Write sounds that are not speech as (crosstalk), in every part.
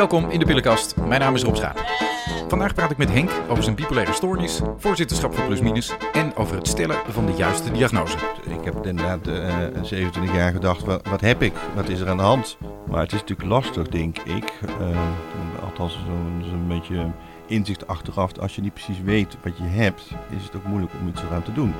Welkom in de Pillenkast. Mijn naam is Rob Schaap. Vandaag praat ik met Henk over zijn bipolaire stoornis, voorzitterschap van Plusminus en over het stellen van de juiste diagnose. Ik heb inderdaad eh 27 jaar gedacht, wat, wat heb ik? Wat is er aan de hand? Maar het is natuurlijk lastig, denk ik. Eh, althans, zo'n beetje inzicht achteraf. Als je niet precies weet wat je hebt, is het ook moeilijk om iets eraan te doen.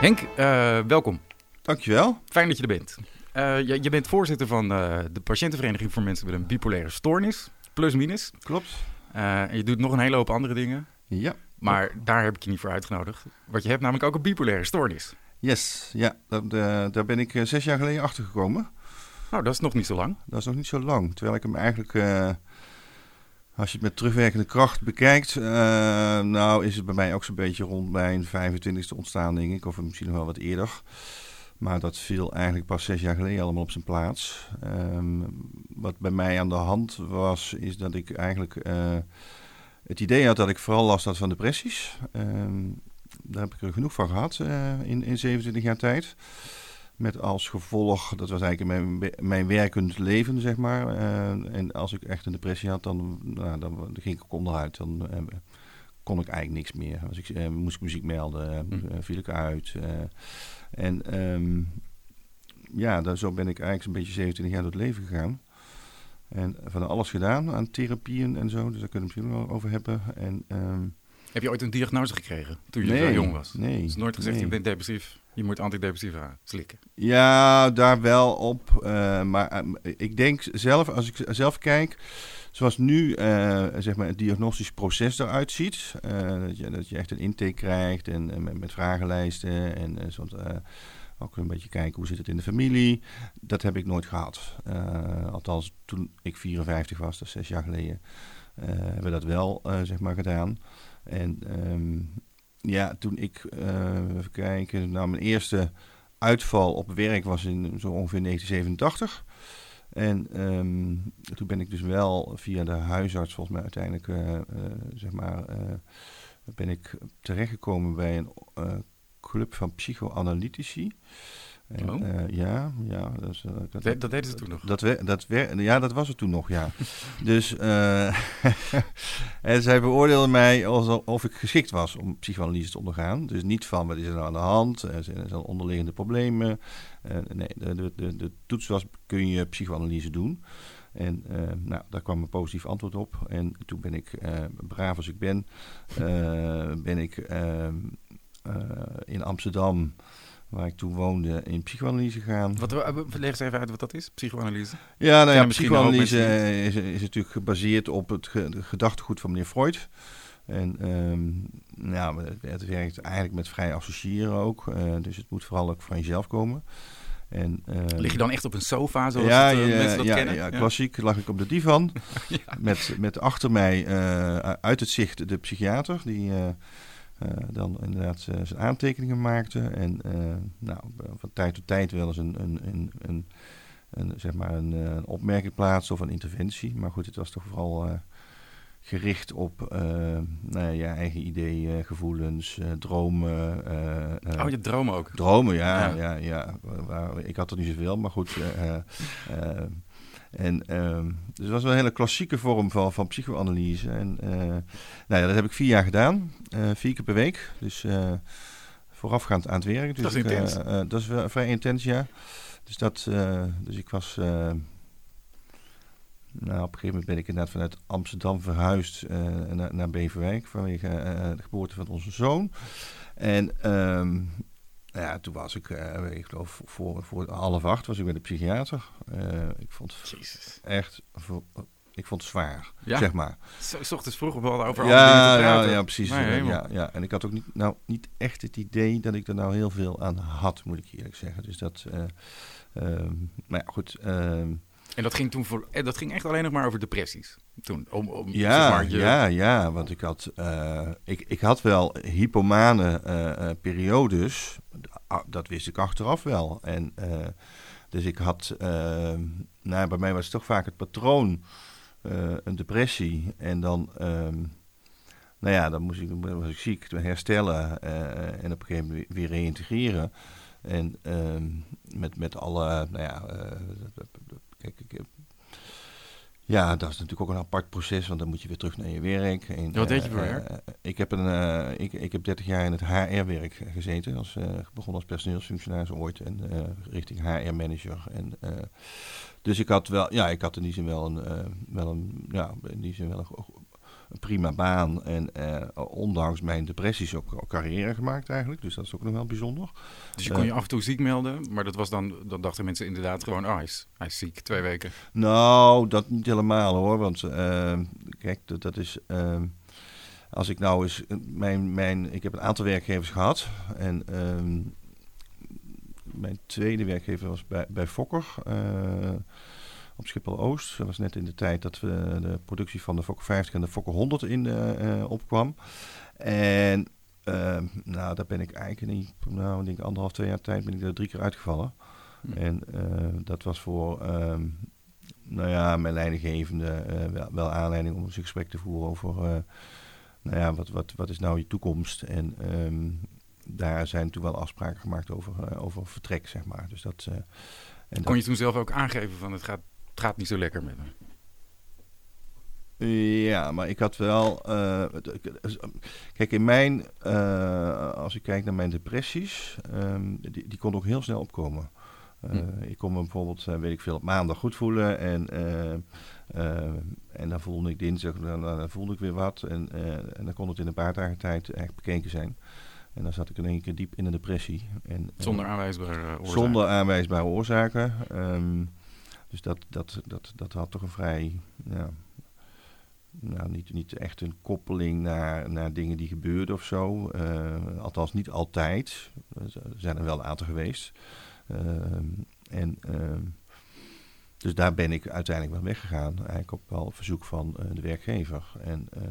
Henk, eh, welkom. Dankjewel. Fijn dat je er bent. Eh, je, je bent voorzitter van eh, de Patiëntenvereniging voor Mensen met een Bipolaire Stoornis, Plusminus. Klopt. Eh, en je doet nog een hele hoop andere dingen, Ja. maar daar heb ik je niet voor uitgenodigd. Want je hebt namelijk ook een bipolaire stoornis. Yes. Ja, dat, eh, daar ben ik eh, zes jaar geleden achter gekomen. Nou, dat is nog niet zo lang. Dat is nog niet zo lang. Terwijl ik hem eigenlijk, als je het met terugwerkende kracht bekijkt, nou is het bij mij ook zo'n beetje rond mijn 25e ontstaan, denk ik. Of misschien nog wel wat eerder. Maar dat viel eigenlijk pas zes jaar geleden allemaal op zijn plaats. Ehm, wat bij mij aan de hand was, is dat ik eigenlijk eh, het idee had dat ik vooral last had van depressies. Ehm, daar heb ik er genoeg van gehad eh, in, in 27 jaar tijd. Met als gevolg, dat was eigenlijk mijn, mijn werkend leven, zeg maar. Eh, en als ik echt een depressie had, dan, nou, dan ging ik ook onderuit. Dan kon ik eigenlijk niks meer. Als ik, moest ik muziek melden, Hm. viel ik uit. Eh. en ehm, ja, zo ben ik eigenlijk zo'n beetje 27 jaar door het leven gegaan. En van alles gedaan aan therapieën en zo. Dus daar kunnen we misschien wel over hebben. En, ehm, Heb je ooit een diagnose gekregen toen je nee, zo jong was? Nee. Is nooit gezegd, nee. je bent depressief, je moet antidepressiva slikken. Ja, daar wel op. eh, maar eh, ik denk zelf, als ik zelf kijk, zoals nu eh, zeg maar het diagnostisch proces eruit ziet. eh, dat, je, dat je echt een intake krijgt en, met, vragenlijsten en soort, eh, ook een beetje kijken hoe zit het in de familie. Dat heb ik nooit gehad. Eh, althans, toen ik 54 was, dat is zes jaar geleden, hebben we dat wel zeg maar gedaan. En ehm, ja, toen ik, even kijken, nou mijn eerste uitval op werk was in zo ongeveer 1987. En ehm, toen ben ik dus wel via de huisarts volgens mij uiteindelijk, eh, eh, zeg maar, eh, ben ik terechtgekomen bij een club van psychoanalytici. En, Oh. eh, ja, ja. Dat, eh, dat, Dat, dat deden ze toen nog. dat, wer- dat ja, dat was het toen nog, ja. (laughs) dus eh, (laughs) en zij beoordeelden mij alsof ik geschikt was om psychoanalyse te ondergaan. Dus niet van wat is er nou aan de hand, zijn er zijn onderliggende problemen. Nee, de, de, de, de toets was kun je psychoanalyse doen. En nou, daar kwam een positief antwoord op. En toen ben ik, eh, braaf als ik ben, ben ik ehm, eh, in Amsterdam, waar ik toen woonde, in psychoanalyse gegaan. Wat, eh, leg eens even uit wat dat is, psychoanalyse. Ja, nou ja, psychoanalyse mensen is, is natuurlijk gebaseerd op het ge- gedachtegoed van meneer Freud. En ehm, nou, het, werkt eigenlijk met vrij associëren ook. eh, dus het moet vooral ook van jezelf komen. En, ehm, Lig je dan echt op een sofa, zoals ja, het, eh, ja, mensen dat ja, kennen? ja, klassiek lag ik op de divan. (laughs) Met, met achter mij eh, uit het zicht de psychiater. Die eh, eh, dan inderdaad eh, zijn aantekeningen maakte. En eh, nou, van tijd tot tijd wel eens een, een, een, een, een, zeg maar een, eh, een opmerking plaatsen of een interventie. Maar goed, het was toch vooral eh, gericht op eh, nou ja, je eigen ideeën, gevoelens, eh, dromen. eh, eh, Oh, je dromen ook. Dromen, ja. Ja. ja. ja, ik had er niet zoveel, maar goed. En, ehm, dus het was wel een hele klassieke vorm van, van psychoanalyse. En, eh, nou ja, dat heb ik vier jaar gedaan. eh, vier keer per week. Dus eh, voorafgaand aan het werk. Dus Dat is ik, intens. dat is wel vrij intens, ja. Dus, dat, dus ik was... nou, op een gegeven moment ben ik inderdaad vanuit Amsterdam verhuisd naar, naar Beverwijk vanwege de geboorte van onze zoon. En ehm, nou ja, toen was ik, eh, ik geloof voor, voor half acht was ik bij de psychiater. Eh, ik vond het Jezus. echt, ik vond het zwaar, Ja. zeg maar. Zo, s ochtends vroeg wel over alle dingen Ja, te ja, praten. ja, precies. Nee, ja, ja. En ik had ook niet, nou, niet echt het idee dat ik er nou heel veel aan had, moet ik eerlijk zeggen. Dus dat, ehm, maar ja, goed. En dat ging toen voor, en dat ging echt alleen nog maar over depressies. Toen, om, om Ja, zeg maar, je, ja, ja, want ik had, eh, ik, ik had wel hypomane eh, eh, periodes, Ah, dat wist ik achteraf wel. En, eh, dus ik had, eh, nou, bij mij was het toch vaak het patroon, eh, een depressie. En dan, ehm, nou ja, dan moest ik, was ik ziek, herstellen eh, en op een gegeven moment weer reïntegreren. En ehm, met, met alle, nou ja, eh, kijk, ik heb Ja, dat is natuurlijk ook een apart proces, want dan moet je weer terug naar je werk. En, Wat deed je eh, voor eh, werk? ik, heb een, eh, ik, ik heb 30 jaar in het HR-werk gezeten. Als, begon als personeelsfunctionaris ooit en richting HR-manager. En, dus ik had wel, ja, ik had in die zin wel een, wel een, ja, in die zin wel een, een prima baan. En eh, ondanks mijn depressies ook, ook carrière gemaakt eigenlijk. Dus dat is ook nog wel bijzonder. Dus je kon je af en toe ziek melden, maar dat was dan, dan dachten mensen inderdaad gewoon, oh, hij is, hij is ziek, twee weken. Nou, dat niet helemaal hoor. Want eh, kijk, dat, dat is. eh, als ik nou eens. Mijn, mijn, ik heb een aantal werkgevers gehad. En ehm, mijn tweede werkgever was bij, bij Fokker. eh, op Schiphol Oost. Dat was net in de tijd dat we de productie van de Fokker 50 en de Fokker 100 in eh, eh, opkwam. En ehm, nou, daar ben ik eigenlijk niet. Nou, ik denk anderhalf, twee jaar tijd ben ik er drie keer uitgevallen. Hm. En eh, dat was voor, ehm, nou ja, mijn leidinggevende wel, wel aanleiding om eens een gesprek te voeren over, nou ja, wat, wat, wat is nou je toekomst? En ehm, daar zijn toen wel afspraken gemaakt over, over vertrek, zeg maar. Dus dat, en Kon je toen zelf ook aangeven van, het gaat, het gaat niet zo lekker met me? Ja, maar ik had wel. eh, kijk, in mijn. eh, als ik kijk naar mijn depressies. ehm, die, die kon ook heel snel opkomen. Eh, Hm. Ik kon me bijvoorbeeld, weet ik veel, op maandag goed voelen. En, en dan voelde ik dinsdag, dan, dan voelde ik weer wat. En, en dan kon het in een paar dagen tijd echt bekeken zijn. En dan zat ik in één keer diep in een depressie. En, Zonder aanwijsbare oorzaak. zonder aanwijsbare oorzaken. Ehm, dus dat, dat, dat, dat had toch een vrij. Ja, nou, niet, niet echt een koppeling naar, naar dingen die gebeurden of zo. Eh, althans, niet altijd. Er zijn er wel een aantal geweest. Ehm, en, ehm, dus daar ben ik uiteindelijk wel weggegaan. Eigenlijk op verzoek van eh, de werkgever. En, eh,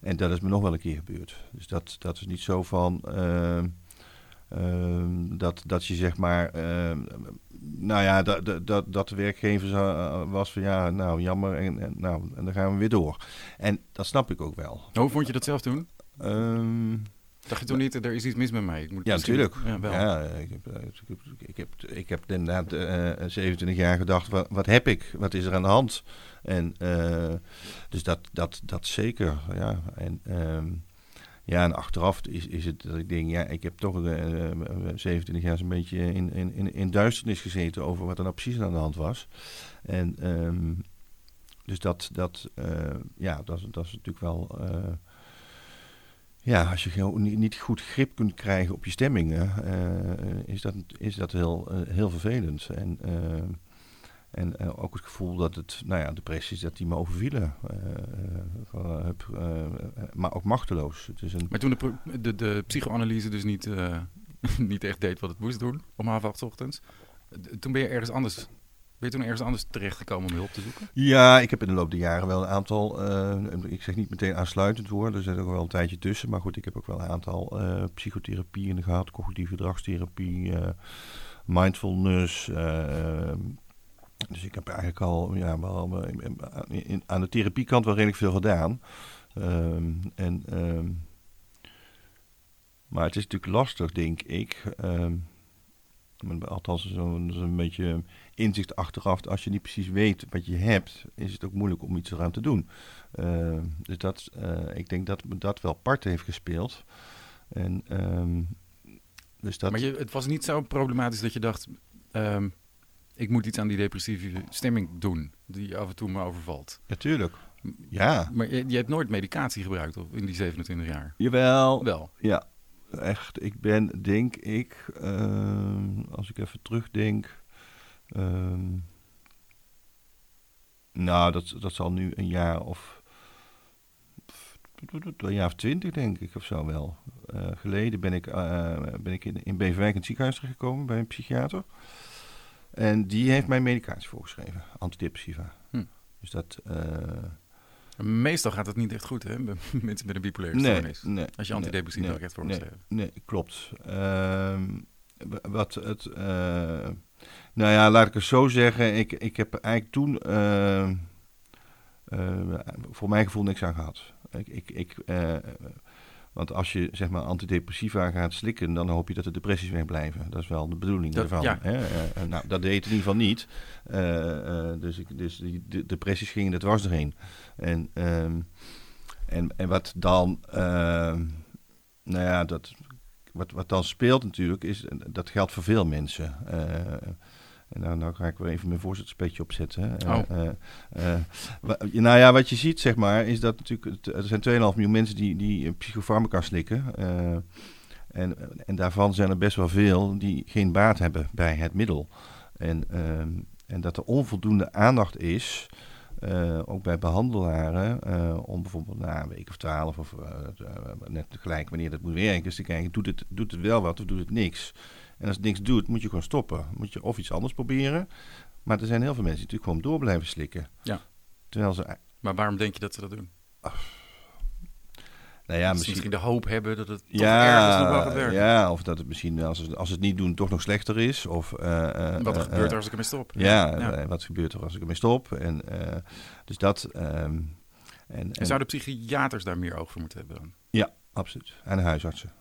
en dat is me nog wel een keer gebeurd. Dus dat, dat is niet zo van. Ehm, dat, dat je zeg maar. ehm, nou ja, dat, dat- dat, de werkgever eh, was van ja, nou jammer. En, en, nou, en dan gaan we weer door. En dat snap ik ook wel. Hoe vond je dat zelf toen? Ehm, Dacht je toen niet, er is iets mis met mij? Ik moet ja, natuurlijk. Ja, wel. Ja, ik heb, eh, ik heb, ik heb, ik heb inderdaad eh, 27 jaar gedacht, wat, wat heb ik? Wat is er aan de hand? En eh, dus dat, dat, dat zeker, ja. En, ja, en achteraf is, is het dat ik denk, ja, ik heb toch eh, eh, 27 jaar zo'n beetje in, in, in, duisternis gezeten over wat er nou precies aan de hand was. En ehm, dus dat, dat, eh, ja, dat, dat is natuurlijk wel... eh, ja, als je niet, goed grip kunt krijgen op je stemmingen, eh, is dat, is dat heel, eh, heel vervelend. En, eh, en eh, ook het gevoel dat het, nou ja, depressies, dat die me overvielen. eh, eh, maar ook machteloos. Het is een, Maar toen de, de, de psychoanalyse dus niet, (laughs) niet echt deed wat het moest doen, om half acht ochtends, toen ben je ergens anders, ben je toen ergens anders terechtgekomen om hulp te zoeken? Ja, ik heb in de loop der jaren wel een aantal, ik zeg niet meteen aansluitend hoor, er zit ook wel een tijdje tussen. Maar goed, ik heb ook wel een aantal psychotherapieën gehad, cognitieve gedragstherapie, mindfulness. Dus ik heb eigenlijk al ja, wel, in- aan de therapiekant wel redelijk veel gedaan. Ehm, en, ehm, maar het is natuurlijk lastig, denk ik. maar althans, zo'n beetje inzicht achteraf. Als je niet precies weet wat je hebt, is het ook moeilijk om iets eraan te doen. Dus dat, eh, ik denk dat dat wel part heeft gespeeld. En, dus dat, Maar je, het was niet zo problematisch dat je dacht, ik moet iets aan die depressieve stemming doen, die af en toe me overvalt. natuurlijk. Ja, Maar je, je hebt nooit medicatie gebruikt in die 27 jaar? jawel. Wel. Ja, echt. Ik ben, denk ik, ehm, als ik even terugdenk. ehm, nou, dat, dat zal nu een jaar of. Een jaar of twintig, denk ik, of zo wel. Eh, geleden ben ik, eh, ben ik in, in Beverwijk in het ziekenhuis terechtgekomen bij een psychiater. En die heeft mij medicatie voorgeschreven, antidepressiva. Hm. Dus dat. eh, Meestal gaat het niet echt goed, hè? bij (laughs) Mensen met een bipolaire nee, stoornis. nee, Als je nee, antidepressiva nee, ook echt nee. Nee, klopt. Ehm, wat het, eh, nou ja, laat ik het zo zeggen. Ik, ik heb eigenlijk toen ehm, eh, voor mijn gevoel niks aan gehad. Ik, ik, ik, Want als je zeg maar antidepressiva gaat slikken, dan hoop je dat de depressies wegblijven. Dat is wel de bedoeling Dat- ja. Hè? Eh, eh, nou, dat deed het in ieder geval niet. Eh, dus, ik, dus die de depressies gingen er dwars doorheen. En, ehm, en, en wat dan, ehm, nou ja, dat, wat, wat dan speelt natuurlijk, is, dat geldt voor veel mensen. Eh, en nou, nou ga ik weer even mijn voorzitterspetje opzetten. Eh, Oh. eh, eh, wa- nou ja, wat je ziet, zeg maar, is dat natuurlijk... Er zijn 2,5 miljoen mensen die, die eh, psychofarmaca slikken. eh, en, en daarvan zijn er best wel veel die geen baat hebben bij het middel. En, en dat er onvoldoende aandacht is... eh, ook bij behandelaren, eh, om bijvoorbeeld na een week of twaalf of eh, eh, net gelijk wanneer dat moet werken, is te kijken, doet het, doet het wel wat of doet het niks? En als het niks doet, moet je gewoon stoppen. Moet je of iets anders proberen. Maar er zijn heel veel mensen die natuurlijk gewoon door blijven slikken. Ja. Terwijl ze, Maar waarom denk je dat ze dat doen? nou ja, misschien... misschien de hoop hebben dat het toch Ja, ergens nog wel gaat werken. ja, of dat het misschien als ze, als het niet doen toch nog slechter is. Of, eh, eh, Wat er eh, gebeurt eh, als ik ermee stop. Ja, Ja. wat gebeurt er als ik ermee stop? En, dus dat... ehm, en, En en, zouden psychiaters daar meer oog voor moeten hebben dan? Ja, absoluut. En huisartsen.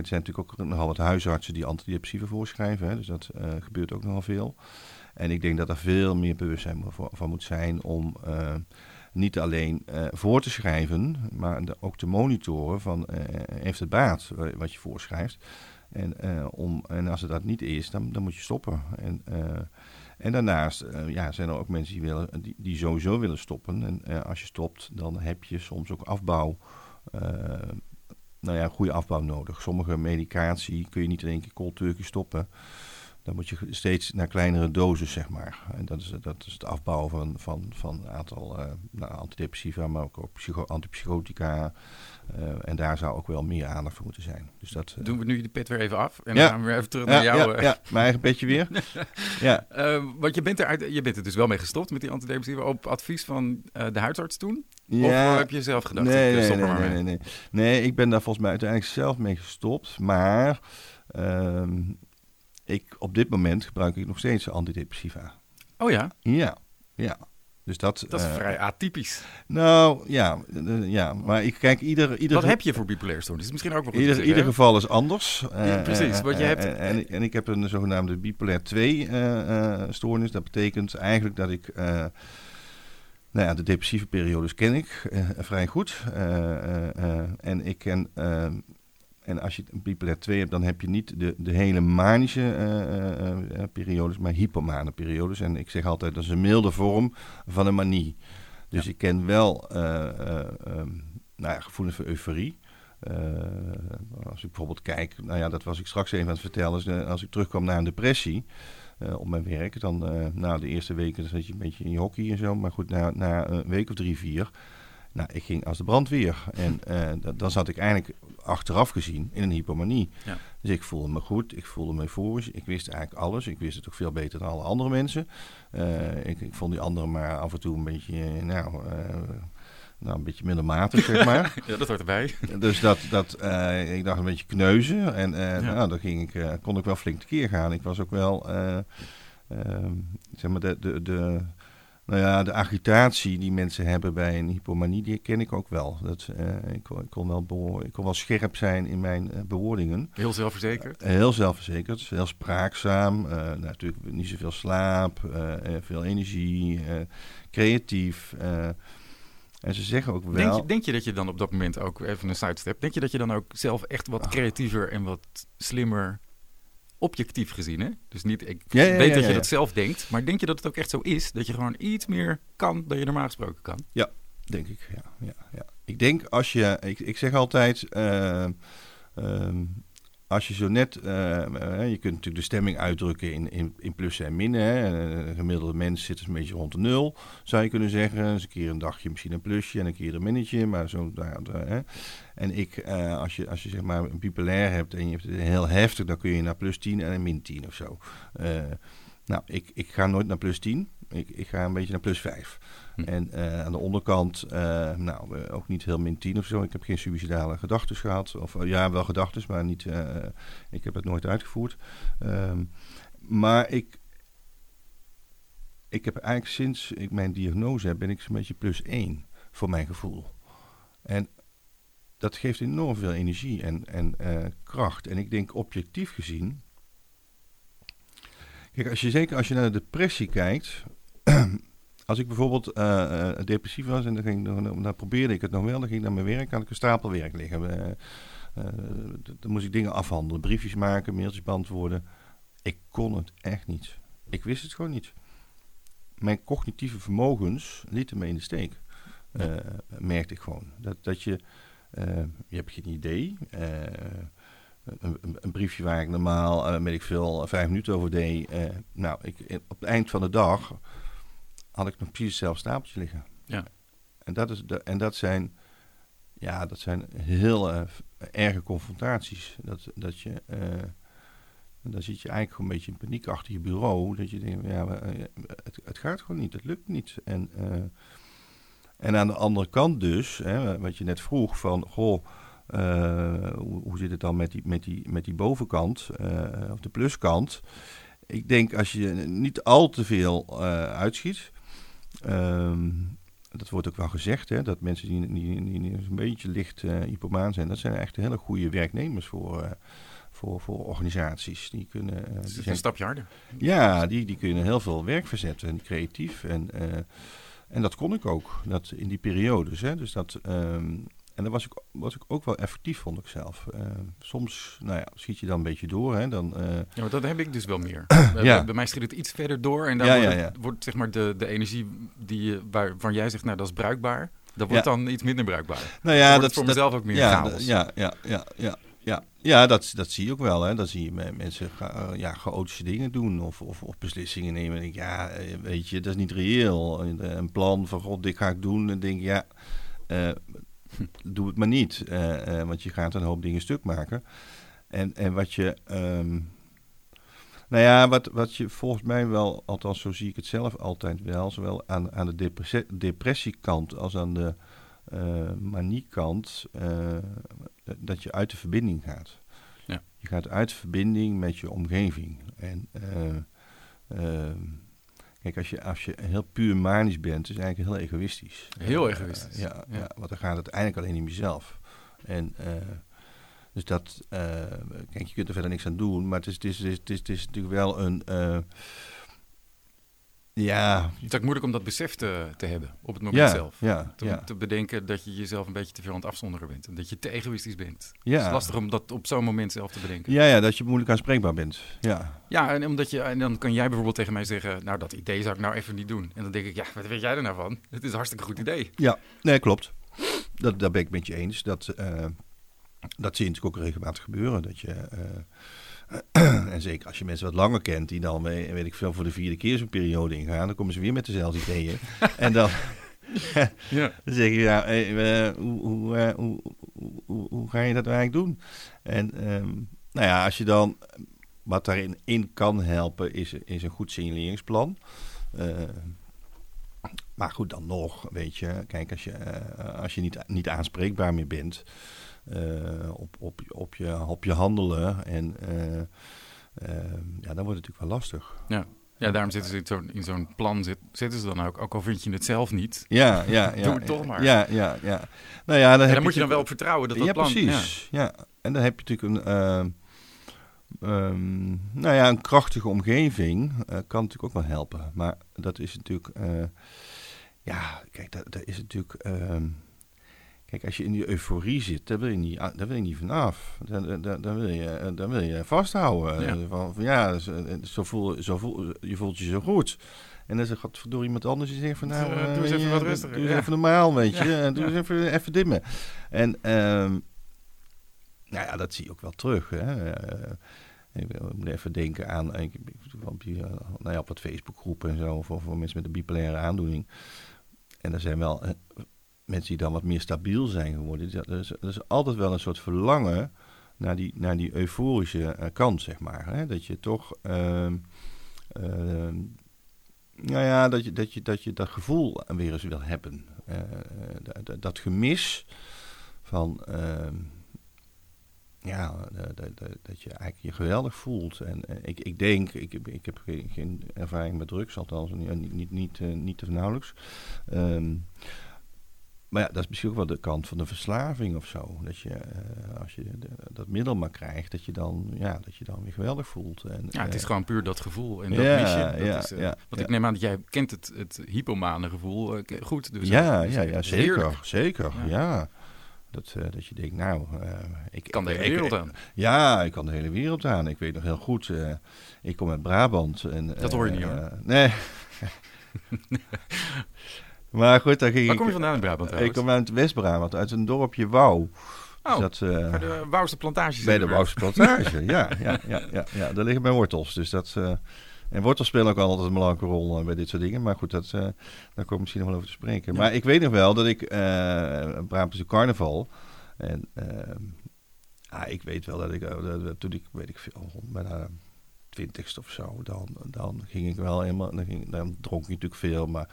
Er zijn natuurlijk ook nogal wat huisartsen die antidepressiva voorschrijven. Hè, dus dat eh, gebeurt ook nogal veel. En ik denk dat er veel meer bewustzijn van, moet zijn om eh, niet alleen eh, voor te schrijven, maar ook te monitoren van heeft het baat wa- wat je voorschrijft. En, om, en als het dat niet is, dan, dan moet je stoppen. En, en daarnaast ja, zijn er ook mensen die, willen, die, sowieso willen stoppen. En als je stopt, dan heb je soms ook afbouw. Nou ja, goede afbouw nodig. Sommige medicatie kun je niet in één keer cold stoppen. Dan moet je steeds naar kleinere doses, zeg maar. En dat is, dat is het afbouwen van, van, van een aantal eh, nou, antidepressiva, maar ook, ook psycho, antipsychotica. Eh, en daar zou ook wel meer aandacht voor moeten zijn. Dus dat, eh, Doen we nu de pet weer even af en Ja. dan gaan we weer even terug ja, naar jou. ja, eh. ja, mijn eigen petje weer. (laughs) ja, Eh, want je bent, er uit, je bent er dus wel mee gestopt met die antidepressiva op advies van de huisarts toen? Of heb je zelf gedacht? Nee, nee, nee, nee, nee. Nee, ik ben daar volgens mij uiteindelijk zelf mee gestopt. Maar ehm, ik, op dit moment gebruik ik nog steeds antidepressiva. Oh ja, Ja, ja. Dus dat... dat is eh, vrij atypisch. Nou, ja, eh, ja. Maar ik kijk, ieder... ieder Wat heb je voor bipolair stoornis? Misschien ook wel goed Ieder, ieder geval is anders. Ja, Eh, precies, wat je hebt- En, en, ik heb een zogenaamde bipolair 2 eh, eh, stoornis. Dat betekent eigenlijk dat ik... nou ja, de depressieve periodes ken ik vrij goed. En ik ken... en als je een bipolair 2 hebt, dan heb je niet de, de hele manische eh, eh, eh, periodes, maar hypomane periodes. En ik zeg altijd, dat is een milde vorm van een manie. Dus ik ken wel eh, eh, ehm, nou ja, gevoelens van euforie. Als ik bijvoorbeeld kijk, nou ja, dat was ik straks even aan het vertellen. Als, eh, als ik terugkwam naar een depressie op mijn werk, dan na de eerste weken zat je een beetje in je hockey en zo. Maar goed, na, na een week of drie, vier, nou, ik ging als de brandweer. En eh, da- dan zat ik eigenlijk achteraf gezien in een hypomanie. Ja. Dus ik voelde me goed, ik voelde me euforisch. Ik wist eigenlijk alles. Ik wist het ook veel beter dan alle andere mensen. Eh, ik, ik vond die anderen maar af en toe een beetje, eh, nou, eh, nou een beetje middelmatig, zeg (laughs) maar. Ja, dat hoort erbij. Dus dat, dat ik dacht een beetje kneuzen. En Ja. nou, dan ging ik, kon ik wel flink tekeer gaan. Ik was ook wel, eh, ehm, zeg maar, de, de, de, nou ja, de agitatie die mensen hebben bij een hypomanie, die ken ik ook wel. Dat, eh, ik, kon- ik, kon wel ik kon wel scherp zijn in mijn eh, bewoordingen. Heel zelfverzekerd. Heel zelfverzekerd, heel spraakzaam, eh, natuurlijk niet zoveel slaap, eh, eh, veel energie, eh, creatief. eh. en ze zeggen ook wel... Denk je, denk je dat je dan op dat moment ook, even een sidestep, denk je dat je dan ook zelf echt Ah. wat creatiever en wat slimmer, objectief gezien, hè? Dus niet, ik Ja, ja, weet ja, dat ja, je ja. dat zelf denkt, maar denk je dat het ook echt zo is? Dat je gewoon iets meer kan dan je normaal gesproken kan? Denk ik, ja. ja, ja. Ik denk als je, ik, ik zeg altijd, eh, ehm, als je zo net, eh, eh, je kunt natuurlijk de stemming uitdrukken in, in, in plussen en minnen. Een gemiddelde mens zit dus een beetje rond de nul, zou je kunnen zeggen. Dus een keer een dagje misschien een plusje en een keer een minnetje, maar zo. hè. En ik, eh, als, je, als je zeg maar een bipolair hebt en je hebt het heel heftig, dan kun je naar plus 10 en een min 10 of zo. Eh, nou, ik, ik ga nooit naar plus 10. Ik, ik ga een beetje naar plus 5. Hm. En eh, aan de onderkant, eh, nou, ook niet heel min 10 of zo. Ik heb geen suicidale gedachten gehad. Of eh, ja, wel gedachten, maar niet, ik heb het nooit uitgevoerd. Ehm, maar ik, ik heb eigenlijk sinds ik mijn diagnose heb, ben ik zo'n beetje plus 1 voor mijn gevoel. En dat geeft enorm veel energie en, en kracht. En ik denk objectief gezien. Kijk, als je, zeker als je naar de depressie kijkt. (clears throat) als ik bijvoorbeeld eh, eh, depressief was en dan, ging, dan, dan probeerde ik het nog wel, dan ging ik naar mijn werk, had ik een stapel werk liggen. Eh, eh, dan moest ik dingen afhandelen, briefjes maken, mailtjes beantwoorden. Ik kon het echt niet. Ik wist het gewoon niet. Mijn cognitieve vermogens lieten me in de steek. merkte ik gewoon. Dat, dat je, je hebt geen idee. een, een, een briefje waar ik normaal, weet ik veel, vijf minuten over deed. nou, ik, op het eind van de dag had ik nog precies hetzelfde stapeltje liggen. Ja. En dat, is de, en dat zijn, ja, dat zijn heel eh, erge confrontaties. Dat, dat je, eh, dan zit je eigenlijk gewoon een beetje in paniek achter je bureau. Dat je denkt, ja, eh, het, het gaat gewoon niet, het lukt niet. En, en aan de andere kant dus, hè, wat je net vroeg, van, goh, hoe, hoe zit het dan met die, met die, met die bovenkant, of de pluskant? Ik denk als je niet al te veel uitschiet, ehm, dat wordt ook wel gezegd, hè, dat mensen die, die, die, die een beetje licht uh, hypomaan zijn, dat zijn echt hele goede werknemers voor, uh, voor, voor organisaties. Die kunnen, uh, die zijn, een stapje harder. Ja, die, die kunnen heel veel werk verzetten en creatief. En, en dat kon ik ook dat, in die periodes. Hè, dus dat, um, en dat was ik, was ik ook wel effectief, vond ik zelf. Uh, soms nou ja, schiet je dan een beetje door. Hè, dan, uh, ja, maar dat heb ik dus wel meer. (clears throat) ja. bij, mij schiet het iets verder door. En dan ja, wordt. Het, zeg maar de, de energie die, waarvan jij zegt, nou dat is bruikbaar. Dat wordt dan iets minder bruikbaar. Nou ja, dat voor mezelf ook meer ja, chaos. Ja, ja, ja, ja. Ja, ja dat, dat zie je ook wel. Hè. Dan zie je mensen ja, chaotische dingen doen of, of, of beslissingen nemen. En denk, ja, weet je, dat is niet reëel. Een plan van, god, dit ga ik doen. En denk ja, uh, (laughs) doe het maar niet. Uh, want je gaat een hoop dingen stuk maken. En, en wat je... Um, nou ja, wat, wat je volgens mij wel, althans zo zie ik het zelf altijd wel, zowel aan, aan de depressie, depressiekant als aan de uh, maniekant, uh, dat je uit de verbinding gaat. Ja. Je gaat uit de verbinding met je omgeving. En uh, kijk, als je, als je heel puur manisch bent, is het eigenlijk heel egoïstisch. Heel egoïstisch. Ja, ja. ja, want dan gaat het eigenlijk alleen om jezelf. En dus dat, uh, kijk, je kunt er verder niks aan doen, maar het is, het is, het is, het is, het is natuurlijk wel een. Ja. Het is ook moeilijk om dat besef te, te hebben op het moment ja, zelf. Ja, te, ja. te bedenken dat je jezelf een beetje te veel aan het afzonderen bent. En dat je te egoïstisch bent. Ja. Het is lastig om dat op zo'n moment zelf te bedenken. Ja, ja, dat je moeilijk aanspreekbaar bent. Ja, ja en, omdat je, en dan kan jij bijvoorbeeld tegen mij zeggen... nou, dat idee zou ik nou even niet doen. En dan denk ik, ja, wat weet jij er nou van? Het is een hartstikke goed idee. Ja, nee, klopt. Dat, daar ben ik met je eens. Dat, uh, dat zie je natuurlijk ook regelmatig gebeuren. Dat je, uh, (clears throat) en zeker als je mensen wat langer kent, die dan, weet ik veel, voor de vierde keer zo'n periode ingaan, dan komen ze weer met dezelfde ideeën. (laughs) en dan, ja. (laughs) dan zeg je, hey, uh, hoe, hoe, hoe, hoe, hoe, ga je dat eigenlijk doen? En um, nou ja, als je dan, wat daarin in kan helpen, is, is een goed signaleringsplan. maar goed, dan nog, weet je, kijk, als je, als je niet, niet aanspreekbaar meer bent, op, op, op, je, op je handelen. En uh, uh, ja, dan wordt het natuurlijk wel lastig. Ja. Ja, daarom zitten ze in zo'n, in zo'n plan, zit, zitten ze dan ook, ook al vind je het zelf niet. Ja, ja, (laughs) ja. Doe het toch maar. Ja, ja, ja. Nou ja, dan, en heb dan moet je dan wel op vertrouwen dat dat ja, plan... Precies, ja. ja. En dan heb je natuurlijk een, um, nou ja, een krachtige omgeving kan natuurlijk ook wel helpen. Maar dat is natuurlijk, ja, kijk, dat, dat is natuurlijk... Um, Kijk, als je in die euforie zit, daar wil je niet, daar wil je niet vanaf. Dan, dan, dan, wil, je, dan wil je vasthouden. Ja, van, van, ja zo voel, zo voel, je voelt je zo goed. En dan zegt door iemand anders die zegt van nou, uh, doe eens even wat rustiger. Doe eens ja. even normaal, weet je. Ja, doe eens even, even dimmen. En um, nou ja, dat zie je ook wel terug. Hè. Uh, ik moet even denken aan, ik, op, die, nou ja, op wat Facebookgroepen en zo, voor, voor mensen met een bipolaire aandoening. En er zijn wel mensen die dan wat meer stabiel zijn geworden. Er is, altijd wel een soort verlangen naar die, naar die euforische uh, kant, zeg maar. Hè? Dat je toch, uh, uh, nou ja, dat je, dat, je, dat je dat gevoel weer eens wil hebben. Uh, dat, dat gemis van, ehm, ja, dat, dat je eigenlijk je geweldig voelt. En ik, ik denk, ik, ik heb geen, ervaring met drugs, althans niet, niet, niet, niet, te nauwelijks. Maar ja, dat is misschien ook wel de kant van de verslaving of zo. Dat je, eh, als je de- dat middel maar krijgt, dat je dan, ja, dat je dan weer geweldig voelt. En, Ja, het is eh, gewoon puur dat gevoel. En dat Ja, mis je. Dat ja, is, eh, want ik neem aan dat jij kent het, het hypomane gevoel goed. Dus ja, ja, ja, zeker, heerlijk. zeker, Ja. Dat, dat je denkt, nou, ik Kan de hele wereld ik- aan. Ja, ik kan de hele wereld aan. Ik weet nog heel goed, ik kom uit Brabant. En, Dat hoor je niet, hoor. nee. (laughs) (laughs) (laughs) maar goed, daar ging Waar ik... kom je vandaan in Brabant Ik kom uit West-Brabant, uit een dorpje Wouw. Oh, dat, eh, bij de Wouwse plantages. bij de. Wouwse plantage, ja, ja, ja, ja, ja. Daar liggen mijn wortels. Dus dat, eh, en wortels spelen ook altijd een belangrijke rol eh, bij dit soort dingen. Maar goed, dat, daar kom ik misschien nog wel over te spreken. Ja. Maar ik weet nog wel dat ik eh Brabantse carnaval. En ah, ik weet wel dat ik, dat- toen ik, weet ik veel, bijna twintigste of zo, dan, dan ging ik wel helemaal, dan, ging, dan dronk ik natuurlijk veel, maar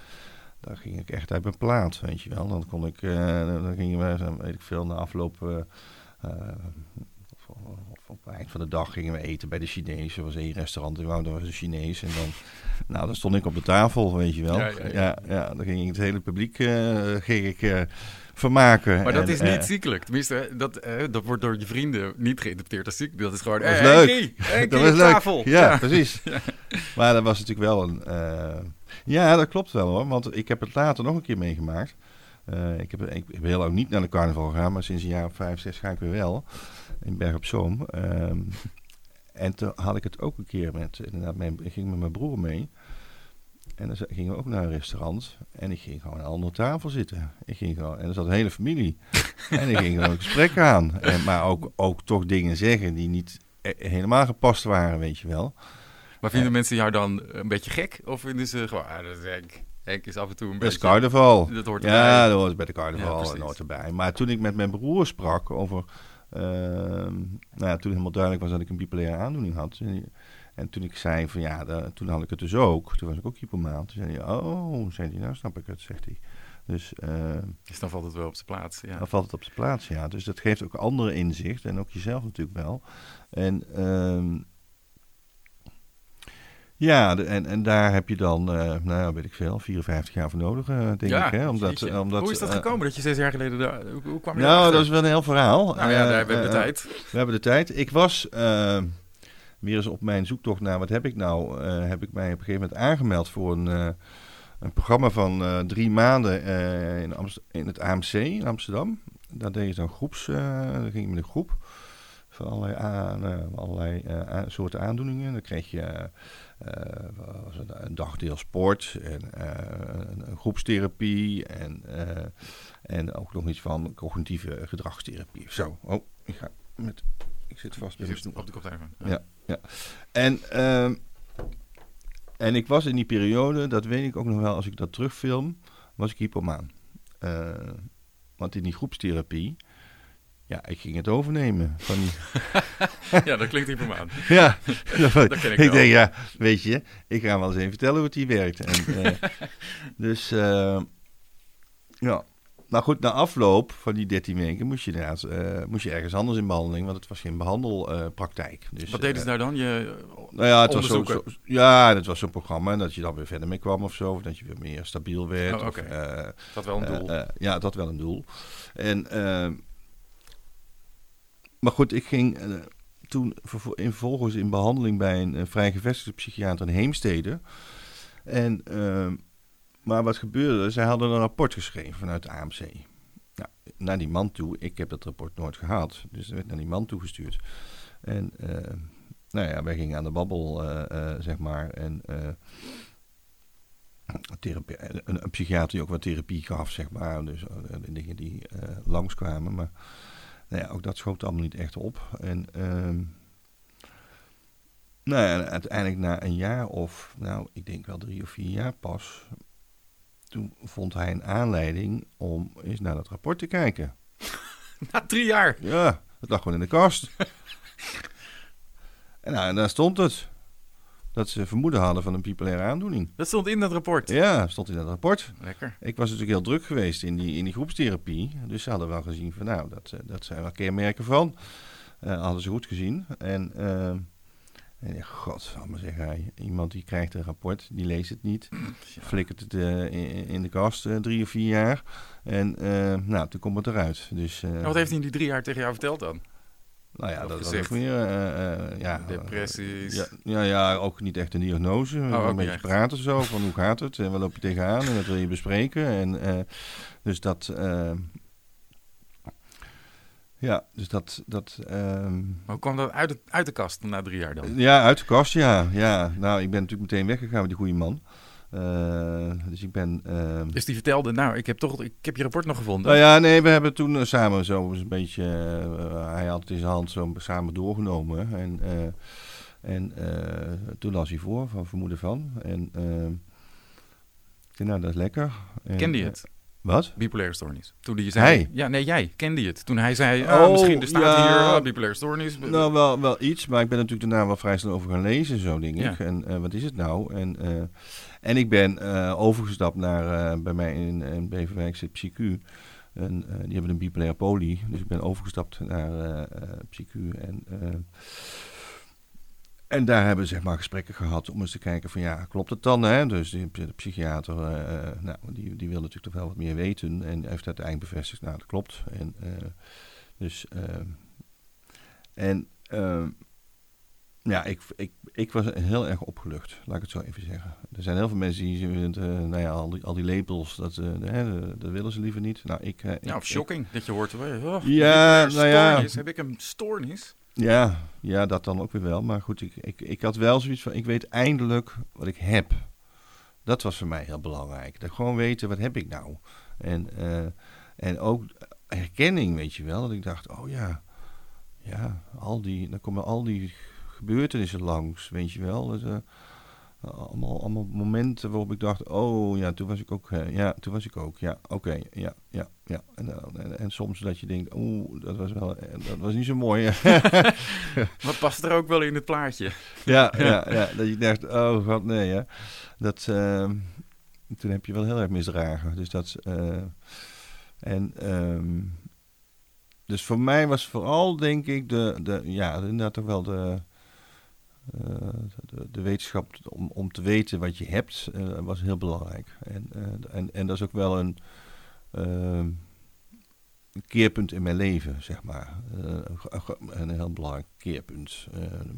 dan ging ik echt uit mijn plaat, weet je wel. Dan kon ik, eh, dan gingen we, zo, weet ik veel, na afloop, eh, eh, op het eind van de dag gingen we eten bij de Chinees. Er was één restaurant in Wouw, dat was een Chinees. En dan, nou, dan stond ik op de tafel, weet je wel. Ja, Ja, ja, ja, ja. dan ging ik het hele publiek ging ik, vermaken. Maar dat En, is niet ziekelijk. Tenminste, dat, dat wordt door je vrienden niet geïnterpreteerd als ziek. Dat is gewoon, Dat was eh, leuk. (laughs) Dat was op leuk. tafel. Ja, precies. (laughs) Maar dat was natuurlijk wel een. Ja, dat klopt wel hoor. Want ik heb het later nog een keer meegemaakt. Eh, ik, heb, ik ben heel lang niet naar de carnaval gegaan, maar sinds een jaar of vijf, zes ga ik weer wel. In Berg op Zoom. Ehm, (laughs) en toen had ik het ook een keer met. Inderdaad, mijn, ik ging met mijn broer mee. En dan gingen we ook naar een restaurant. En ik ging gewoon aan een andere tafel zitten. Ik ging gewoon, en er zat een hele familie. (laughs) en ik ging gewoon een gesprek aan. En, maar ook, ook toch dingen zeggen die niet eh, helemaal gepast waren, weet je wel. Maar vinden mensen jou dan een beetje gek? Of vinden ze gewoon, ah, dat is Henk. Henk is af en toe een Dat is beetje... carnaval. Dat hoort Ja, erbij. dat hoort bij de Ja, carnaval en hoort erbij. Maar toen ik met mijn broer sprak over... ehm, nou ja, toen helemaal duidelijk was dat ik een bipolaire aandoening had. En, en toen ik zei van ja, toen had ik het dus ook. Toen was ik ook hypomaan. Toen zei hij, oh, zei hij, nou snap ik het, zegt hij. Dus ehm, Dus dan valt het wel op zijn plaats. Ja. dan valt het op zijn plaats, ja. Dus dat geeft ook andere inzicht en ook jezelf natuurlijk wel. En ehm, ja, de- en, en daar heb je dan, eh, nou ja, weet ik veel, 54 jaar voor nodig, eh, denk Ja, ik. Hè? Omdat, omdat, Hoe is dat eh, gekomen dat je zes jaar geleden daar... Hoe, hoe kwam je nou, dat is wel een heel verhaal. Nou ja, Eh, daar hebben we de eh, tijd. We hebben de tijd. Ik was eh, weer eens op mijn zoektocht naar wat heb ik nou, eh, heb ik mij op een gegeven moment aangemeld voor een, eh, een programma van eh, drie maanden eh, in, Amst- in het AMC in Amsterdam. Daar deed je dan groeps, eh daar ging je met een groep van allerlei, aan, eh, allerlei eh, soorten aandoeningen. Dan kreeg je eh, eh, was het, een dagdeel sport en eh, een, groepstherapie en, eh, en ook nog iets van cognitieve gedragstherapie. Zo, oh, ik ga met, ik zit vast Je zit op de koptelefoon. Ja. En, ehm, en ik was in die periode, dat weet ik ook nog wel als ik dat terugfilm, was ik hypomaan. Eh, want in die groepstherapie, ja, ik ging het overnemen. Van die, (laughs) ja, dat klinkt hypermaan. (laughs) ja, Dat ken ik ik wel. denk, ja, weet je, ik ga wel eens even vertellen hoe het die werkt. En, (laughs) eh, dus, eh, ja. Nou goed, na afloop van die 13 weken moest je, inderdaad, eh, moest je ergens anders in behandeling, want het was geen behandelpraktijk. dus, Wat deden ze daar dan? Je, nou ja, het was zo, ja, dat was zo'n programma dat je dan weer verder mee kwam of zo. Of dat je weer meer stabiel werd. Oh, of, dat wel een doel. ja, dat wel een doel. En, maar goed, ik ging eh, toen in vervolgens in behandeling bij een, eh, vrij gevestigde psychiater in Heemstede. En, eh, maar wat gebeurde? Zij hadden een rapport geschreven vanuit de AMC. Nou, naar die man toe. Ik heb dat rapport nooit gehad. Dus er werd naar die man toegestuurd. En eh, nou ja, wij gingen aan de babbel, eh, zeg maar. En een, een, psychiater die ook wat therapie gaf, zeg maar. Dus de dingen die langskwamen. Maar nou ja, ook dat schoot allemaal niet echt op. En ehm, nou ja, uiteindelijk na een jaar of, nou, ik denk wel drie of vier jaar pas... Toen vond hij een aanleiding om eens naar dat rapport te kijken. (laughs) Na drie jaar. Ja, het lag gewoon in de kast. (laughs) en, nou, en daar stond het. Dat ze vermoeden hadden van een bipolaire aandoening. Dat stond in dat rapport. Ja, stond in dat rapport. Lekker. Ik was natuurlijk heel druk geweest in die, in die groepstherapie. Dus ze hadden wel gezien van nou, dat, eh, dat zijn wel kenmerken van. Eh, hadden ze goed gezien. En, eh, en ja, god, zal maar zeggen, hij, iemand die krijgt een rapport, die leest het niet. Ja. Flikkert het in, in de kast drie of vier jaar. En nou, toen komt het eruit. Dus, En wat heeft hij in die drie jaar tegen jou verteld dan? Nou ja, Of dat was gezegd? ook weer... eh, eh, ja, Depressies. Ja, ja, ja, ook niet echt een diagnose. ook een beetje echt. praten zo, van hoe gaat het en waar loop je tegenaan en wat wil je bespreken. En, eh, dus dat... ja, dus dat... dat ehm, Maar hoe kwam dat uit, het, uit de kast na drie jaar dan? ja, uit de kast, ja. ja. Nou, ik ben natuurlijk meteen weggegaan met die goede man. Eh, dus ik ben... Dus die vertelde, nou, ik heb toch, ik heb je rapport nog gevonden. nou ja, nee, we hebben toen eh, samen zo een beetje... eh, hij had het in zijn hand zo samen doorgenomen. En, en toen las hij voor, van vermoeden van. En ik zei, nou, dat is lekker. En, Kende je het, wat? bipolaire stoornis? Toen die zei, Hij? Ja, nee, jij kende je het. Toen hij zei, ah, Oh, misschien er staat ja. hier ah, bipolaire stoornis. Nou, wel, wel iets, maar ik ben natuurlijk daarna wel vrij snel over gaan lezen, zo denk ik. Ja. En wat is het nou? En, en ik ben eh, overgestapt naar, eh, bij mij in, Beverwijk zit PsyQ. En, eh, die hebben een bipolaire poli, dus ik ben overgestapt naar PsyQ. En, en daar hebben we zeg maar gesprekken gehad om eens te kijken van ja, klopt het dan? Hè? Dus de psychiater, nou, die, die wil natuurlijk toch wel wat meer weten. En heeft uiteindelijk bevestigd, nou dat klopt. En, dus... en ja, ik, ik, ik was heel erg opgelucht, laat ik het zo even zeggen. Er zijn heel veel mensen die zien, eh, nou ja, al die, al die labels, dat, eh, dat willen ze liever niet. Nou, ik, eh, Ja, ik- of shocking, dat je hoort, oh, Ja, nou ja. stoornis. Heb ik een stoornis? ja, ja, dat dan ook weer wel. Maar goed, ik, ik, ik had wel zoiets van, ik weet eindelijk wat ik heb. Dat was voor mij heel belangrijk. Dat gewoon weten, wat heb ik nou? En, eh, en ook herkenning, weet je wel. Dat ik dacht, oh ja, ja, al die, dan komen al die gebeurtenissen langs, weet je wel. Dat, eh, allemaal, allemaal momenten waarop ik dacht, oh ja, toen was ik ook, eh, ja, toen was ik ook, ja, oké, ja, ja, ja. En, en, en soms dat je denkt, oeh, dat was wel, eh, dat was niet zo mooi. Wat (laughs) past er ook wel in het plaatje? ja, ja, ja, dat je dacht, oh god, nee, hè. Dat, toen heb je wel heel erg misdragen. Dus dat, eh, en, ehm, dus voor mij was vooral, denk ik, de, de ja, inderdaad toch wel de, eh, de, de wetenschap om, om te weten wat je hebt, eh, was heel belangrijk. En, eh, en, en dat is ook wel een, ehm, een keerpunt in mijn leven, zeg maar. Eh, een heel belangrijk keerpunt. Ehm,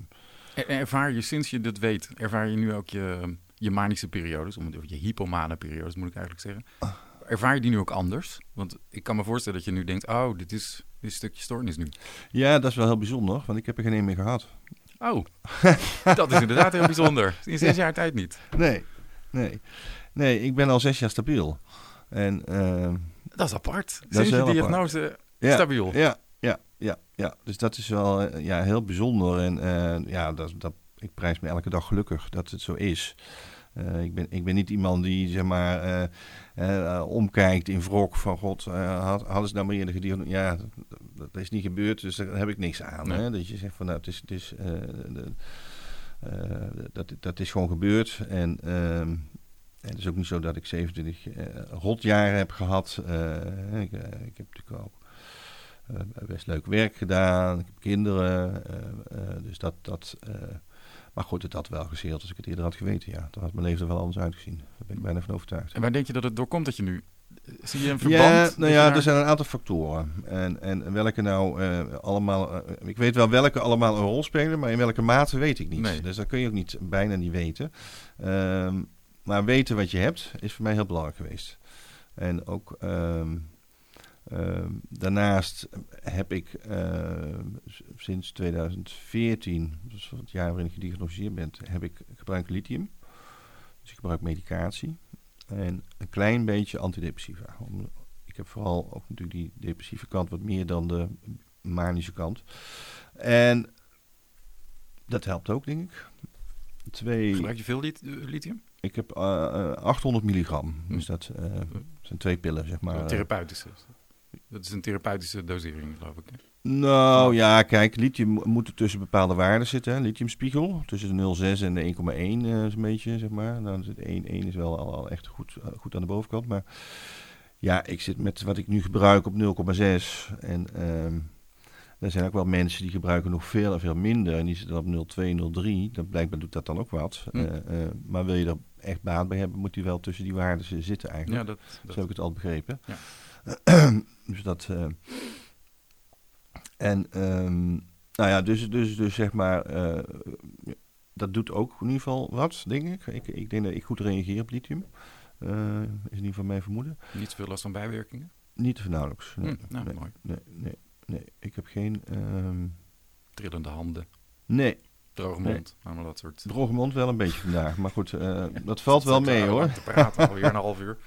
En ervaar je sinds je dit weet, ervaar je nu ook je, je manische periodes, om het- of je hypomane periodes moet ik eigenlijk zeggen. Ervaar je die nu ook anders? Want ik kan me voorstellen dat je nu denkt, oh, dit is, dit is een stukje stoornis nu. Ja, dat is wel heel bijzonder, want ik heb er geen een meer gehad. Oh, (laughs) dat is inderdaad heel bijzonder. (laughs) In zes jaar tijd niet. Nee, nee. Nee, ik ben al zes jaar stabiel. En, ehm, Dat is apart. Sinds je apart. diagnose ja, stabiel. Ja, ja, ja, ja. Dus dat is wel eh, ja, heel bijzonder. En eh, ja, dat, dat, ik prijs me elke dag gelukkig dat het zo is. Eh, ik, ben, ik ben niet iemand die zeg maar eh, eh, omkijkt in wrok van god, had, hadden ze nou maar eerder gediagnoseerd. Ja, dat, dat is niet gebeurd, dus daar heb ik niks aan. Nee. Hè? Dat je zegt van nou, het is, het is, de- dat, dat is gewoon gebeurd. En ehm, het is ook niet zo dat ik 27 eh, rotjaren heb gehad. Eh, ik, ik heb natuurlijk ook best leuk werk gedaan. Ik heb kinderen. dus dat. dat maar goed, het had wel gezeeld als ik het eerder had geweten. Ja, dan had mijn leven er wel anders uitgezien. Daar ben ik bijna van overtuigd. En waar denk je dat het door komt dat je nu... Zie je een verband? Ja, nou ja, er zijn een aantal factoren. En, en welke nou eh, allemaal... eh, ik weet wel welke allemaal een rol spelen, maar in welke mate weet ik niet. Nee. Dus dat kun je ook niet, bijna niet weten. Ehm, maar weten wat je hebt is voor mij heel belangrijk geweest. En ook ehm, ehm, daarnaast heb ik ehm, sinds 2014, dus het jaar waarin ik gediagnosticeerd ben, heb ik gebruik lithium. Dus ik gebruik medicatie. En een klein beetje antidepressiva. Om- Ik heb vooral ook natuurlijk die depressieve kant wat meer dan de manische kant. En dat helpt ook, denk ik. Twee, Gebruik je veel lit- eh, lithium? ik heb eh, eh, 800 milligram. Hm. Dus dat eh, zijn twee pillen, zeg maar. Therapeutische. Dat is een therapeutische dosering, geloof ik. hè? Nou ja, kijk, lithium mo- moet er tussen bepaalde waarden zitten. Hè? Lithiumspiegel, tussen de 0,6 en de 1,1 eh, is een beetje, zeg maar. Nou, dan zit 1, 1 is wel al, al echt goed, eh, goed aan de bovenkant. Maar ja, ik zit met wat ik nu gebruik op 0,6. En ehm, er zijn ook wel mensen die gebruiken nog veel en veel minder. En die zitten op 0,2, 0,3. Dan blijkbaar doet dat dan ook wat. Hm. Eh, eh, maar wil je er echt baat bij hebben, moet die wel tussen die waarden zitten eigenlijk. Ja, dat, Zo heb ik het al begrepen. Ja. (clears throat) dus dat. eh, en ehm, nou ja, dus, dus, dus zeg maar. eh, dat doet ook in ieder geval wat, denk ik. Ik, ik denk dat ik goed reageer op lithium. Eh, is in ieder geval mijn vermoeden. Niet zoveel last van bijwerkingen? Niet nauwelijks. Nee, Hm, nou, nee, mooi. nee, nee, nee. Ik heb geen. ehm, Trillende handen, nee, droge Nee. mond, allemaal dat soort... droge mond wel een beetje vandaag. Maar goed, dat valt wel mee hoor. te praten, alweer een half uur.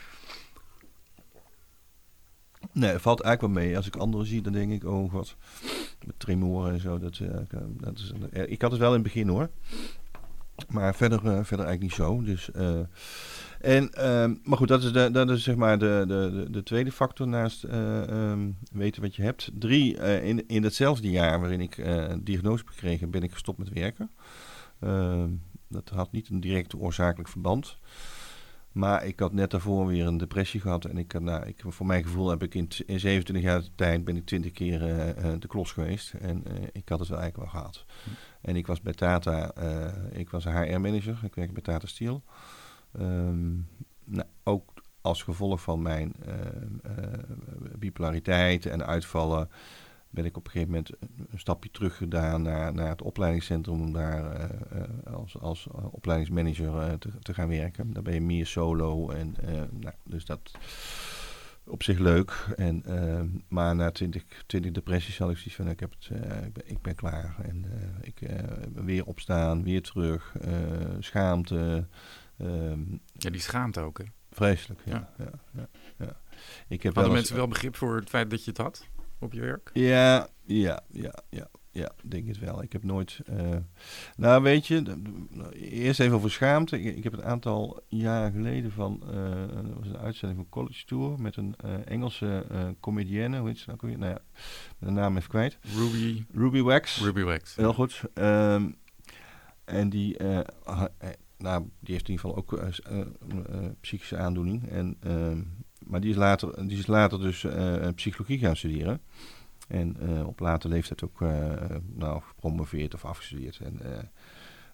Nee, valt eigenlijk wel mee. Als ik anderen zie, dan denk ik, oh god, met tremoren en zo. Dat, eh, dat is, eh, ik had het wel in het begin hoor. Maar verder, eh, verder eigenlijk niet zo. Dus, eh, en, ehm, maar goed, dat is, de, dat is zeg maar de, de, de, de tweede factor naast eh, ehm, weten wat je hebt. Drie, eh, in, in hetzelfde jaar waarin ik eh, diagnose heb gekregen, ben ik gestopt met werken. Ehm, dat had niet een direct oorzakelijk verband. Maar ik had net daarvoor weer een depressie gehad. En ik, had, nou, ik, voor mijn gevoel heb ik in, in 27 jaar tijd ben ik 20 keer eh, eh, de klos geweest. En eh, ik had het wel eigenlijk wel gehad. En ik was bij Tata, ik was HR-manager. Ik werkte bij Tata Steel. Ehm, nou, ook als gevolg van mijn bipolariteit en uitvallen ben ik op een gegeven moment een, stapje terug gedaan naar, naar het opleidingscentrum om daar eh, eh, als, als eh, opleidingsmanager te, te gaan werken. Daar ben je meer solo en nou, dus dat op zich leuk. En, eh, maar na 20, 20 depressies had ik zoiets van ik, heb het, ik, ben, ik ben klaar. En ik weer opstaan, weer terug, schaamte. ehm, Ja, die schaamt ook, hè? vreselijk, ja. Ja. ja. ja, ja. Ik heb Hadden wel eens- mensen wel begrip voor het feit dat je het had op je werk? Ja, ja, ja, ja. Ja, denk het wel. Ik heb nooit. eh, nou, weet je, nou, eerst even over schaamte. Ik, ik heb een aantal jaren geleden van. eh er was een uitzending van College Tour met een eh, Engelse eh comedienne. Hoe heet ze nou? Nou ja, de naam even kwijt. Ruby, Ruby Wax. Ruby Wax. Heel goed. Ehm, en die, nou, die heeft in ieder geval ook psychische aandoening. En, ehm, maar die is later, die is later dus eh, psychologie gaan studeren. En eh, op later leeftijd ook eh, nou, gepromoveerd of afgestudeerd. En, eh,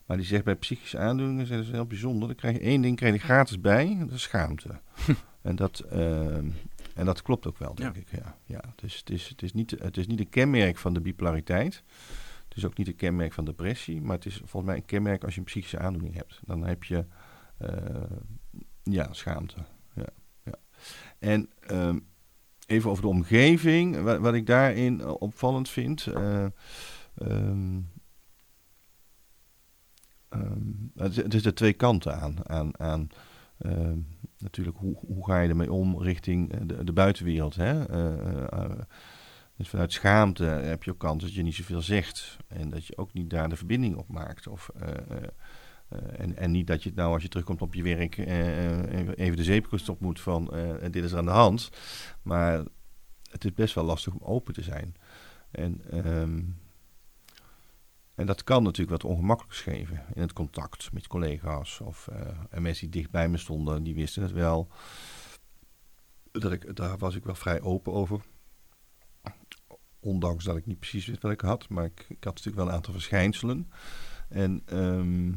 maar die zegt bij psychische aandoeningen, dat is heel bijzonder. Dan krijg je één ding krijg je gratis bij, dat is schaamte. (laughs) en, dat, ehm, en dat klopt ook wel, denk Ja. ik. Ja, ja. Dus het is, het, is niet, het is niet een kenmerk van de bipolariteit. Het is ook niet een kenmerk van depressie, maar het is volgens mij een kenmerk als je een psychische aandoening hebt. Dan heb je eh, ja, schaamte. En ehm, even over de omgeving, wat, wat ik daarin eh, opvallend vind. ehm, ehm, het, er twee kanten aan. aan, aan natuurlijk, hoe, hoe ga je ermee om richting eh, de, de buitenwereld? Hè? Dus vanuit schaamte heb je ook kans dat je niet zoveel zegt. En dat je ook niet daar de verbinding op maakt. Of, en, en niet dat je nou als je terugkomt op je werk eh, eh, even- de zeepkist op moet van eh, dit is aan de hand. Maar het is best wel lastig om open te zijn. En, ehm, en dat kan natuurlijk wat ongemakkelijks geven in het contact met collega's. Of eh, en mensen die dicht bij me stonden, die wisten het wel. Dat ik, daar was ik wel vrij open over. Ondanks dat ik niet precies wist wat ik had. Maar ik, ik had natuurlijk wel een aantal verschijnselen. En, ehm,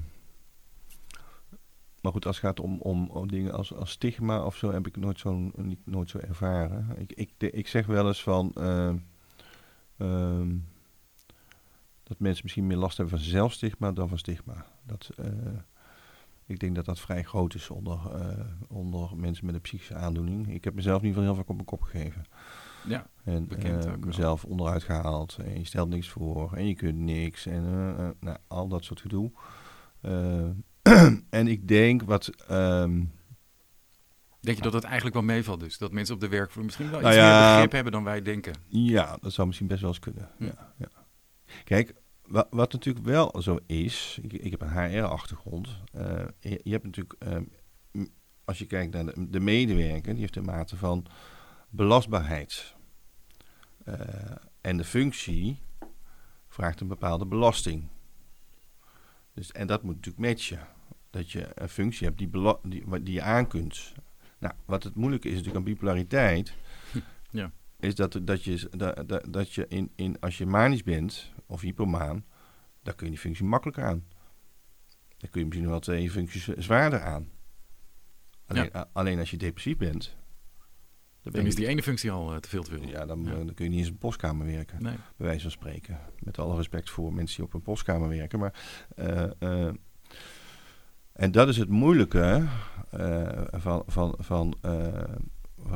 maar goed, als het gaat om, om, om dingen als, als stigma of zo, heb ik nooit zo, niet, nooit zo ervaren. Ik, ik, de- ik zeg wel eens van. ehm, ehm, dat mensen misschien meer last hebben van zelfstigma dan van stigma. Dat, eh, ik denk dat dat vrij groot is onder, eh, onder mensen met een psychische aandoening. Ik heb mezelf in ieder geval heel vaak op mijn kop gegeven. Ja, En Bekend eh, ook wel. mezelf onderuit gehaald. En je stelt niks voor. En je kunt niks. En eh, eh, nou, al dat soort gedoe. (clears throat) En ik denk wat... ehm, denk je dat het eigenlijk wel meevalt dus? Dat mensen op de werkvloer misschien wel Nou iets ja. meer begrip hebben dan wij denken. Ja, dat zou misschien best wel eens kunnen. Hm. Ja, ja. Kijk, wat, wat natuurlijk wel zo is, ik, ik heb een HR-achtergrond. eh, je, je hebt natuurlijk, ehm, als je kijkt naar de, de medewerker, die heeft een mate van belastbaarheid. Eh, en de functie vraagt een bepaalde belasting. Dus, en dat moet natuurlijk matchen. Dat je een functie hebt die, die, die je aan kunt. Nou, wat het moeilijke is natuurlijk aan bipolariteit (laughs) is dat, dat je, dat, dat, je in, in, als je manisch bent of hypomaan, dan kun je die functie makkelijker aan. Dan kun je misschien wel twee functies zwaarder aan. Alleen, alleen als je depressief bent, Dan is die ene functie al eh, te veel te veel. ja, dan, Ja. dan kun je niet eens in een postkamer werken. Nee. bij wijze van spreken. Met alle respect voor mensen die op een postkamer werken. Maar, eh, eh, en dat is het moeilijke eh, van, van, van, eh,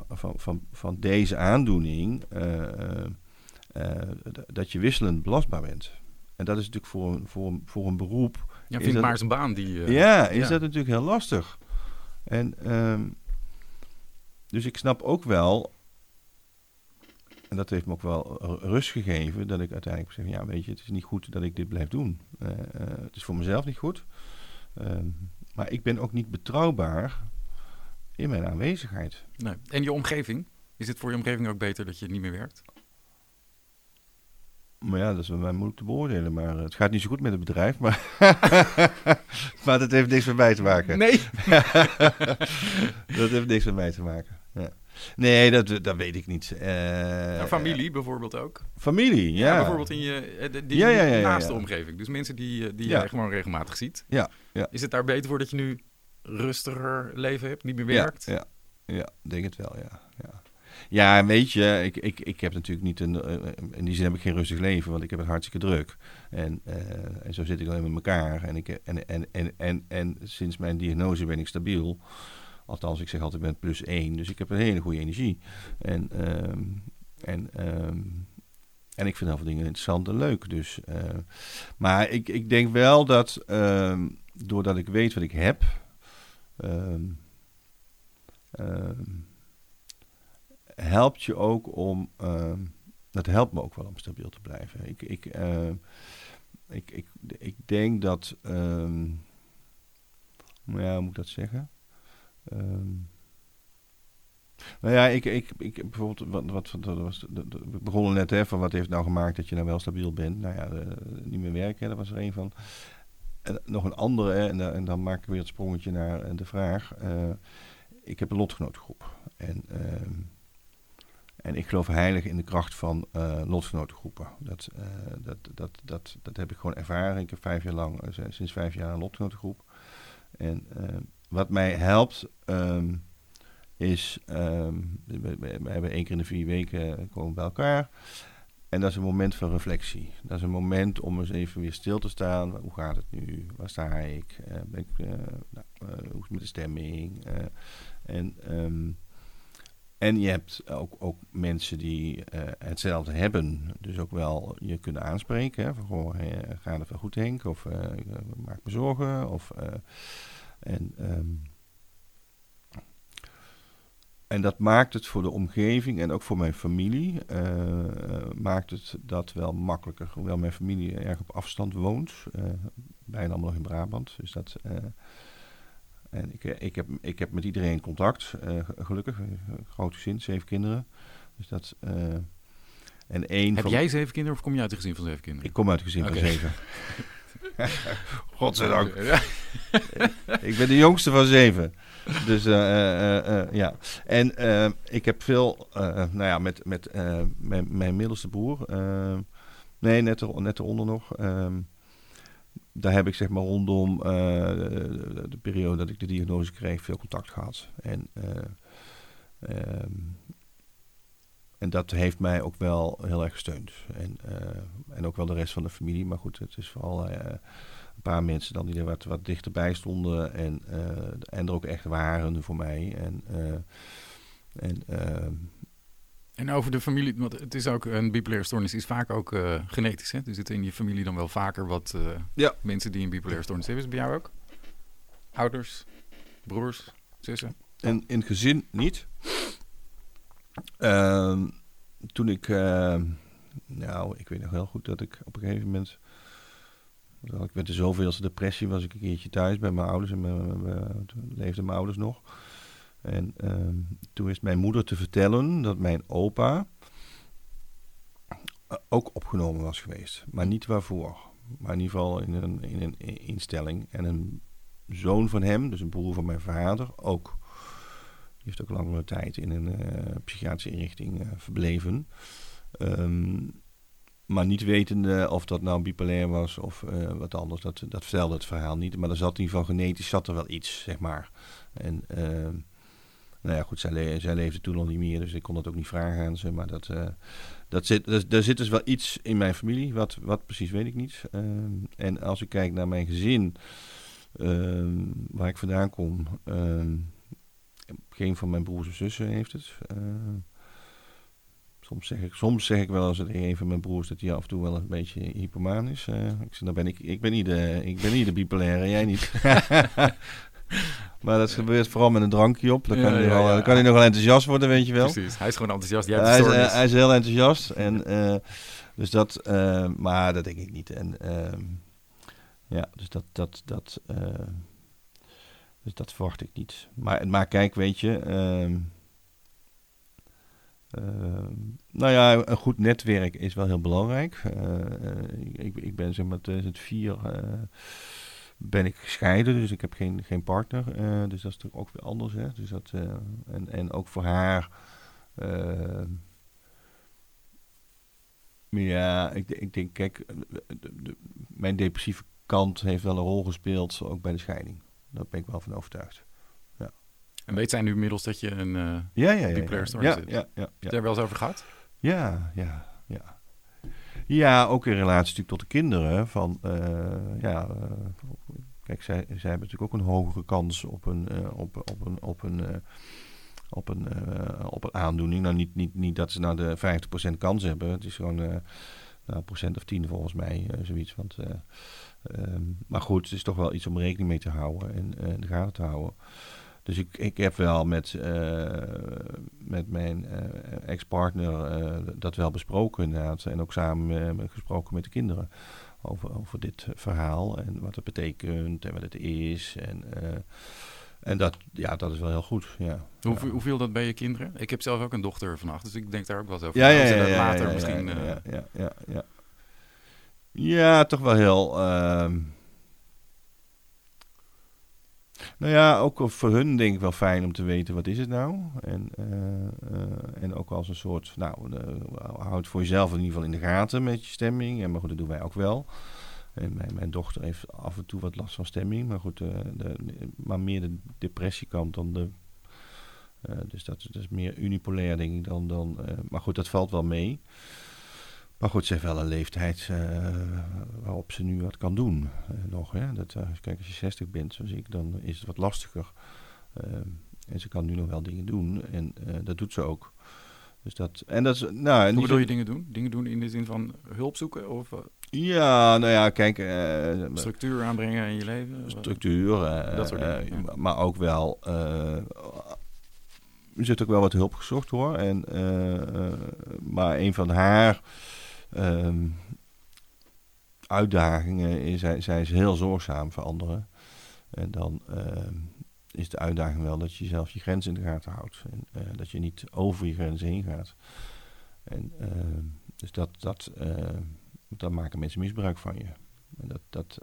van, van, van deze aandoening. eh, dat je wisselend belastbaar bent. En dat is natuurlijk voor, een- voor, een- voor een beroep. Ja, vind dat- maar eens een baan die... ja, is ja. dat natuurlijk heel lastig. En ehm, dus ik snap ook wel, en dat heeft me ook wel rust gegeven, dat ik uiteindelijk zeg, ja weet je, het is niet goed dat ik dit blijf doen. Eh, het is voor mezelf niet goed. Ehm, maar ik ben ook niet betrouwbaar in mijn aanwezigheid. Nee. En je omgeving? Is het voor je omgeving ook beter dat je niet meer werkt? Maar ja, dat is bij mij moeilijk te beoordelen. Maar eh, het gaat niet zo goed met het bedrijf. Maar, (laughs) maar dat heeft niks met mij te maken. Nee. (laughs) dat heeft niks met mij te maken. Nee, dat, dat weet ik niet. Eh, Nou, familie bijvoorbeeld ook. Familie, ja. Ja, bijvoorbeeld in je eh, de- die Ja, naaste omgeving. Dus mensen die, eh, die jij gewoon regelmatig ziet. Ja, ja. Is het daar beter voor dat je nu rustiger leven hebt, niet meer werkt? Ja, ja, denk het wel, ja. Ja, ja weet je, ik, ik, ik heb natuurlijk niet een... in die zin heb ik geen rustig leven, want ik heb het hartstikke druk. En, en zo zit ik alleen met elkaar. En, ik, en, en, en, en, en sinds mijn diagnose ben ik stabiel. Althans, ik zeg altijd, ik ben plus één. Dus ik heb een hele goede energie. En, ehm, en, ehm, en ik vind heel veel dingen interessant en leuk. Dus, eh, maar ik, ik denk wel dat, ehm, doordat ik weet wat ik heb... helpt je ook om. dat helpt me ook wel om stabiel te blijven. Ik, ik, ik, ik, ik denk dat. ja, hoe moet ik dat zeggen? Ehm, nou ja, ik, ik, ik bijvoorbeeld, wat, wat, wat was, we begonnen net hè, van wat heeft nou gemaakt dat je nou wel stabiel bent. Nou ja, eh, niet meer werken, dat was er een van. En nog een andere, en, da- en dan maak ik weer het sprongetje naar eh, de vraag. eh, ik heb een lotgenotengroep. En, ehm, en ik geloof heilig in de kracht van eh lotgenotengroepen. Dat, dat, dat, dat, dat heb ik gewoon ervaren. Ik heb vijf jaar lang, sinds vijf jaar een lotgenotengroep. En ehm, wat mij helpt, ehm, is, ehm, we, hebben één keer in de vier weken eh, komen bij elkaar. En dat is een moment van reflectie. Dat is een moment om eens even weer stil te staan. Hoe gaat het nu? Waar sta ik? Eh, ben ik eh, nou, hoe is het met de stemming? En, ehm, en je hebt ook, ook mensen die hetzelfde hebben. Dus ook wel je kunnen aanspreken. Hè, van, goh, gaat het wel goed Henk? Of maak me zorgen. Of, en, ehm, en dat maakt het voor de omgeving en ook voor mijn familie, eh, maakt het dat wel makkelijker. Hoewel mijn familie erg op afstand woont, eh, bijna allemaal nog in Brabant. Dus dat, eh, en ik, ik, heb, ik heb met iedereen contact, gelukkig. Een groot gezin, zeven kinderen. Dus dat, en één Heb van, jij zeven kinderen of kom je uit een gezin van zeven kinderen? Ik kom uit een gezin van zeven. (laughs) (laughs) Godzijdank. (laughs) Ik ben de jongste van zeven. Dus eh, eh, eh, ja. En ik heb veel, nou ja, met, met mijn, mijn middelste broer. nee, net, er, net eronder nog. ehm, daar heb ik zeg maar rondom de, de- de periode dat ik de diagnose kreeg veel contact gehad. En, eh, ehm, en dat heeft mij ook wel heel erg gesteund. En, eh, en ook wel de rest van de familie. Maar goed, het is vooral eh, een paar mensen dan die er wat, wat dichterbij stonden. En, eh, en er ook echt waren voor mij. En, eh, en ehm, En over de familie, want het is ook een bipolaire stoornis, is vaak ook eh, genetisch. Hè? Er zitten in je familie dan wel vaker wat eh, Ja. mensen die een bipolaire stoornis hebben. Is het bij jou ook? Ouders, broers, zussen? En in het gezin niet. Ehm, toen ik, ehm, nou, ik weet nog heel goed dat ik op een gegeven moment, ik werd de zoveelste depressie, was ik een keertje thuis bij mijn ouders en mijn, mijn- toen leefden mijn ouders nog. En ehm, toen wist mijn moeder te vertellen dat mijn opa eh, ook opgenomen was geweest, maar niet waarvoor. Maar in ieder geval in een, in een instelling. En een zoon van hem, dus een broer van mijn vader, ook. Die heeft ook langere tijd in een eh, psychiatrische inrichting eh, verbleven. Ehm, maar niet wetende of dat nou bipolair was of eh, wat anders, dat, dat vertelde het verhaal niet. Maar er zat in ieder geval genetisch zat er wel iets, zeg maar. En, ehm, Nou ja, goed, zij, zij leefde toen al niet meer, dus ik kon dat ook niet vragen aan ze. Maar dat, dat zit, dat, er zit dus wel iets in mijn familie, wat, wat precies weet ik niet. Ehm, en als ik kijk naar mijn gezin, waar ik vandaan kom, geen van mijn broers of zussen heeft het. soms, zeg ik, soms zeg ik wel als het een van mijn broers dat hij af en toe wel een beetje hypomaan is. Uh, ik, zeg, dan ben ik, ik, ben niet de, ik ben niet de bipolaire, jij niet. (laughs) Maar dat gebeurt vooral met een drankje op. Dan kan, hij, ja, dan kan hij nog wel enthousiast worden, weet je wel. Precies, hij is gewoon enthousiast. hij, is, uh, hij is heel enthousiast. (laughs) En, uh, dus dat, uh, maar dat denk ik niet. En ehm, ja, dus dat, dat, dat, dus dat verwacht ik niet. Maar, kijk, weet je. Ehm, nou ja, een goed netwerk is wel heel belangrijk. ik, ik ben zeg maar 2004 ben ik gescheiden, dus ik heb geen, geen partner. Dus dat is natuurlijk ook weer anders. Hè? Dus dat, en, en ook voor haar. Uh, ja, ik, ik denk, kijk, mijn depressieve kant heeft wel een rol gespeeld, ook bij de scheiding. Daar ben ik wel van overtuigd. Ja. En weet zij nu inmiddels dat je een uh, ja, ja, ja, ja, story ja, ja, ja, ja. Heb je er wel eens over gehad? Ja, ja, ja. Ja, ook in relatie natuurlijk tot de kinderen. Van, uh, ja, uh, kijk, zij, zij hebben natuurlijk ook een hogere kans op een, uh, op, op een, op een, op een, op een aandoening. Nou, niet, niet, niet dat ze nou de 50% kans hebben. Het is gewoon nou, een procent of tien volgens mij, zoiets. Want, um, maar goed, het is toch wel iets om rekening mee te houden en in de gaten te houden. Dus ik, ik heb wel met, uh, met mijn uh, ex-partner dat wel besproken inderdaad. En ook samen gesproken met de kinderen over, over dit verhaal. En wat het betekent en wat het is. En, en dat, ja, dat is wel heel goed. Ja. Hoe, ja. hoe viel dat bij je kinderen? Ik heb zelf ook een dochter vannacht, dus ik denk daar ook wel over. Ja, ja, ja, ja, later misschien... Ja, ja, ja, ja, toch wel heel... Uh, nou ja, ook voor hun denk ik wel fijn om te weten wat is het nou. En, uh, uh, en ook als een soort, nou, uh, houd voor jezelf in ieder geval in de gaten met je stemming. En maar goed, dat doen wij ook wel. En mijn, mijn dochter heeft af en toe wat last van stemming. Maar goed, de, maar meer de depressiekant dan de... dus dat, dat, is meer unipolair denk ik dan... dan maar goed, dat valt wel mee. Maar goed, ze heeft wel een leeftijd uh, waarop ze nu wat kan doen. Uh, nog, hè? Dat, uh, kijk, als je 60 bent, zoals ik, dan is het wat lastiger. en ze kan nu nog wel dingen doen. En dat doet ze ook. Dus dat, en dat is, nou, Hoe bedoel je dingen doen? Dingen doen in de zin van hulp zoeken? Of, ja, nou ja, kijk... structuur aanbrengen in je leven? Structuur. dat soort dingen. Ja. Maar ook wel... er zit ook wel wat hulp gezocht hoor. En, maar een van haar um, uitdagingen zij, zij is heel zorgzaam voor anderen. En dan uh, is de uitdaging wel dat je zelf je grenzen in de gaten houdt. En uh, dat je niet over je grenzen heen gaat. En uh, dus dat, dat, dan maken mensen misbruik van je. En dat, dat,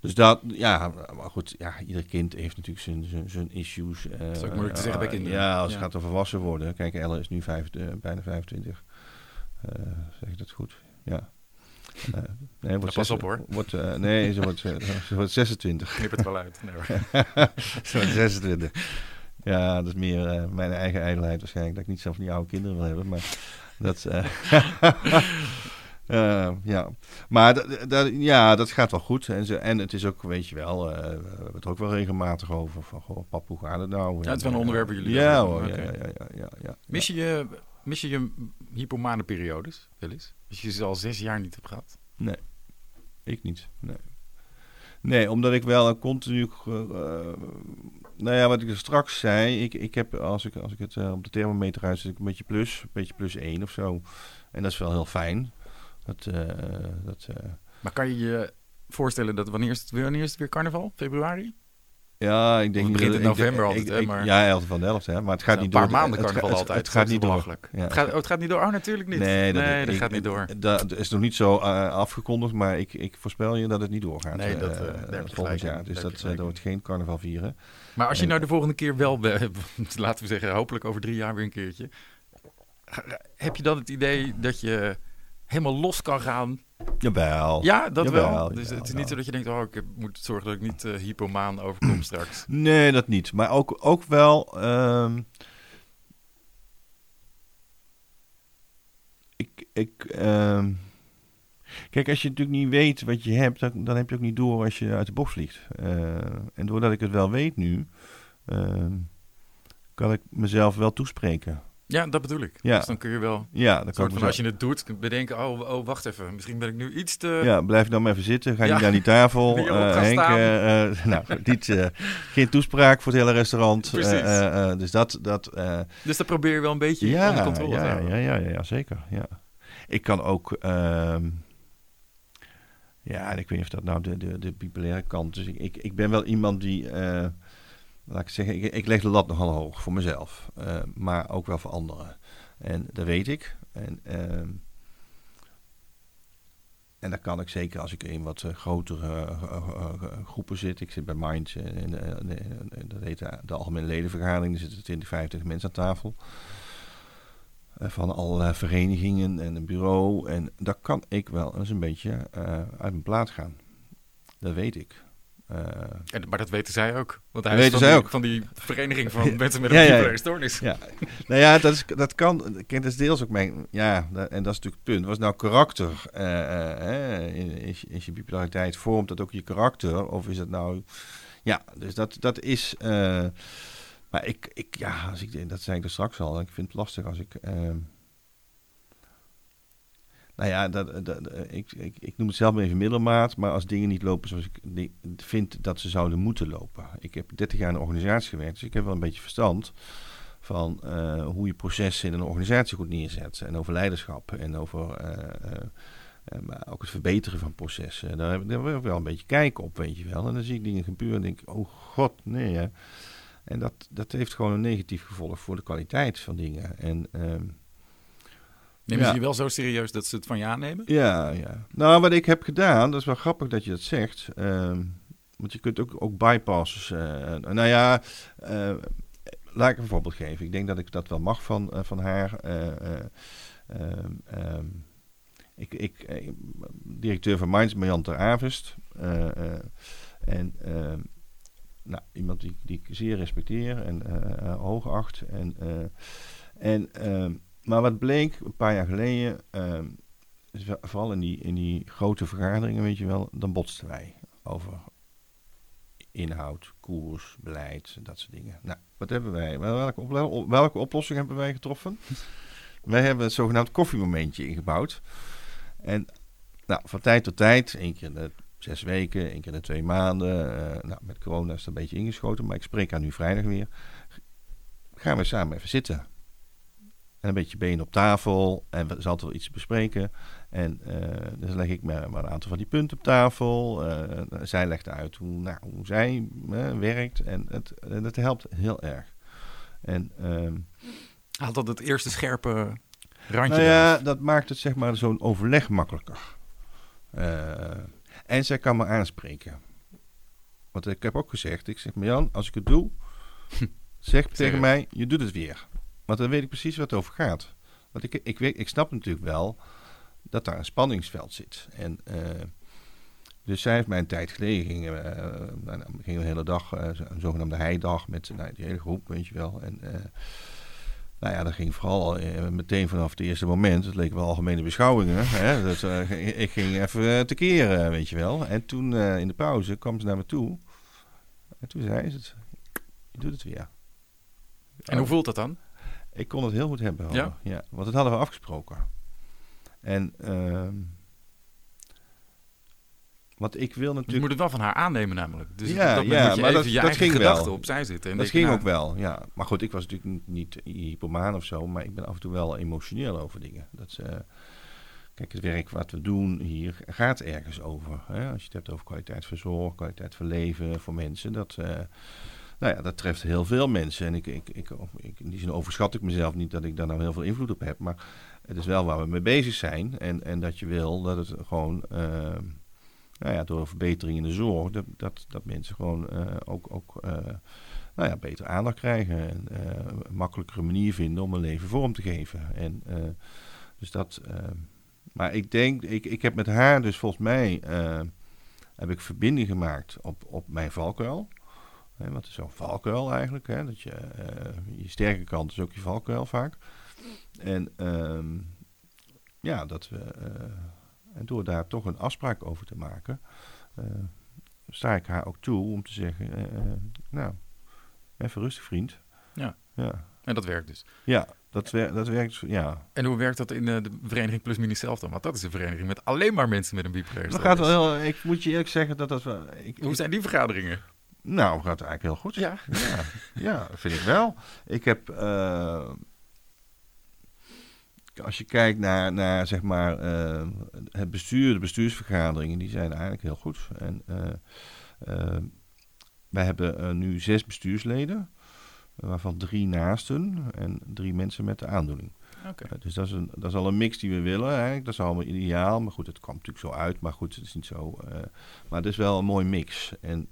dus dat, ja, maar goed, ja, ieder kind heeft natuurlijk zijn, zijn, zijn issues. dat is ook moeilijk te zeggen bij kinderen. Ja, als ja. het gaat over volwassen worden. Kijk, Elle is nu vijf, bijna 25. Uh, zeg ik dat goed? Ja. Uh, (laughs) nee, wordt pas op hoor. Wordt, uh, nee, ze wordt, (laughs) ze wordt 26. Knip het wel uit. Nee, (laughs) ze wordt 26. Ja, dat is meer mijn eigen ijdelheid waarschijnlijk. Dat ik niet zelf niet oude kinderen wil hebben. Maar dat... ja, maar ja, dat gaat wel goed. En, ze, en het is ook, weet je wel, we hebben het ook wel regelmatig over. Van, goh, pap, hoe gaat het nou? Ja, het is wel een onderwerp waar jullie ja, hoor, ja, ja, ja, ja, Mis je je Mis je je hypomane periodes wel eens? Als je ze al zes jaar niet hebt gehad? Nee, ik niet. Nee, nee omdat ik wel een continu... Uh, nou ja, wat ik straks zei, ik, ik heb als ik, als ik het uh, op de thermometer uit zit, ik een beetje plus, een beetje plus één of zo. En dat is wel heel fijn. Dat, uh, dat, maar kan je je voorstellen dat wanneer is, het, wanneer is het weer carnaval? Februari? Ja, ik denk niet. begint in november altijd, hè? Maar... Ja, 11 van de 11, hè? Maar het gaat niet door. Een paar maanden carnaval het, altijd. Het, gaat niet door. Ja. Het, gaat, oh, het niet door? Oh, natuurlijk niet. Nee, dat, gaat niet door. Dat is nog niet zo uh, afgekondigd, maar ik, ik voorspel je dat het niet doorgaat. Nee, dat, uh, uh, volgend jaar. Dus dat, dat wordt geen carnaval vieren. Maar als je nou de volgende keer wel, (laughs) laten we zeggen, hopelijk over drie jaar weer een keertje. Heb je dan het idee dat je helemaal los kan gaan Jawel. Ja, dat Jawel, wel. Dus het is niet zo dat je denkt, oh, ik moet zorgen dat ik niet eh, hypomaan overkom straks. (clears throat) Nee, dat niet. Maar ook, ook wel. ehm, ik. ik ehm, kijk, als je natuurlijk niet weet wat je hebt, dan, dan heb je ook niet door als je uit de bocht vliegt. Eh, en doordat ik het wel weet nu, ehm, kan ik mezelf wel toespreken. Ja, dat bedoel ik. Ja. Dus dan kun je wel, Ja, kan van, als je het doet, bedenken, oh, oh, wacht even, misschien ben ik nu iets te... Ja, blijf dan maar even zitten. Ga Ja. niet naar die tafel. (laughs) Eh, gaan Henk, eh, eh, (laughs) nou, niet, eh, geen toespraak voor het hele restaurant. Precies. Dus dat... dat Dus dat probeer je wel een beetje ja, onder controle te ja, houden. ja, ja, ja, ja, zeker. Ja. Ik kan ook... ehm, ja, ik weet niet of dat nou de, de, de bipolaire kant is. Ik, ik, ik ben wel iemand die... laat ik zeggen, ik, leg de lat nogal hoog voor mezelf. eh, maar ook wel voor anderen. En dat weet ik. En... ehm, en dat kan ik zeker als ik in wat eh, grotere eh, groepen zit. Ik zit bij Mind, in, in, in- dat heet de, Algemene Ledenvergadering. Er zitten 20, 50 mensen aan tafel. Van allerlei verenigingen en een bureau. En daar kan ik wel eens een beetje uit mijn plaat gaan. Dat weet ik. Eh, En, maar dat weten zij ook. Want hij Dat is van, zij die, ook. van die vereniging van mensen met een Ja, bipolaire stoornis. Ja, nou ja, dat, is, dat kan. Kijk, dat is deels ook mijn. Ja, dat- en dat is natuurlijk het punt. Was nou karakter? in- is, je- is je bipolariteit vormt dat ook je karakter? Of is het nou. Ja, dus dat, dat is. maar ik, ik, ja, als ik, dat zei ik er straks al. Ik vind het lastig als ik. Nou ja, dat, dat, ik, ik, ik noem het zelf maar even middelmaat. Maar als dingen niet lopen zoals ik vind dat ze zouden moeten lopen. Ik heb 30 jaar in een organisatie gewerkt, dus ik heb wel een beetje verstand van eh, hoe je processen in een organisatie goed neerzet. En over leiderschap en over eh, eh, eh, maar ook het verbeteren van processen. Daar heb, ik wel een beetje kijken op, weet je wel. En dan zie ik dingen gebeuren en denk ik, oh god, nee. Hè. En dat, dat heeft gewoon een negatief gevolg voor de kwaliteit van dingen. En ehm, Nemen ze je wel zo serieus dat ze het van je aannemen? ja, ja. Nou, wat ik heb gedaan, dat is wel grappig dat je dat zegt. ehm, want je kunt ook, ook bypasses. eh, nou ja, eh, laat ik een voorbeeld geven. Ik denk dat ik dat wel mag van, eh, van haar. eh, eh, ehm, ehm, ik, ik, directeur van Minds, Marjan ter Avest. en nou, iemand die, die ik zeer respecteer en hoog acht. En, en, maar wat bleek een paar jaar geleden, ehm, vooral in die, in die grote vergaderingen, weet je wel, dan botsten wij over inhoud, koers, beleid, dat soort dingen. Nou, wat hebben wij? Wel- Welke, op- welke oplossing hebben wij getroffen? (laughs) wij hebben het zogenaamd koffiemomentje ingebouwd. En nou, van tijd tot tijd, één keer in de zes weken, één keer in de twee maanden. eh, nou, met corona is het een beetje ingeschoten, maar ik spreek haar nu vrijdag weer. Gaan we samen even zitten. En een beetje benen op tafel. En we zal wel iets bespreken. En eh dus leg ik maar, maar een aantal van die punten op tafel. Eh, zij legt uit hoe, nou, hoe zij eh, werkt. En het, en het helpt heel erg. En ehm, Haalt dat het eerste scherpe randje nou ja, dat maakt het zeg maar zo'n overleg makkelijker. Eh, en zij kan me aanspreken. Want ik heb ook gezegd, ik zeg, Jan, als ik het doe, zeg tegen mij, je doet het weer. Want dan weet ik precies wat het over gaat. Want ik, ik, weet, ik snap natuurlijk wel dat daar een spanningsveld zit. En, eh, dus zij heeft mij een tijd geleden, we gingen een hele dag, eh, een zogenaamde heidag met nou, die hele groep, weet je wel. En eh, nou ja, dat ging vooral meteen vanaf het eerste moment. Het leek wel algemene beschouwingen. Hè? Dat, (laughs) ik ging even tekeer, eh, weet je wel. En toen in de pauze kwam ze naar me toe. En toen zei ze het. Je doet het weer. En hoe voelt dat dan? Ik kon het heel goed hebben. hoor. Ja? ja want dat hadden we afgesproken. En ehm wat ik wil Je natuurlijk... moet het wel van haar aannemen namelijk. Dus Ja, dat ja, moet je maar even dat- je ging wel. opzij zitten. En dat ging nou, ook wel, ja. Maar goed, ik was natuurlijk niet hypomaan of zo, maar ik ben af en toe wel emotioneel over dingen. Dat eh, kijk, het werk wat we doen hier gaat ergens over. Hè? Als je het hebt over kwaliteit van zorg, kwaliteit van leven voor mensen, dat, eh, nou ja, dat treft heel veel mensen. En ik, ik, ik, ik, in die zin overschat ik mezelf niet dat ik daar nou heel veel invloed op heb, maar het is wel waar we mee bezig zijn. En, en dat je wil dat het gewoon, eh, nou ja, door verbetering in de zorg, dat, dat, dat mensen gewoon eh, ook, ook eh, nou ja, beter aandacht krijgen. En een makkelijkere manier vinden om een leven vorm te geven. En, dus dat, Maar ik denk, ik, ik heb met haar dus volgens mij heb ik verbinding gemaakt op, op mijn valkuil. Hè, wat is zo'n valkuil eigenlijk? Hè? Dat je, eh, je sterke kant is ook je valkuil vaak. En ehm, ja, dat we, eh, en door daar toch een afspraak over te maken, eh, sta ik haar ook toe om te zeggen, nou, even rustig vriend. Ja. Ja, En dat werkt dus. ja dat, wer dat werkt, ja. En hoe werkt dat in de vereniging Plus Minus zelf dan? Want dat is een vereniging met alleen maar mensen met een bipolaire Dat gaat wel heel, ik moet je eerlijk zeggen dat dat wel... Ik, Hoe zijn die vergaderingen? Nou, gaat eigenlijk heel goed. Ja. Ja, ja vind ik wel. Ik heb, eh, als je kijkt naar, naar zeg maar, eh, het bestuur, de bestuursvergaderingen, die zijn eigenlijk heel goed. En eh, wij hebben nu zes bestuursleden, waarvan drie naasten en drie mensen met de aandoening. Oké. Eh, Dus dat is, een, dat is al een mix die we willen. Eigenlijk. Dat is allemaal ideaal. Maar goed, het kwam natuurlijk zo uit. Maar goed, het is niet zo. maar het is wel een mooi mix. En,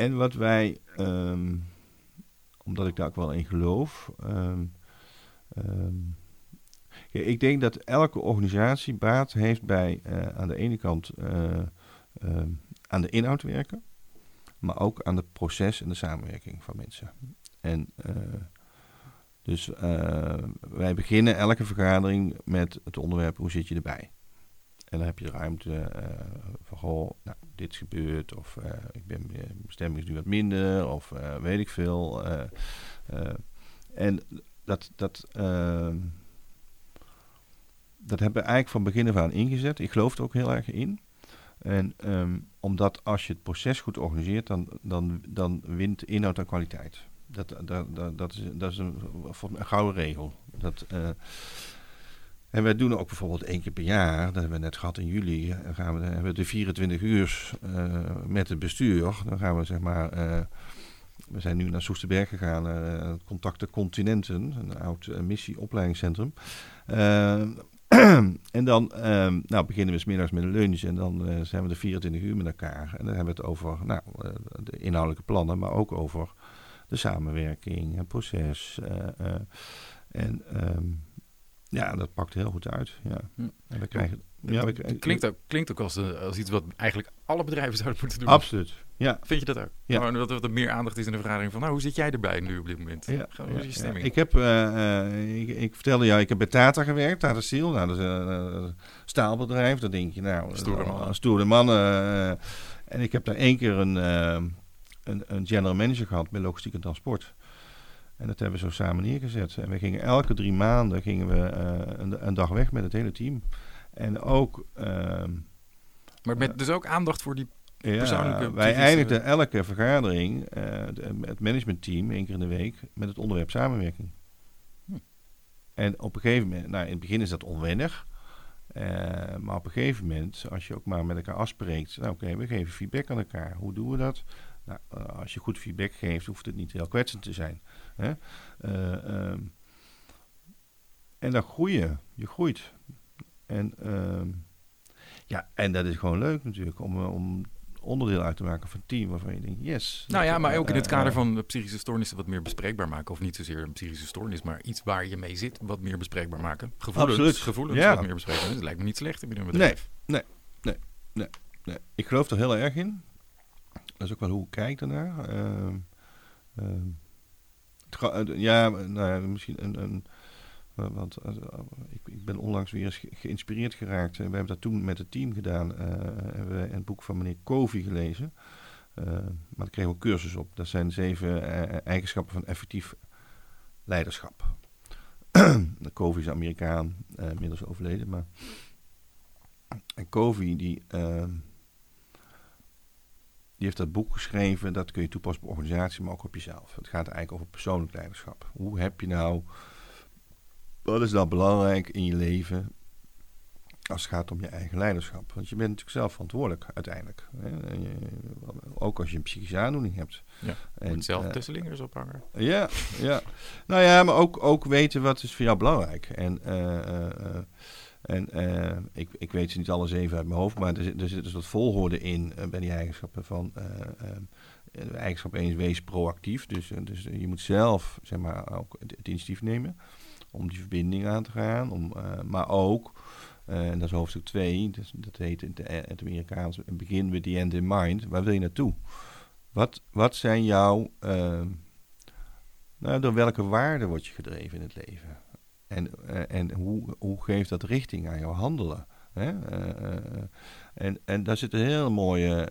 en wat wij, ehm, omdat ik daar ook wel in geloof. ehm, ehm, ja, ik denk dat elke organisatie baat heeft bij eh, aan de ene kant eh, aan de inhoud werken. Maar ook aan het proces en de samenwerking van mensen. En eh, dus wij beginnen elke vergadering met het onderwerp hoe zit je erbij. En dan heb je ruimte eh, van, goh, nou, dit is gebeurd, of eh, ik ben, eh, mijn stemming is nu wat minder, of eh, weet ik veel. eh, eh, en dat, dat, ehm, dat hebben we eigenlijk van begin af aan ingezet. Ik geloof er ook heel erg in. En ehm, omdat als je het proces goed organiseert, dan, dan, dan wint inhoud aan kwaliteit. Dat, dat, dat, dat, is, dat is een, gouden regel. Dat, eh, en wij doen ook bijvoorbeeld één keer per jaar, dat hebben we net gehad in juli, gaan we, hebben we de 24 uur eh, met het bestuur. Dan gaan we zeg maar, eh, we zijn nu naar Soesterberg gegaan, eh Contacten Continenten, een oud missieopleidingscentrum. (clears throat) En dan nou, beginnen we 's middags met een lunch en dan zijn we de 24 uur met elkaar. En dan hebben we het over nou, de inhoudelijke plannen, maar ook over de samenwerking, het proces. en ehm, ja, dat pakt heel goed uit. Ja. Hm. En we krijgen, ja, we het klinkt ook, klinkt ook als, eh, als iets wat eigenlijk alle bedrijven zouden moeten doen. Absoluut. Ja. Vind je dat ook? Ja. Gewoon dat er meer aandacht is in de vergadering van, nou, hoe zit jij erbij nu op dit moment? Ja, hoe is je ja, stemming? Ik heb, eh, eh, ik, ik vertelde jou, ik heb bij Tata gewerkt, Tata Steel. Nou, dat is een staalbedrijf. Dan denk je, nou, Stoere mannen. stoere mannen. en ik heb daar één keer een, een, een general manager gehad bij logistiek en transport. En dat hebben we zo samen neergezet. En we gingen elke drie maanden gingen we eh, een, een dag weg met het hele team. En ook... ehm, maar met dus ook aandacht voor die... Persoonlijke ja, wij eindigden elke vergadering, eh, de- het managementteam, één keer in de week, met het onderwerp samenwerking. Hm. En op een gegeven moment, nou in het begin is dat onwennig, eh, maar op een gegeven moment, als je ook maar met elkaar afspreekt, nou oké, we geven feedback aan elkaar. Hoe doen we dat? Nou, eh, als je goed feedback geeft, hoeft het niet heel kwetsend te zijn. Hè? Eh, ehm, en dan groei je, je groeit. En ehm, ja, en dat is gewoon leuk natuurlijk om, eh, om onderdeel uit te maken van een team waarvan je denkt, yes. Nou ja, maar ook in het Eh, kader van de psychische stoornissen wat meer bespreekbaar maken. Of niet zozeer een psychische stoornis, maar iets waar je mee zit wat meer bespreekbaar maken. Gevoelens, Absoluut. gevoelens Ja. wat meer bespreekbaar. Dat lijkt me niet slecht binnen een bedrijf. Nee, ik geloof er heel erg in. Dat is ook wel hoe ik kijk daarnaar. Ehm, ehm, eh, ja, nou ja, misschien een... een wa- want eh, ik, ik ben onlangs weer eens ge- geïnspireerd geraakt. Eh, We hebben dat toen met het team gedaan. eh, hebben we een boek van meneer Covey gelezen. Eh, maar kregen we een cursus op. Dat zijn zeven eh, eigenschappen van effectief leiderschap. de (clears throat) Covey is Amerikaan, eh, inmiddels overleden. Maar... En Covey, die, ehm, die heeft dat boek geschreven. Dat kun je toepassen op organisatie, maar ook op jezelf. Het gaat eigenlijk over persoonlijk leiderschap. Hoe heb je nou... Wat is nou belangrijk in je leven als het gaat om je eigen leiderschap? Want je bent natuurlijk zelf verantwoordelijk uiteindelijk. Hè? Je- ook als je een psychische aandoening hebt. Ja, En, Moet zelf tussen lingers ophangen. ja, ja. Nou ja, maar ook, ook weten wat is voor jou belangrijk. En, eh, en eh, ik, ik weet ze niet alle zeven uit mijn hoofd, maar er zit, er zit dus wat volgorde in eh, bij die eigenschappen van... de eigenschap 1 is wees proactief. Dus, dus je moet zelf zeg maar, ook het, het initiatief nemen. om die verbinding aan te gaan. Om, maar ook, en dat is hoofdstuk 2, dus dat heet in het Amerikaans Begin with the End in Mind. Waar wil je naartoe? Wat, wat zijn jouw, nou, door welke waarden word je gedreven in het leven? En, en hoe, hoe geeft dat richting aan jouw handelen? Hè? En, en daar zitten hele mooie,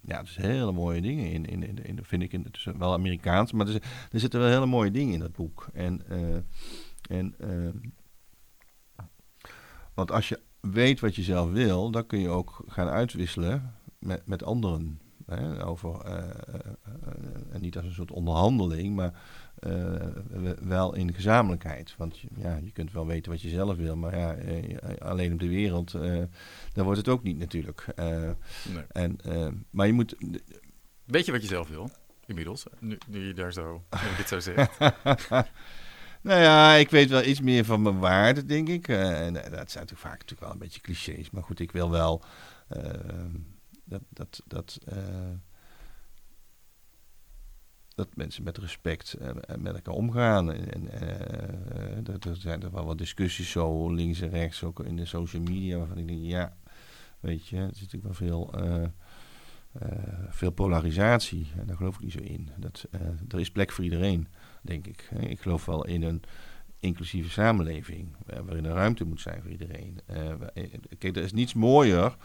ja, dus hele mooie dingen in. in, in, in vind ik, in, het is wel Amerikaans, maar er, zitten wel hele mooie dingen in dat boek. En, en want als je weet wat je zelf wil, dan kun je ook gaan uitwisselen met, met anderen. Hè, over, en niet als een soort onderhandeling, maar wel in gezamenlijkheid. Want ja, je kunt wel weten wat je zelf wil, maar ja, uh, alleen op de wereld, dan wordt het ook niet natuurlijk. Nee. en, maar je moet. Weet je wat je zelf wil, inmiddels, nu, nu je daar zo, (laughs) dit zo zegt? (laughs) nou ja, ik weet wel iets meer van mijn waarde, denk ik. en dat zijn natuurlijk vaak natuurlijk wel een beetje clichés, maar goed, ik wil wel dat. dat, dat dat mensen met respect uh, met elkaar omgaan. En, uh, er zijn er wel wat discussies zo links en rechts, ook in de social media, waarvan ik denk, ja, weet je, er zit natuurlijk wel veel, veel polarisatie. En daar geloof ik niet zo in. Dat, er is plek voor iedereen, denk ik. Ik geloof wel in een inclusieve samenleving, waarin er ruimte moet zijn voor iedereen. kijk, er is niets mooier.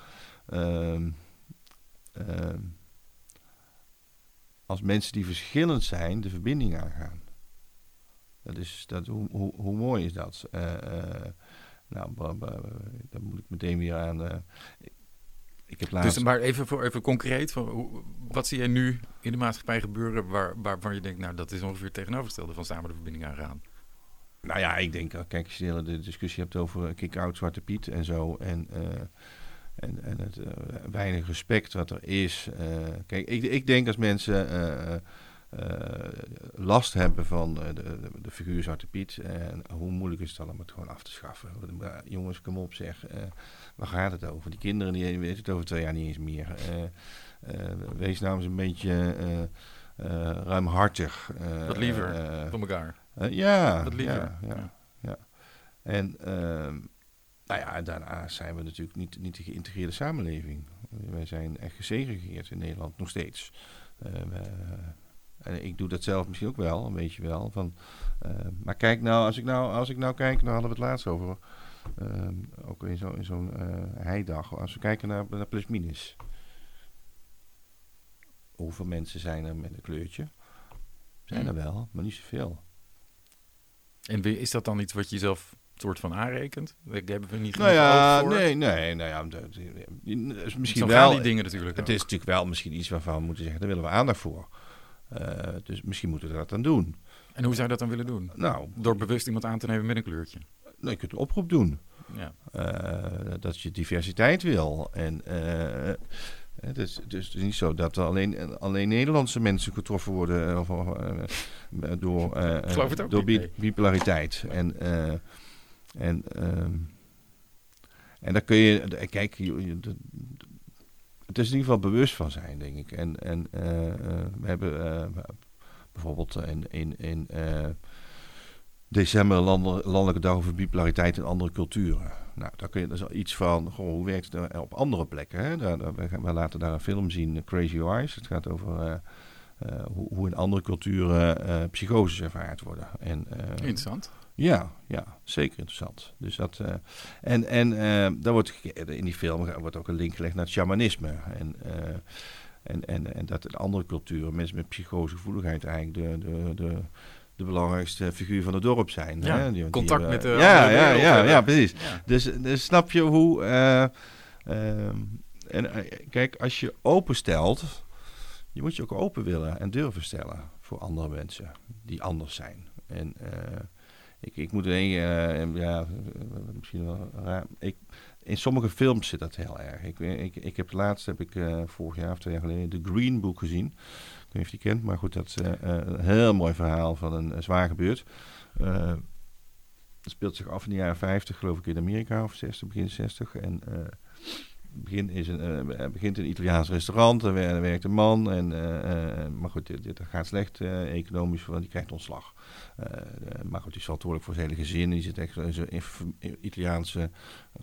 Ehm, ehm, als mensen die verschillend zijn de verbinding aangaan. Dat is, dat, hoe, hoe, hoe mooi is dat? Uh, nou, dan moet ik meteen weer aan. Uh, ik heb laatst... Dus maar even, voor, even concreet, wat zie jij nu in de maatschappij gebeuren waar, waarvan je denkt, nou dat is ongeveer het tegenovergestelde van samen de verbinding aangaan? Nou ja, ik denk, kijk, als je de hele discussie hebt over kick-out Zwarte Piet en zo. En en, en het uh, weinig respect wat er is. Uh, kijk, ik, ik denk als mensen uh, last hebben van de, de, de, figuur Zwarte Piet, en hoe moeilijk is het dan om het gewoon af te schaffen? jongens, kom op zeg, waar gaat het over? Die kinderen die weten het over twee jaar niet eens meer. wees nou eens een beetje ruimhartig. Wat liever voor elkaar. ja, Wat liever. ja, ja. ja. En ehm, nou ja, daarna zijn we natuurlijk niet, niet de geïntegreerde samenleving. Wij zijn echt gesegregeerd in Nederland, nog steeds. Uh, en ik doe dat zelf misschien ook wel, een beetje wel. Van, uh, maar kijk nou, als ik nou, als ik nou kijk, nou hadden we het laatst over, uh, ook in zo'n zo heidag, als we kijken naar, naar plus minus. Hoeveel mensen zijn er met een kleurtje? Zijn er wel, maar niet zoveel. En is dat dan iets wat je zelf soort van aanrekent? Ik hebben we niet nou ja, voor. nee, nee, nou ja, misschien wel. die dingen natuurlijk. Het is natuurlijk wel misschien iets waarvan we moeten zeggen, daar willen we aandacht voor. Uh, dus misschien moeten we dat dan doen. En hoe zou je dat dan willen doen? Nou, door bewust iemand aan te nemen met een kleurtje. Nou, je kunt een oproep doen. Ja. Uh, dat je diversiteit wil. En uh, dus, dus het is niet zo dat alleen, alleen Nederlandse mensen getroffen worden of, door, door bipolariteit. En en, uh, en daar kun je, kijk, je, het is in ieder geval bewust van zijn, denk ik. En, en uh, we hebben bijvoorbeeld in, in, in december landelijke dag over bipolariteit in andere culturen. Nou, daar kun je dus iets van, goh, hoe werkt het op andere plekken? Hè? Daar, daar, we, we, laten daar een film zien, Crazy Eyes. Het gaat over hoe, hoe, in andere culturen psychoses ervaard worden. En, Interessant. Ja, ja, zeker interessant. Dus dat, uh, en en uh, daar wordt in die film wordt ook een link gelegd naar het shamanisme. En, uh, en, en, en dat in andere culturen mensen met psychosegevoeligheid eigenlijk de, de, de, de belangrijkste figuur van het dorp zijn. Ja, hè? Die, contact die, met de ja, ja, ja, ja, precies. Ja. Dus, dus snap je hoe... Ehm, en kijk, als je openstelt, je moet je ook open willen en durven stellen voor andere mensen die anders zijn. En ik, ik moet alleen, uh, ja, misschien wel raar. Ik, in sommige films zit dat heel erg. Ik, ik, ik heb laatst, heb ik vorig jaar of twee jaar geleden, de Green Book gezien. Ik weet niet of je die kent, maar goed, dat is een heel mooi verhaal van een zwaar gebeurd. het speelt zich af in de jaren 50, geloof ik, in Amerika, of 60, begin 60. En begin is een, uh, begint een Italiaans restaurant, er werkt een man. En, uh, maar goed, dit, dit gaat slecht economisch, want die krijgt ontslag. maar goed, die is verantwoordelijk voor zijn hele gezin. Die zit echt in een Italiaanse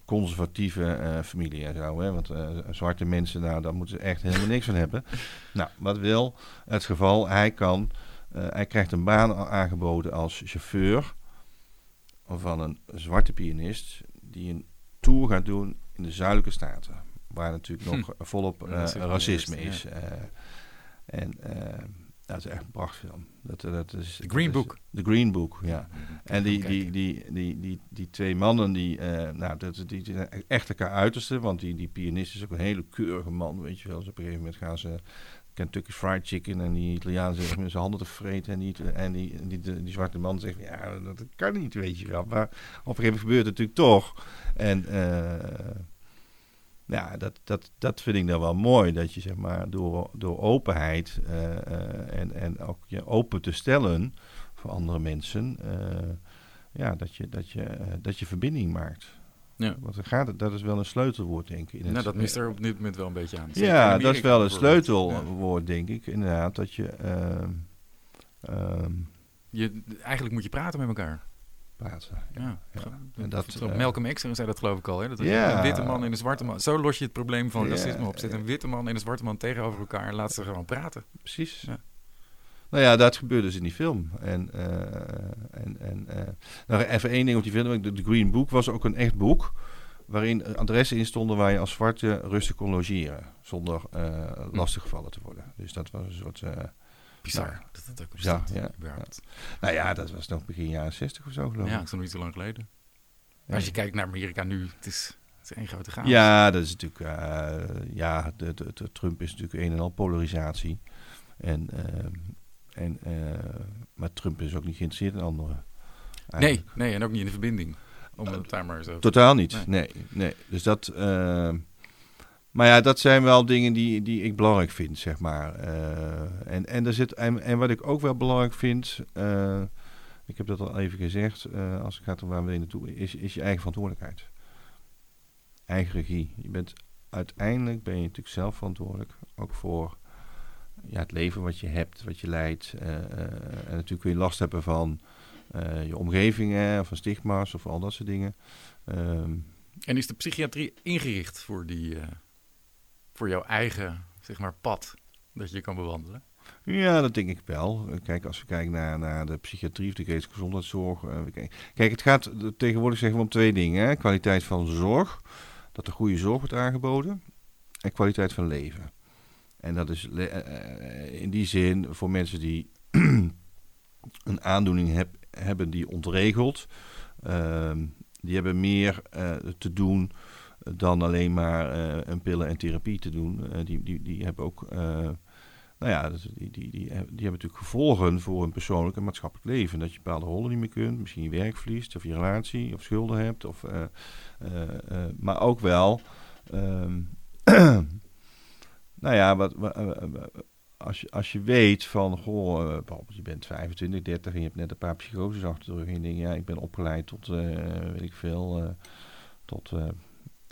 conservatieve familie en zo. Hè? Want zwarte mensen, nou, daar moeten ze echt helemaal niks van hebben. (laughs) Nou, wat wil het geval? Hij kan, hij krijgt een baan aangeboden als chauffeur van een zwarte pianist die een tour gaat doen in de zuidelijke staten. Waar natuurlijk nog hm. volop uh, racisme is. En uh, dat is echt een prachtfilm. Dat, dat is, The Green Book. De Green Book, ja. En die, die, die, die, die, die twee mannen, die, nou, dat, die, die zijn echt elkaar uiterste. Want die, die pianist is ook een hele keurige man, weet je wel. Dus op een gegeven moment gaan ze Kentucky Fried Chicken en die Italiaan zegt met zijn handen te vreten. En die, en die, die, die, zwarte man zegt, ja, dat kan niet, weet je wel. Maar op een gegeven moment gebeurt het natuurlijk toch. En uh, ja, dat, dat, dat vind ik dan wel mooi. Dat je zeg maar door, door openheid uh, en, en ook je open te stellen voor andere mensen. ja, dat je, dat, je, dat je verbinding maakt. Ja. Want dan gaat het, dat is wel een sleutelwoord, denk ik. In nou, dat mist er op dit moment wel een beetje aan. ja, dat is wel een sleutelwoord, denk ik. Inderdaad, dat je, uh, je... Eigenlijk moet je praten met elkaar. Praten, ja. ja. En dat, uh, Malcolm X zei dat geloof ik al. Hè? Dat een witte man en een zwarte man. Zo los je het probleem van racisme op. Zet een witte man en een zwarte man tegenover elkaar en laat ze gewoon praten. Precies. Ja. Nou ja, dat gebeurt dus in die film. En, uh, en, en uh, nou, even één ding op die film. De, Green Book was ook een echt boek. Waarin adressen in stonden waar je als zwarte rustig kon logeren. Zonder uh, lastiggevallen te worden. Dus dat was een soort. Bizar. Nou, dat het ook ja, ja, ja, Nou ja, dat was nog begin jaren 60 of zo geloof ik. Ja, dat is nog niet zo lang geleden. Als je kijkt naar Amerika nu, het is, het is één grote chaos. Ja, dat is natuurlijk... ja, de, de, de, Trump is natuurlijk een en al polarisatie. En ehm, en, uh, maar Trump is ook niet geïnteresseerd in anderen. Nee, nee, en ook niet in de verbinding. Om het daar maar zo Totaal niet, nee. nee, Dus dat... Maar ja, dat zijn wel dingen die, die ik belangrijk vind, zeg maar. Uh, en, en, er zit, en, en, wat ik ook wel belangrijk vind... ik heb dat al even gezegd, als het gaat om waar we naartoe... Is, is je eigen verantwoordelijkheid. Eigen regie. Je bent, uiteindelijk ben je natuurlijk zelf verantwoordelijk. Ook voor ja, het leven wat je hebt, wat je leidt. En natuurlijk kun je last hebben van je omgeving, of van stigma's of al dat soort dingen. Um, en is de psychiatrie ingericht voor, die, voor jouw eigen zeg maar, pad dat je kan bewandelen? Ja, dat denk ik wel. Kijk, als we kijken naar, naar de psychiatrie of de geestelijke gezondheidszorg. kijk, het gaat tegenwoordig zeggen om twee dingen. Hè? Kwaliteit van zorg, dat er goede zorg wordt aangeboden. En kwaliteit van leven. En dat is eh, eh, in die zin voor mensen die (clears throat) een aandoening heb, hebben die ontregelt. Ehm, die hebben meer te doen dan alleen maar uh, een pillen en therapie te doen. die, die, die hebben ook, nou ja, die, die, die, die hebben natuurlijk gevolgen voor hun persoonlijk en maatschappelijk leven. Dat je bepaalde rollen niet meer kunt, misschien je werk verliest, of je relatie, of schulden hebt. Of, maar ook wel. Ehm, (clears throat) Nou ja, wat, als, je, als je weet van, goh, uh, je bent 25, 30 en je hebt net een paar psychoses achter de rug. En je ja, ik ben opgeleid tot, weet ik veel, tot,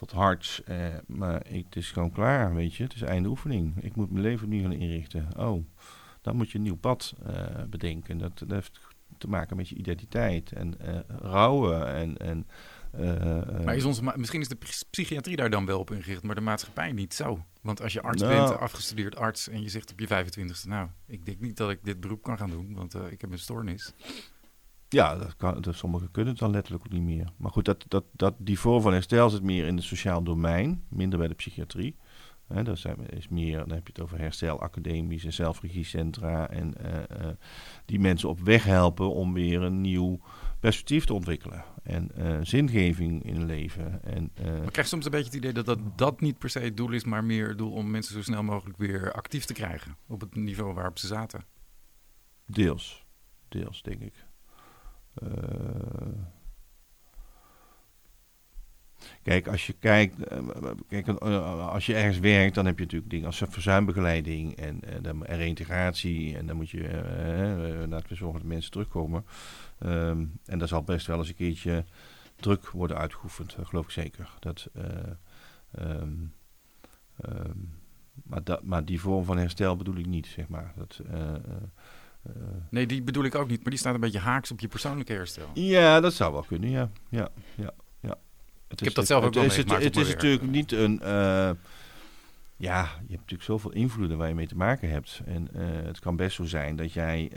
tot harts. maar ik, het is gewoon klaar, weet je. Het is einde oefening. Ik moet mijn leven nu gaan inrichten. Oh, dan moet je een nieuw pad bedenken. Dat, dat heeft te maken met je identiteit en rouwen en... en uh, maar is onze, misschien is de psychiatrie daar dan wel op ingericht, maar de maatschappij niet zo. Want als je arts nou. bent, afgestudeerd arts, en je zegt op je 25ste, nou, ik denk niet dat ik dit beroep kan gaan doen, want ik heb een stoornis. Ja, dat kan, dat, sommigen kunnen het dan letterlijk ook niet meer. Maar goed, dat, dat, dat, die vorm van herstel zit meer in het sociaal domein, minder bij de psychiatrie. He, dat zijn, is meer, dan heb je het over herstelacademies en zelfregiecentra. En uh, die mensen op weg helpen om weer een nieuw perspectief te ontwikkelen. En uh, zingeving in het leven. En, maar krijg soms een beetje het idee dat, dat dat niet per se het doel is, maar meer het doel om mensen zo snel mogelijk weer actief te krijgen. Op het niveau waarop ze zaten. Deels. Deels, denk ik. Uh, Kijk, als je kijkt, eh, kijk, eh, als je ergens werkt, dan heb je natuurlijk dingen als verzuimbegeleiding en, en, reintegratie. En dan moet je, uh, laten we zorgen dat mensen terugkomen. Ehm, en daar zal best wel eens een keertje druk worden uitgeoefend, geloof ik zeker. Dat, um, Ehm, maar, dat, maar die vorm van herstel bedoel ik niet, zeg maar. Dat, eh, nee, die bedoel ik ook niet, maar die staat een beetje haaks op je persoonlijke herstel. Ja, dat zou wel kunnen, ja. ja, ja, ja. Het ik heb dat zelf ook wel meegemaakt. Het, is natuurlijk niet een ja, je hebt natuurlijk zoveel invloeden waar je mee te maken hebt. En uh, het kan best zo zijn dat jij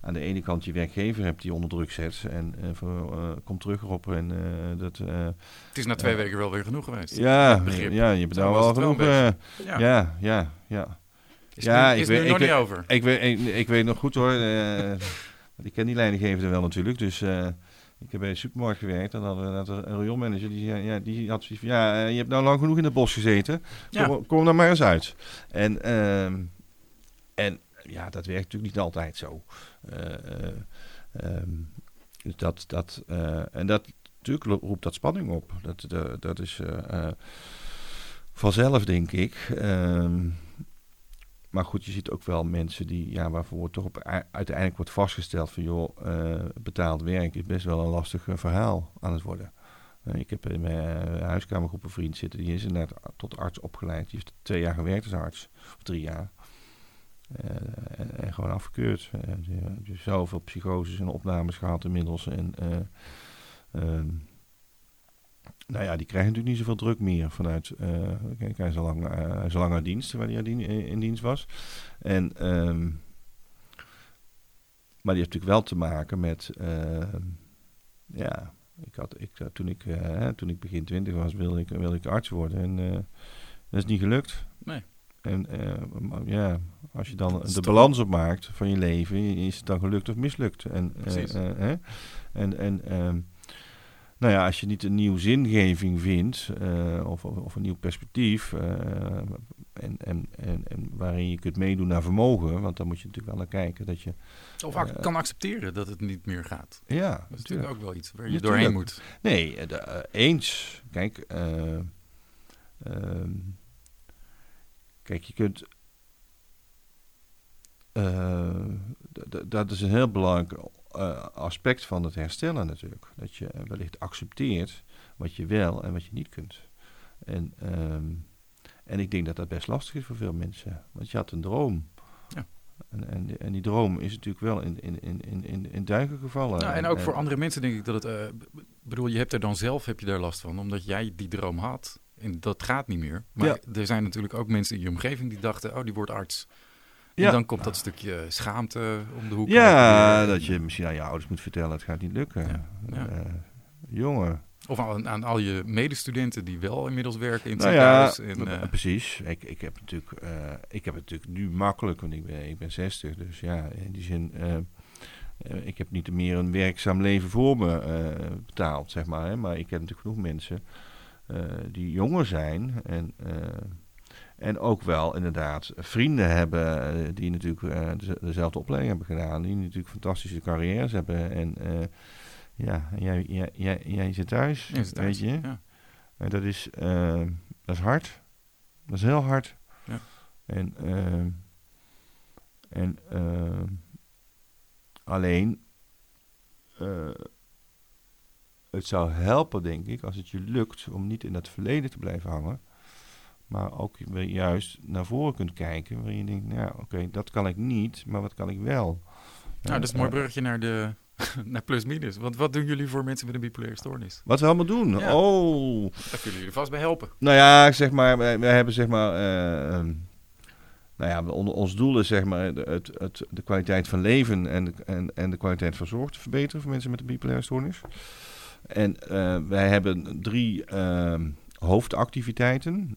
aan de ene kant je werkgever hebt die onder druk zet. En uh, voor, komt terug erop. En, dat, het is na twee weken wel weer genoeg geweest. Ja, ja je hebt nou wel genoeg. ja, ja, ja. ja. Is, ja, nu, ik weet, nog ik niet over? Ik weet, ik, ik, weet nog goed hoor. ik ken die leidinggevende wel natuurlijk. Dus ik heb bij een supermarkt gewerkt en dan had een rioolmanager die, ja, die had zoiets van, ja, eh, je hebt nou lang genoeg in het bos gezeten, kom, kom er maar eens uit. En, uh, en ja, dat werkt natuurlijk niet altijd zo. Uh, dat, dat, en dat, natuurlijk roept dat spanning op. Dat, dat, dat is vanzelf, denk ik. Uh, maar goed, je ziet ook wel mensen die, ja, waarvoor toch op, uiteindelijk wordt vastgesteld van joh, uh, betaald werk is best wel een lastig uh, verhaal aan het worden. Uh, ik heb in mijn huiskamergroep een vriend zitten, die is inderdaad tot arts opgeleid. Die heeft twee jaar gewerkt als arts, of drie jaar. En, en, gewoon afgekeurd. dus zoveel psychoses en opnames gehad inmiddels. En ehm, nou ja, die krijgen natuurlijk niet zoveel druk meer vanuit. Uh, kijk, hij is al lang, uh, is lang uit dienst, waar hij in, in dienst was. En, um, maar die heeft natuurlijk wel te maken met. Uh, ja, ik had, ik, toen, ik, toen ik begin twintig was, wilde ik, wilde ik arts worden. En dat is niet gelukt. Nee. En ja, als je dan de balans opmaakt van je leven, is het dan gelukt of mislukt? En, Precies. en, en um, nou ja, als je niet een nieuwe zingeving vindt uh, of, of, een nieuw perspectief uh, en, en, en, en, waarin je kunt meedoen naar vermogen, want dan moet je natuurlijk wel naar kijken dat je... Of uh, kan accepteren dat het niet meer gaat. Ja. Dat is natuurlijk ook wel iets waar je doorheen moet. Nee, de, eens. Kijk, ehm, kijk, je kunt... dat is een heel belangrijk uh, aspect van het herstellen natuurlijk. Dat je wellicht accepteert wat je wel en wat je niet kunt. En, um, en ik denk dat dat best lastig is voor veel mensen. Want je had een droom. Ja. En, en, en die droom is natuurlijk wel in, in, in, in, in duiken gevallen. Nou, en ook voor andere mensen denk ik dat het... Uh, bedoel, je hebt er dan zelf heb je daar last van. Omdat jij die droom had. En dat gaat niet meer. Maar ja. er zijn natuurlijk ook mensen in je omgeving die dachten... oh, die wordt arts. En dan komt dat stukje schaamte om de hoek. Ja, dat je misschien aan je ouders moet vertellen, het gaat niet lukken. Ja. Uh, jongen. Of aan, aan, al je medestudenten die wel inmiddels werken in het nou. Ja, en, uh, precies. Ik, ik, heb natuurlijk, uh, ik heb het natuurlijk nu makkelijk, want ik ben, ik ben 60. Dus ja, in die zin, ik heb niet meer een werkzaam leven voor me betaald, zeg maar. Hè. Maar ik heb natuurlijk genoeg mensen die jonger zijn en en ook wel inderdaad vrienden hebben eh, die natuurlijk uh, dezelfde opleiding hebben gedaan. Die natuurlijk fantastische carrières hebben. En uh, ja, jij, jij, jij, jij zit thuis, ja, zit thuis, weet je. Ja. En dat is, uh, dat is hard. Dat is heel hard. Ja. En, en alleen, het zou helpen, denk ik, als het je lukt om niet in het verleden te blijven hangen maar ook weer juist naar voren kunt kijken. Waarin je denkt, nou oké, dat kan ik niet, maar wat kan ik wel? Nou, dat is een mooi bruggetje naar de (laughs) naar plus-minus. Want wat doen jullie voor mensen met een bipolaire stoornis? Wat we allemaal doen? Ja. Oh. Daar kunnen jullie vast bij helpen. Nou ja, zeg maar, wij, wij hebben zeg maar... Uh, nou ja, ons doel is zeg maar het, het, de kwaliteit van leven en de, en, en de kwaliteit van zorg te verbeteren voor mensen met een bipolaire stoornis. En uh, wij hebben drie uh, hoofdactiviteiten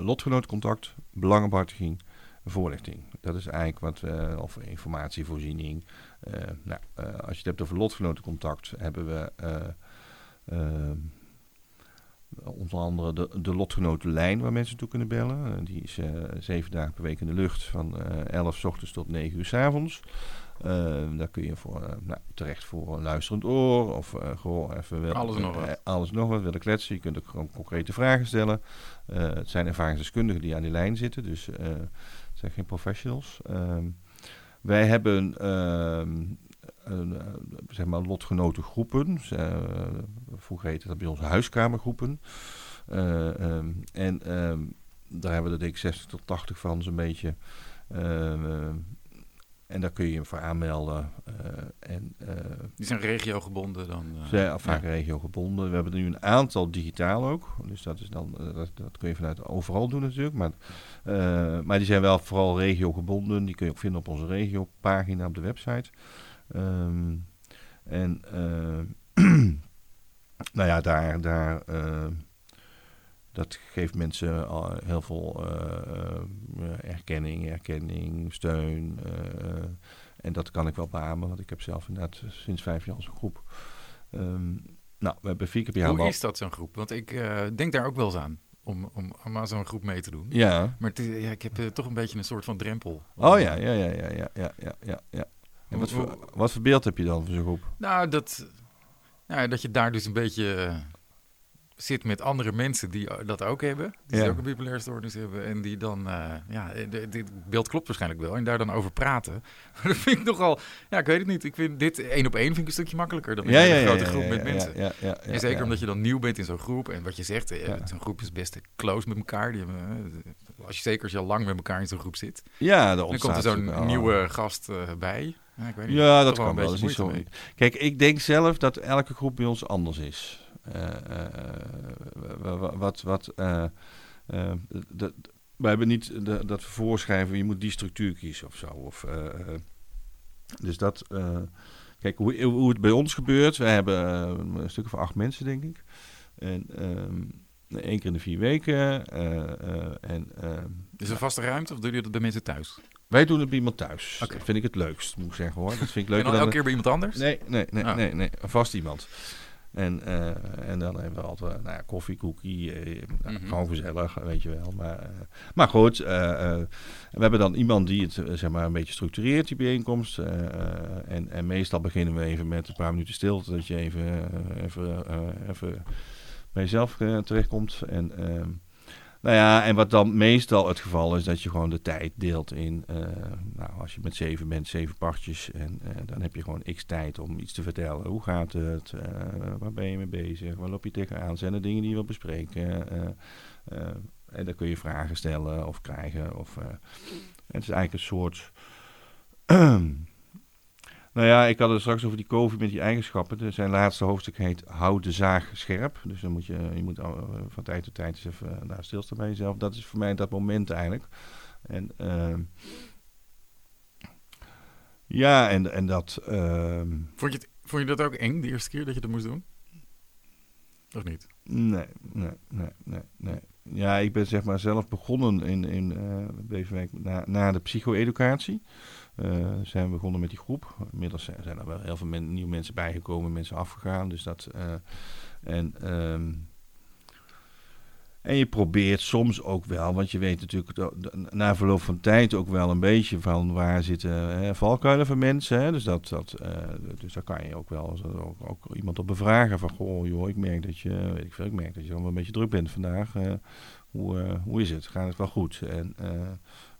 lotgenootcontact, belangenbehartiging, voorlichting. Dat is eigenlijk wat we, of informatievoorziening. Uh, nou, uh, als je het hebt over lotgenotencontact, hebben we onder andere de, de lotgenotenlijn waar mensen toe kunnen bellen. die is zeven dagen per week in de lucht van 11 s ochtends tot 9 uur s avonds. Uh, daar kun je voor, uh, nou, terecht voor een luisterend oor of uh, gewoon even wel, alles nog wat. alles nog wat willen kletsen. Je kunt ook gewoon concrete vragen stellen. het zijn ervaringsdeskundigen die aan die lijn zitten, dus het zijn geen professionals. Ehm, wij hebben ehm, zeg maar lotgenotengroepen vroeger heette dat bij ons huiskamergroepen. Eh, ehm, en ehm, daar hebben we er denk ik 60 tot 80 van zo'n beetje. Ehm, en daar kun je je voor aanmelden. Uh, en, uh, die zijn regiogebonden dan? Uh, zijn vaak ja. regiogebonden. We hebben er nu een aantal digitaal ook. Dus dat, is dan, dat, dat kun je vanuit overal doen natuurlijk. Maar, maar die zijn wel vooral regiogebonden. Die kun je ook vinden op onze regiopagina op de website. Um, en (clears throat) nou ja, daar, daar dat geeft mensen al heel veel uh, erkenning, erkenning, steun. En dat kan ik wel beamen, want ik heb zelf inderdaad sinds vijf jaar zo'n groep. Um, nou, we hebben vier keer per jaar... Hoe is dat zo'n groep? Want ik denk daar ook wel eens aan. Om, om, om aan zo'n groep mee te doen. Ja. Maar ja, ik heb toch een beetje een soort van drempel. Oh ja, ja, ja, ja, ja, ja, ja, ja. ja. En wat, voor, wat voor beeld heb je dan van zo'n groep? Nou, dat, nou, dat je daar dus een beetje zit met andere mensen die dat ook hebben. Die ja. ook een bipolaire stoornis hebben. En die dan, uh, ja, dit beeld klopt waarschijnlijk wel. En daar dan over praten. Maar (laughs) dat vind ik nogal, ja, ik weet het niet. Ik vind dit één op één vind ik een stukje makkelijker dan in ja, een ja, grote groep ja, met mensen. Ja, ja, en zeker omdat je dan nieuw bent in zo'n groep. En wat je zegt, eh, zo'n groep is best close met elkaar. Die hebben, eh, als je zeker als je al lang met elkaar in zo'n groep zit. Ja, dan komt er zo'n nieuwe gast uh, bij. Ja, ik weet niet, ja dat kan wel. Is niet zo. Kijk, ik denk zelf dat elke groep bij ons anders is. Uh, wat, wat, uh, dat, wij hebben niet de, dat we voorschrijven, je moet die structuur kiezen of zo. Of, dus dat, kijk, hoe, hoe het bij ons gebeurt, wij hebben een stuk of acht mensen, denk ik. En um, één keer in de vier weken. en, is er vaste ruimte of doen jullie dat bij mensen thuis? Wij doen het bij iemand thuis. Okay. Dat vind ik het leukst, moet ik zeggen hoor. Dat vind ik (laughs) leuker en dan elke keer bij iemand anders? Nee, nee, nee, oh. nee, nee, vast iemand. En, uh, en dan hebben we altijd nou ja, koffie, koekie, uh, nou, mm-hmm. gewoon gezellig, weet je wel. Maar, uh, maar goed, we hebben dan iemand die het zeg maar een beetje structureert, die bijeenkomst. en, en meestal beginnen we even met een paar minuten stilte, dat je even, even, even bij jezelf terechtkomt. En ehm, nou ja, en wat dan meestal het geval is, dat je gewoon de tijd deelt in, uh, nou, als je met zeven bent, zeven partjes. En uh, dan heb je gewoon x tijd om iets te vertellen. Hoe gaat het? Uh, waar ben je mee bezig? Waar loop je tegenaan? Zijn er dingen die je wilt bespreken? en dan kun je vragen stellen of krijgen. Of, het is eigenlijk een soort (clears throat) Nou ja, ik had het straks over die COVID met die eigenschappen. Zijn laatste hoofdstuk heet Houd de zaag scherp. Dus dan moet je, je moet uh, van tijd tot tijd eens even uh, daar stilstaan bij jezelf. Dat is voor mij dat moment eigenlijk. En uh, ja, en, en dat... Ehm, vond, je het, vond je dat ook eng, de eerste keer dat je dat moest doen? Of niet? Nee, nee, nee, nee, nee. Ja, ik ben zeg maar zelf begonnen in, in uh, Beverwijk na, na de psycho-educatie. Uh, zijn we begonnen met die groep. Inmiddels zijn er wel heel veel nieuwe mensen bijgekomen, mensen afgegaan. Dus dat, uh, en, um, en je probeert soms ook wel, want je weet natuurlijk na verloop van tijd ook wel een beetje van waar zitten valkuilen van mensen. Hè? Dus, dat, dat, uh, dus daar kan je ook wel ook, ook, iemand op bevragen van, goh joh, ik merk dat je, weet ik veel, ik merk dat je wel een beetje druk bent vandaag. hoe, hoe is het? Gaat het wel goed? En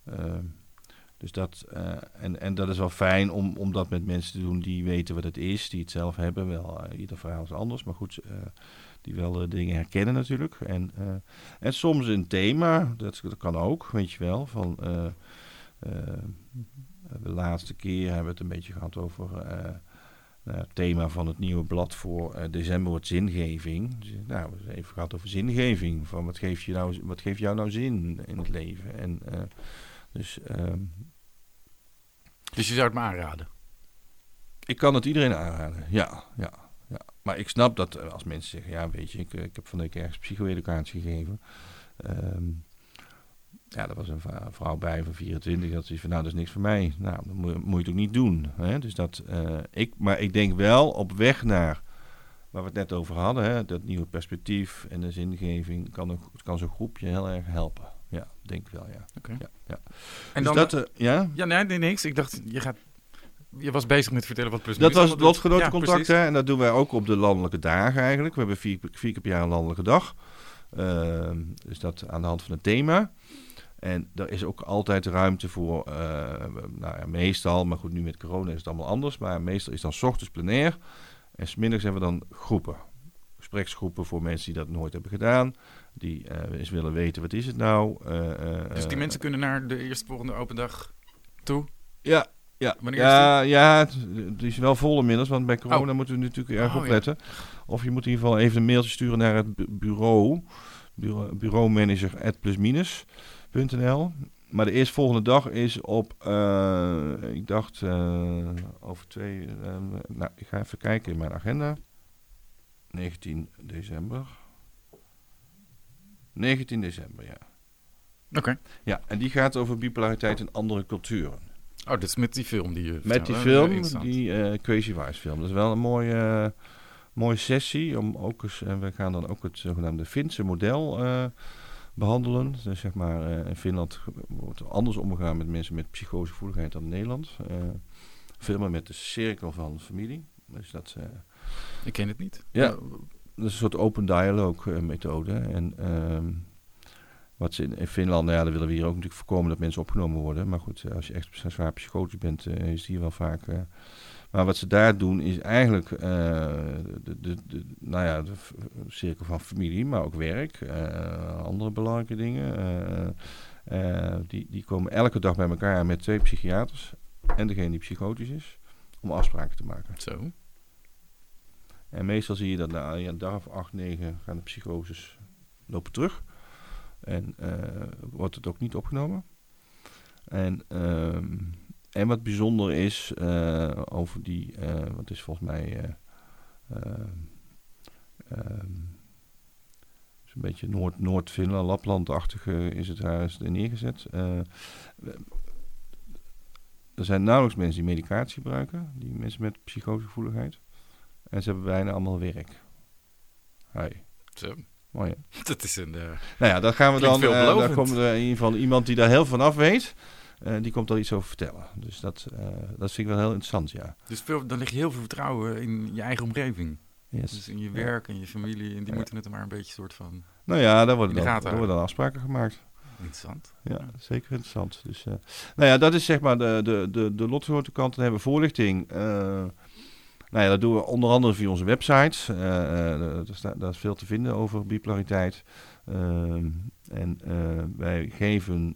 ehm, dus dat, uh, en, en dat is wel fijn om, om dat met mensen te doen die weten wat het is, die het zelf hebben. Wel, uh, ieder verhaal is anders, maar goed, uh, die wel de dingen herkennen natuurlijk. En, en soms een thema, dat, dat kan ook, weet je wel. Van, de laatste keer hebben we het een beetje gehad over het thema van het nieuwe blad voor december wordt zingeving. Dus, nou, we hebben even gehad over zingeving. Van wat geeft, je nou, wat geeft jou nou zin in het leven? En dus ehm, dus je zou het me aanraden? Ik kan het iedereen aanraden, ja. ja, ja. Maar ik snap dat eh, als mensen zeggen, ja weet je, ik, ik heb van de ergens psycho-educatie gegeven. Um, ja, er was een vrouw bij van 24, dat ze van, nou, dat is niks voor mij. Nou, dat moet, je het ook niet doen. Hè? Dus dat, uh, ik, maar ik denk wel op weg naar, waar we het net over hadden, hè, dat nieuwe perspectief en de zingeving, kan, een, kan zo'n groepje heel erg helpen. Ja, denk wel, ja. Okay. ja, ja. En dus dan, dat, uh, ja? Ja, nee, nee, niks. Ik dacht, je gaat... Je was bezig met vertellen wat plus Dat was het lotgenotencontact, ja, hè? En dat doen wij ook op de landelijke dagen eigenlijk. We hebben vier, vier keer per jaar een landelijke dag. Uh, dus dat aan de hand van het thema. En er is ook altijd ruimte voor, uh, nou ja, meestal, maar goed, nu met corona is het allemaal anders. Maar meestal is dan s ochtends plenair en smiddags hebben we dan groepen gespreksgroepen voor mensen die dat nooit hebben gedaan. Die eh, eens willen weten, wat is het nou? Eh, eh, Dus die mensen kunnen naar de eerstvolgende open dag toe. Ja, ja. Wanneer ja, ja, het, is wel vol inmiddels, want bij corona Oh. moeten we natuurlijk erg Oh, ja. opletten. Of je moet in ieder geval even een mailtje sturen naar het bu- bureau, bureau bureaumanager at plusminus.nl. Maar de eerstvolgende dag is op, eh, ik dacht, eh, over twee, nou, ik ga even kijken in mijn agenda. 19 december. 19 december, ja. Oké. Ja, en die gaat over bipolariteit in andere culturen. Oh, dat is met die film die je Met die film, die eh, Crazy Wise film. Dat is wel een mooie, mooie sessie. Om ook eens, en we gaan dan ook het zogenaamde Finse model eh, behandelen. Dus zeg maar, eh, in Finland wordt er anders omgegaan met mensen met psychosegevoeligheid dan in Nederland. Filmen met de cirkel van familie. Dus dat, Ik ken het niet. Ja. Dat is een soort open dialogue eh, methode. En ehm, wat ze in, in Finland, nou ja, dat willen we hier ook natuurlijk voorkomen dat mensen opgenomen worden. Maar goed, eh, als je echt zwaar psychotisch bent, eh, is die wel vaak. maar wat ze daar doen is eigenlijk de, de, de, nou ja, de cirkel van familie, maar ook werk, andere belangrijke dingen. die, die komen elke dag bij elkaar met twee psychiaters en degene die psychotisch is, om afspraken te maken. Zo. En meestal zie je dat na ja, een dag of acht, negen gaan de psychoses lopen terug. En eh, wordt het ook niet opgenomen. En, ehm, en wat bijzonder is eh, over die, eh, wat is volgens mij eh, ehm, een beetje Noord- Noord-Finland, Lapland-achtige is het daar is neergezet. Er zijn nauwelijks mensen die medicatie gebruiken, die mensen met psychosegevoeligheid. En ze hebben bijna allemaal werk. Hi. Zo. Mooi hè? (laughs) Dat is een... eh, Nou ja, dan gaan we dan. eh daar komt er in ieder geval iemand die daar heel van af weet. eh, die komt daar iets over vertellen. Dus dat, eh, dat vind ik wel heel interessant, ja. dus veel, dan lig je heel veel vertrouwen in je eigen omgeving. Yes. Dus in je werk en je familie. En die moeten het maar een beetje soort van... Nou ja, daar worden, dan, daar worden dan afspraken gemaakt. Interessant. Ja, zeker interessant. Dus, eh, nou ja, dat is zeg maar de, de, de, de lotgenotenkant. Dan hebben we voorlichting. eh, nou ja, dat doen we onder andere via onze website. Eh, eh, daar, daar is veel te vinden over bipolariteit. Ehm, en eh, wij geven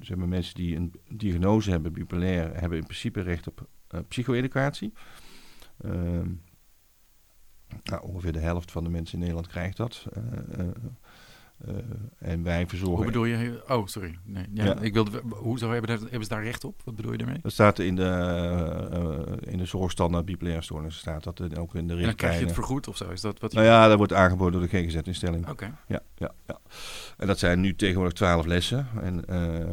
zeg maar, mensen die een diagnose hebben, bipolair, hebben in principe recht op psycho-educatie. Ehm, nou, ongeveer de helft van de mensen in Nederland krijgt dat. Eh, en wij verzorgen... Hoe bedoel je? Oh, sorry. Nee, ja, Ja. Ik wilde, hoezo hebben, hebben ze daar recht op? Wat bedoel je daarmee? Dat staat in de, eh, in de zorgstandaard bipolaire stoornissen. Staat dat er ook in de En dan krijg je het vergoed of zo? Is dat wat je... Nou ja, dat wordt aangeboden door de GGZ-instelling. Oké. Ja, ja, ja. En dat zijn nu tegenwoordig twaalf lessen. En, eh,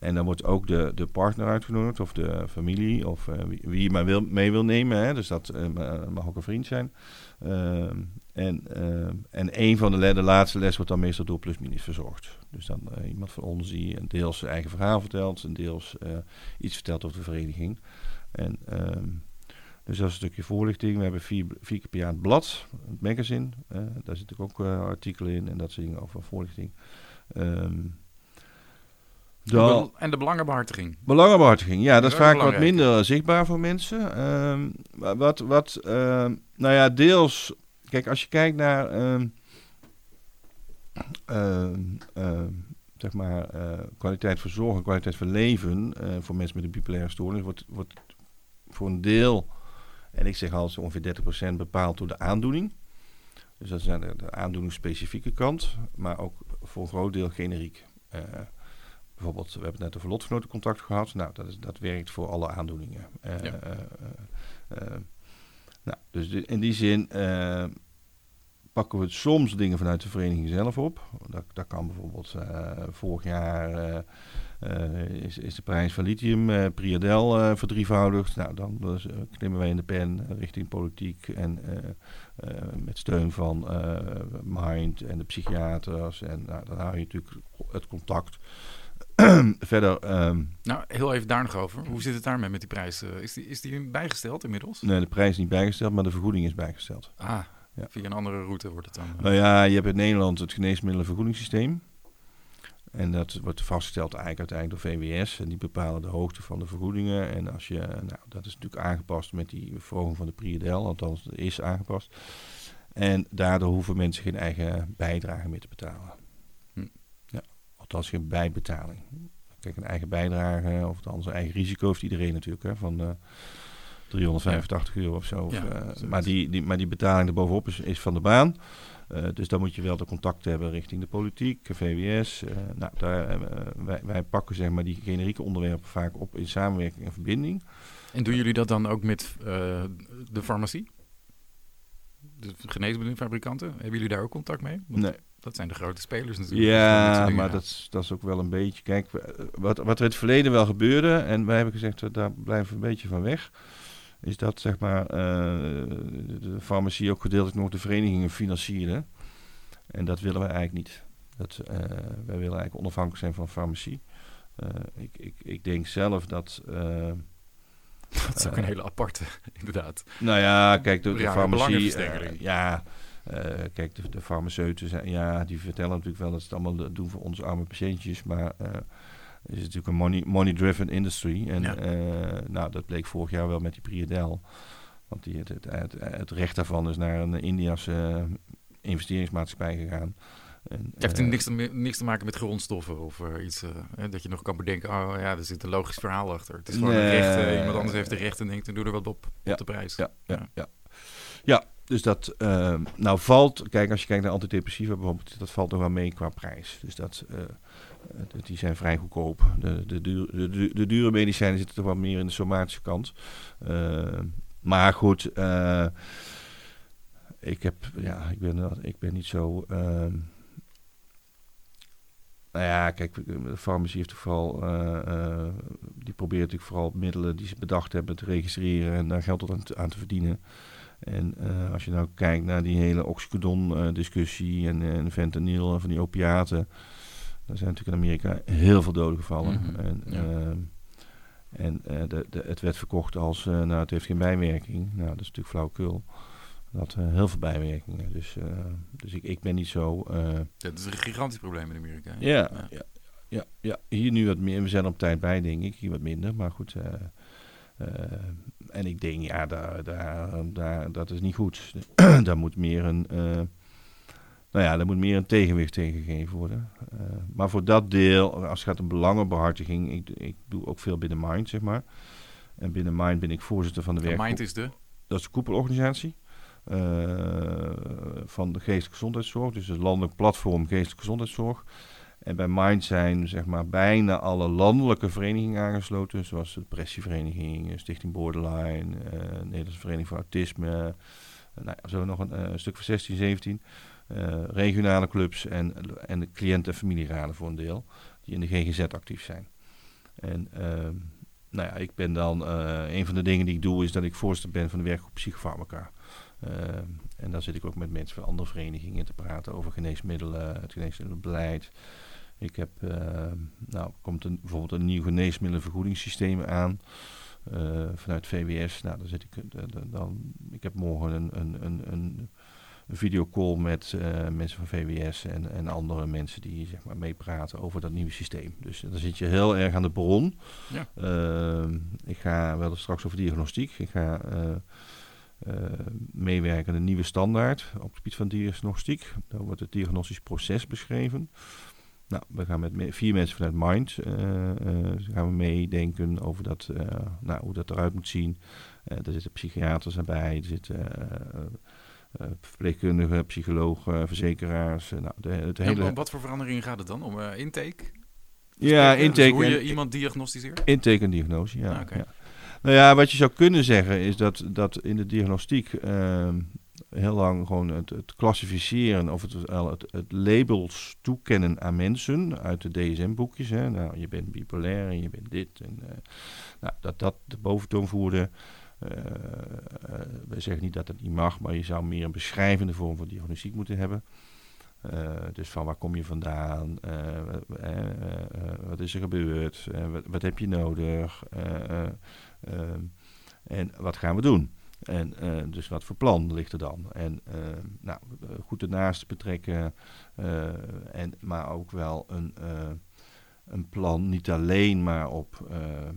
en dan wordt ook de, de partner uitgenodigd, of de familie, of eh, wie, wie je maar wil, mee wil nemen. Hè. Dus dat eh, ma- mag ook een vriend zijn. Ehm, en, ehm, en een van de, le- de laatste les wordt dan meestal door plusminus verzorgd. Dus dan eh, iemand van ons die een deels zijn eigen verhaal vertelt, en deels eh, iets vertelt over de vereniging. En, ehm, dus dat is een stukje voorlichting. We hebben vier, vier keer per jaar het blad, het magazine. daar zitten ook artikelen in en dat soort dingen over voorlichting. Ehm, En de belangenbehartiging. Belangenbehartiging, ja, dat is vaak wat minder zichtbaar voor mensen. Ehm, wat, wat nou ja, deels, kijk, als je kijkt naar, ehm, ehm, ehm, zeg maar, eh, kwaliteit van zorg en kwaliteit van leven eh, voor mensen met een bipolaire stoornis, wordt, wordt voor een deel, en ik zeg al zo ongeveer 30% bepaald door de aandoening. Dus dat is aan de, de aandoeningsspecifieke kant, maar ook voor een groot deel generiek. Eh, bijvoorbeeld, we hebben net over lotgenotencontact gehad. Nou, dat, is, dat werkt voor alle aandoeningen. Ja. Nou, dus in die zin eh, pakken we soms dingen vanuit de vereniging zelf op. Dat, dat kan bijvoorbeeld eh, vorig jaar eh, is, is de prijs van lithium, Priadel, verdrievoudigd. Nou, dan dus, klimmen wij in de pen richting politiek en met steun van Mind en de psychiaters. En nou, dan hou je natuurlijk het contact. (clears throat) Verder, ehm, Nou, heel even daar nog over. Hoe zit het daarmee met die prijs? Eh, Is die, is die bijgesteld inmiddels? nee, de prijs is niet bijgesteld, maar de vergoeding is bijgesteld. Ah, Ja. via een andere route wordt het dan. eh, Nou ja, je hebt in Nederland het geneesmiddelenvergoedingssysteem. En dat wordt vastgesteld eigenlijk uiteindelijk door VWS. En die bepalen de hoogte van de vergoedingen. En als je, nou, dat is natuurlijk aangepast met die verhoging van de Priadel. Althans, is aangepast. En daardoor hoeven mensen geen eigen bijdrage meer te betalen. Althans geen bijbetaling. Kijk, een eigen bijdrage, of althans een eigen risico heeft iedereen natuurlijk. Hè, van eh 385 euro of zo. Of, Ja, eh, maar, die, die, maar die betaling erbovenop is, is van de baan. Eh, dus dan moet je wel de contacten hebben richting de politiek, VWS. nou, daar, wij, wij pakken zeg maar, die generieke onderwerpen vaak op in samenwerking en verbinding. En doen jullie dat dan ook met de farmacie? De geneesmiddelenfabrikanten? Hebben jullie daar ook contact mee? Want Nee. Dat zijn de grote spelers natuurlijk. Dat Ja, maar dat is, dat is ook wel een beetje... Kijk, wat, wat er in het verleden wel gebeurde... en wij hebben gezegd, dat daar blijven we een beetje van weg... is dat zeg maar eh, de, farmacie ook gedeeltelijk nog de verenigingen financierde. En dat willen wij eigenlijk niet. Dat, eh, wij willen eigenlijk onafhankelijk zijn van farmacie. Eh, ik, ik, ik denk zelf dat... eh, (laughs) Dat is ook een hele aparte, (laughs) inderdaad. nou ja, kijk, de, farmacie... eh, ja, eh, kijk, de, de farmaceuten zijn, ja, die vertellen natuurlijk wel dat ze het allemaal doen voor onze arme patiëntjes, maar eh, het is natuurlijk een money- money-driven industry. En Ja. eh, nou, dat bleek vorig jaar wel met die Priadel. Want die, het, het, het, het recht daarvan is naar een Indiase eh, investeringsmaatschappij gegaan. En, Het heeft eh, niks, te, niks te maken met grondstoffen of eh, iets eh, hè, dat je nog kan bedenken. Oh ja, er zit een logisch verhaal achter. Het is gewoon een recht. iemand anders heeft de recht en denkt, doe er wat op, Ja, op de prijs. Ja, ja, ja. ja dus dat eh, nou valt, kijk, als je kijkt naar antidepressiva bijvoorbeeld, dat valt nog wel mee qua prijs. Dus dat, die zijn vrij goedkoop. De, de, duur, de, de dure medicijnen zitten toch wel meer in de somatische kant. Eh, maar goed, ik heb, ja, ik ben, ik ben niet zo. ehm, nou ja, kijk, de farmacie heeft vooral, eh, eh, die probeert natuurlijk vooral middelen die ze bedacht hebben te registreren en daar geld aan te, aan te verdienen. En eh, als je nou kijkt naar die hele oxycodon-discussie en, en fentanyl en van die opiaten, daar zijn natuurlijk in Amerika heel veel doden gevallen. Mhm, En, ja. en de, de, het werd verkocht als, nou, het heeft geen bijwerking. Nou, dat is natuurlijk flauwekul. Dat had eh, heel veel bijwerkingen. Dus, eh, dus ik, ik ben niet zo... eh, Dat is een gigantisch probleem in Amerika. hè? ja, ja. Ja, ja, hier nu wat meer. We zijn op tijd bij, denk ik. Hier wat minder. Maar goed. en ik denk, ja, daar, daar, daar, dat is niet goed. (clears throat) daar moet meer een. nou ja, daar moet meer een tegenwicht tegen gegeven worden. Maar voor dat deel, als het gaat om belangenbehartiging, ik, ik doe ook veel binnen Mind, zeg maar. En binnen Mind ben ik voorzitter van de werk. Mind is de... Dat is de koepelorganisatie van de geestelijke gezondheidszorg. Dus het landelijk platform geestelijke gezondheidszorg. En bij Mind zijn zeg maar bijna alle landelijke verenigingen aangesloten. Zoals de Depressievereniging, eh, Stichting Borderline, eh Nederlandse Vereniging voor Autisme. eh, nou, ja, zo nog een eh, stuk van 16, 17. eh, regionale clubs en, en de en familieraden voor een deel. Die in de GGZ actief zijn. En ehm, nou ja, ik ben dan, eh, een van de dingen die ik doe is dat ik voorzitter ben van de werkgroep Psychofarmaca. Ehm, en daar zit ik ook met mensen van andere verenigingen te praten over geneesmiddelen, het geneesmiddelenbeleid. Ik heb, ehm, nou, komt een, bijvoorbeeld een nieuw geneesmiddelenvergoedingssysteem aan eh, vanuit VWS. Nou, daar zit ik, eh, dan, ik heb morgen een, een, een, een, een videocall met eh, mensen van VWS en, en andere mensen die zeg maar, meepraten over dat nieuwe systeem. Dus dan zit je heel erg aan de bron. Ja. Ehm, ik ga wel straks over diagnostiek. Ik ga meewerken aan een nieuwe standaard op het gebied van diagnostiek. Daar wordt het diagnostisch proces beschreven. Nou, we gaan met me- vier mensen vanuit Mind eh, eh, gaan we meedenken over dat, eh, nou, hoe dat eruit moet zien. Eh er zitten psychiaters erbij, er zitten eh, eh, verpleegkundigen, psychologen, verzekeraars. eh, nou, de, het hele... wat voor veranderingen gaat het dan? Om eh, intake? ja, Dus intake. hoe je en- iemand diagnosticeert? Intake en diagnose, ja. Ah, ja. Nou ja, wat je zou kunnen zeggen is dat, dat in de diagnostiek ehm, heel lang gewoon het, het klassificeren of het, het, het labels toekennen aan mensen uit de DSM-boekjes. Nou, je bent bipolair en je bent dit. En, eh, nou, dat dat de boventoon voerde. Eh, eh, wij zeggen niet dat het niet mag, maar je zou meer een beschrijvende vorm van diagnostiek moeten hebben. Dus van waar kom je vandaan? Wat is er gebeurd? Wat, wat heb je nodig? Eh, eh, ehm, en wat gaan we doen? En eh, dus wat voor plan ligt er dan? En eh, nou, eh, goed ernaast betrekken, eh, en, maar ook wel een, een plan, niet alleen maar op eh,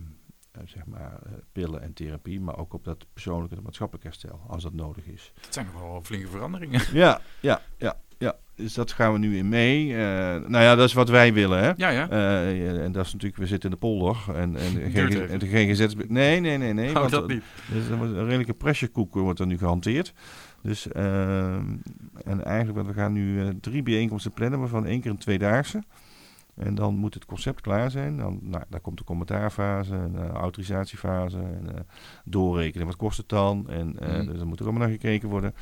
zeg maar, eh, pillen en therapie, maar ook op dat persoonlijke en maatschappelijk herstel, als dat nodig is. Dat zijn nog wel flinke veranderingen. Ja, ja, ja, ja. Dus dat gaan we nu in mee. Eh, nou ja, dat is wat wij willen, hè? Ja, ja. Eh, en dat is natuurlijk, we zitten in de polder. En, en, (laughs) de, Duurt GG even. en de GGZ... Nee, nee, nee, nee. Want dat niet. dus er een redelijke pressurekoek wordt er nu gehanteerd. Dus, ehm, en eigenlijk, we gaan nu eh, drie bijeenkomsten plannen, waarvan één keer een tweedaagse. En dan moet het concept klaar zijn. Dan, nou, daar komt de commentaarfase, een eh, autorisatiefase, en eh, doorrekenen. Wat kost het dan? En eh, Mhm. dus dan moet er allemaal naar gekeken worden.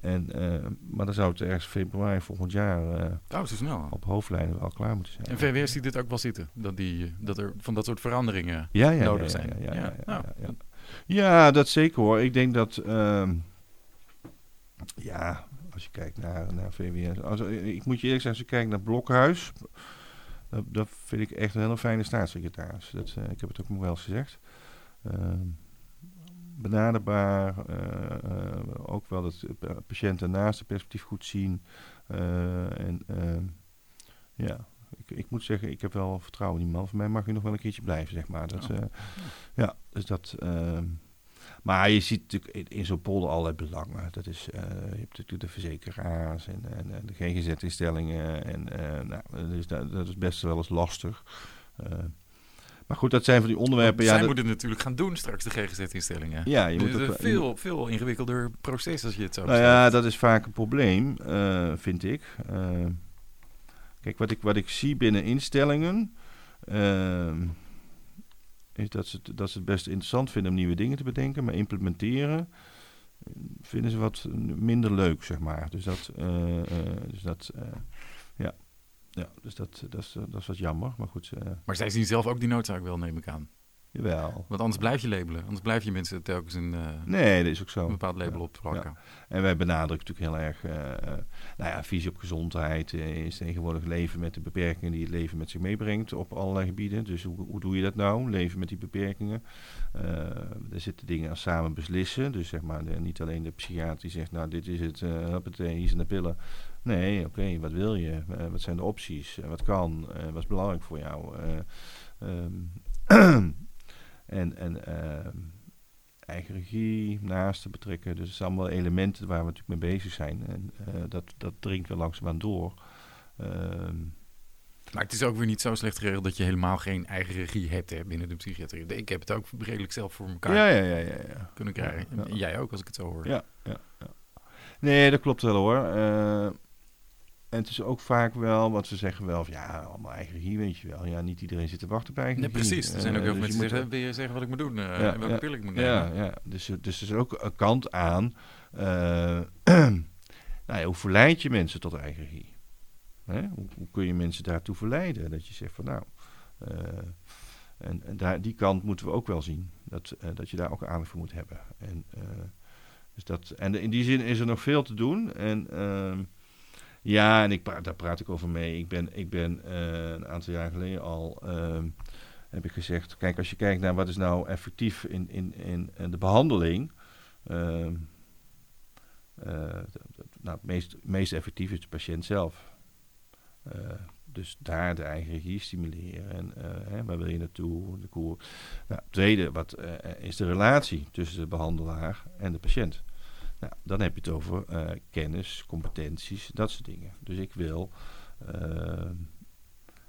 En, eh, maar dan zou het ergens februari volgend jaar eh, Oh, snel. op hoofdlijnen wel klaar moeten zijn. En VWS ziet dit ook wel zitten. Dat, die, dat er van dat soort veranderingen... ja, ja, nodig ja, zijn. Ja, ja, ja, Ja, ja, nou, ja, ja. Ja, dat zeker hoor. Ik denk dat, ehm, ja, als je kijkt naar, naar VWS. Als, ik moet je eerlijk zeggen, als je kijkt naar Blokhuis, dat, dat vind ik echt een hele fijne staatssecretaris. Dat, eh, ik heb het ook nog wel eens gezegd. Ehm, benaderbaar, eh, eh, ook wel dat patiënten naast het perspectief goed zien. En ehm, ja, ik, ik moet zeggen, ik heb wel vertrouwen in die man. Voor mij mag hij nog wel een keertje blijven, zeg maar. Dat, Oh. ja, dus dat. Maar je ziet natuurlijk in, in zo'n polder allerlei belangen. Dat is, eh, je hebt natuurlijk de verzekeraars en, en, en de GGZ-instellingen. En eh, nou, dus dat, dat is best wel eens lastig. Eh, maar goed, dat zijn van die onderwerpen. Zij Ja, dat- moeten het natuurlijk gaan doen straks, de GGZ-instellingen. ja, je Het moet is ook, een veel, veel ingewikkelder proces als je het zo Nou ja, dat is vaak een probleem, vind ik. Kijk, wat ik, wat ik zie binnen instellingen. Dat ze, het, dat ze het best interessant vinden om nieuwe dingen te bedenken, maar implementeren eh, vinden ze wat minder leuk, zeg maar. Dus dat, eh, eh, dus dat ja. ja, dus dat, dat, is, dat is wat jammer. Maar goed, Maar zij zien zelf ook die noodzaak wel, neem ik aan. Jawel. Want anders blijf je labelen. Anders blijf je mensen telkens een, eh, Nee, dat is ook zo. een bepaald label Ja. op plakken. En wij benadrukken natuurlijk heel erg, eh, nou ja, visie op gezondheid uh, is tegenwoordig leven met de beperkingen die het leven met zich meebrengt op allerlei gebieden. Dus hoe, hoe doe je dat nou? Leven met die beperkingen. Er zitten dingen als samen beslissen. Dus zeg maar, de- niet alleen de psychiater die zegt, nou dit is het, uh, hoppatee, hier zijn de pillen. Nee, oké, wat wil je? Wat zijn de opties? Wat kan? Wat is belangrijk voor jou? Eh, ehm, (clears throat) en en ehm, eigen regie, naasten betrekken. Dus het zijn allemaal elementen waar we natuurlijk mee bezig zijn. En eh, dat, dat dringt wel langzaamaan door. Ehm, Maar het is ook weer niet zo slecht geregeld dat je helemaal geen eigen regie hebt hè, binnen de psychiatrie. Ik heb het ook redelijk zelf voor elkaar ja, ja, ja, ja, ja. kunnen krijgen. Jij ook, als ik het zo hoor. Ja, ja, ja. Nee, dat klopt wel hoor. Eh, en het is ook vaak wel, want ze zeggen wel van ja, allemaal eigen regie, weet je wel. Ja, niet iedereen zit te wachten op eigen Nee, precies. Er zijn ook Eh, heel veel dus mensen die zeggen, wil je zeggen wat ik moet doen? eh, Ja, en welke ja. pil ik moet nemen? Ja, ja. Dus, dus er is ook een kant aan. eh, (clears throat) nou ja, hoe verleid je mensen tot eigen regie? Hè? Hoe, hoe kun je mensen daartoe verleiden? Dat je zegt van nou. eh, en en daar, die kant moeten we ook wel zien. Dat, eh, dat je daar ook aandacht voor moet hebben. En, eh, dus dat, en in die zin is er nog veel te doen. En ehm, ja, en ik praat, daar praat ik over mee. Ik ben, ik ben eh, een aantal jaar geleden al. ehm, heb ik gezegd, kijk, als je kijkt naar wat is nou effectief in, in, in, de behandeling. d- nou, het meest, meest effectief is de patiënt zelf. Eh, dus daar de eigen regie stimuleren. En hè, waar wil je naartoe? De koer. Nou, tweede wat, is de relatie tussen de behandelaar en de patiënt. Nou, dan heb je het over eh, kennis, competenties, dat soort dingen. Dus ik wil. ehm,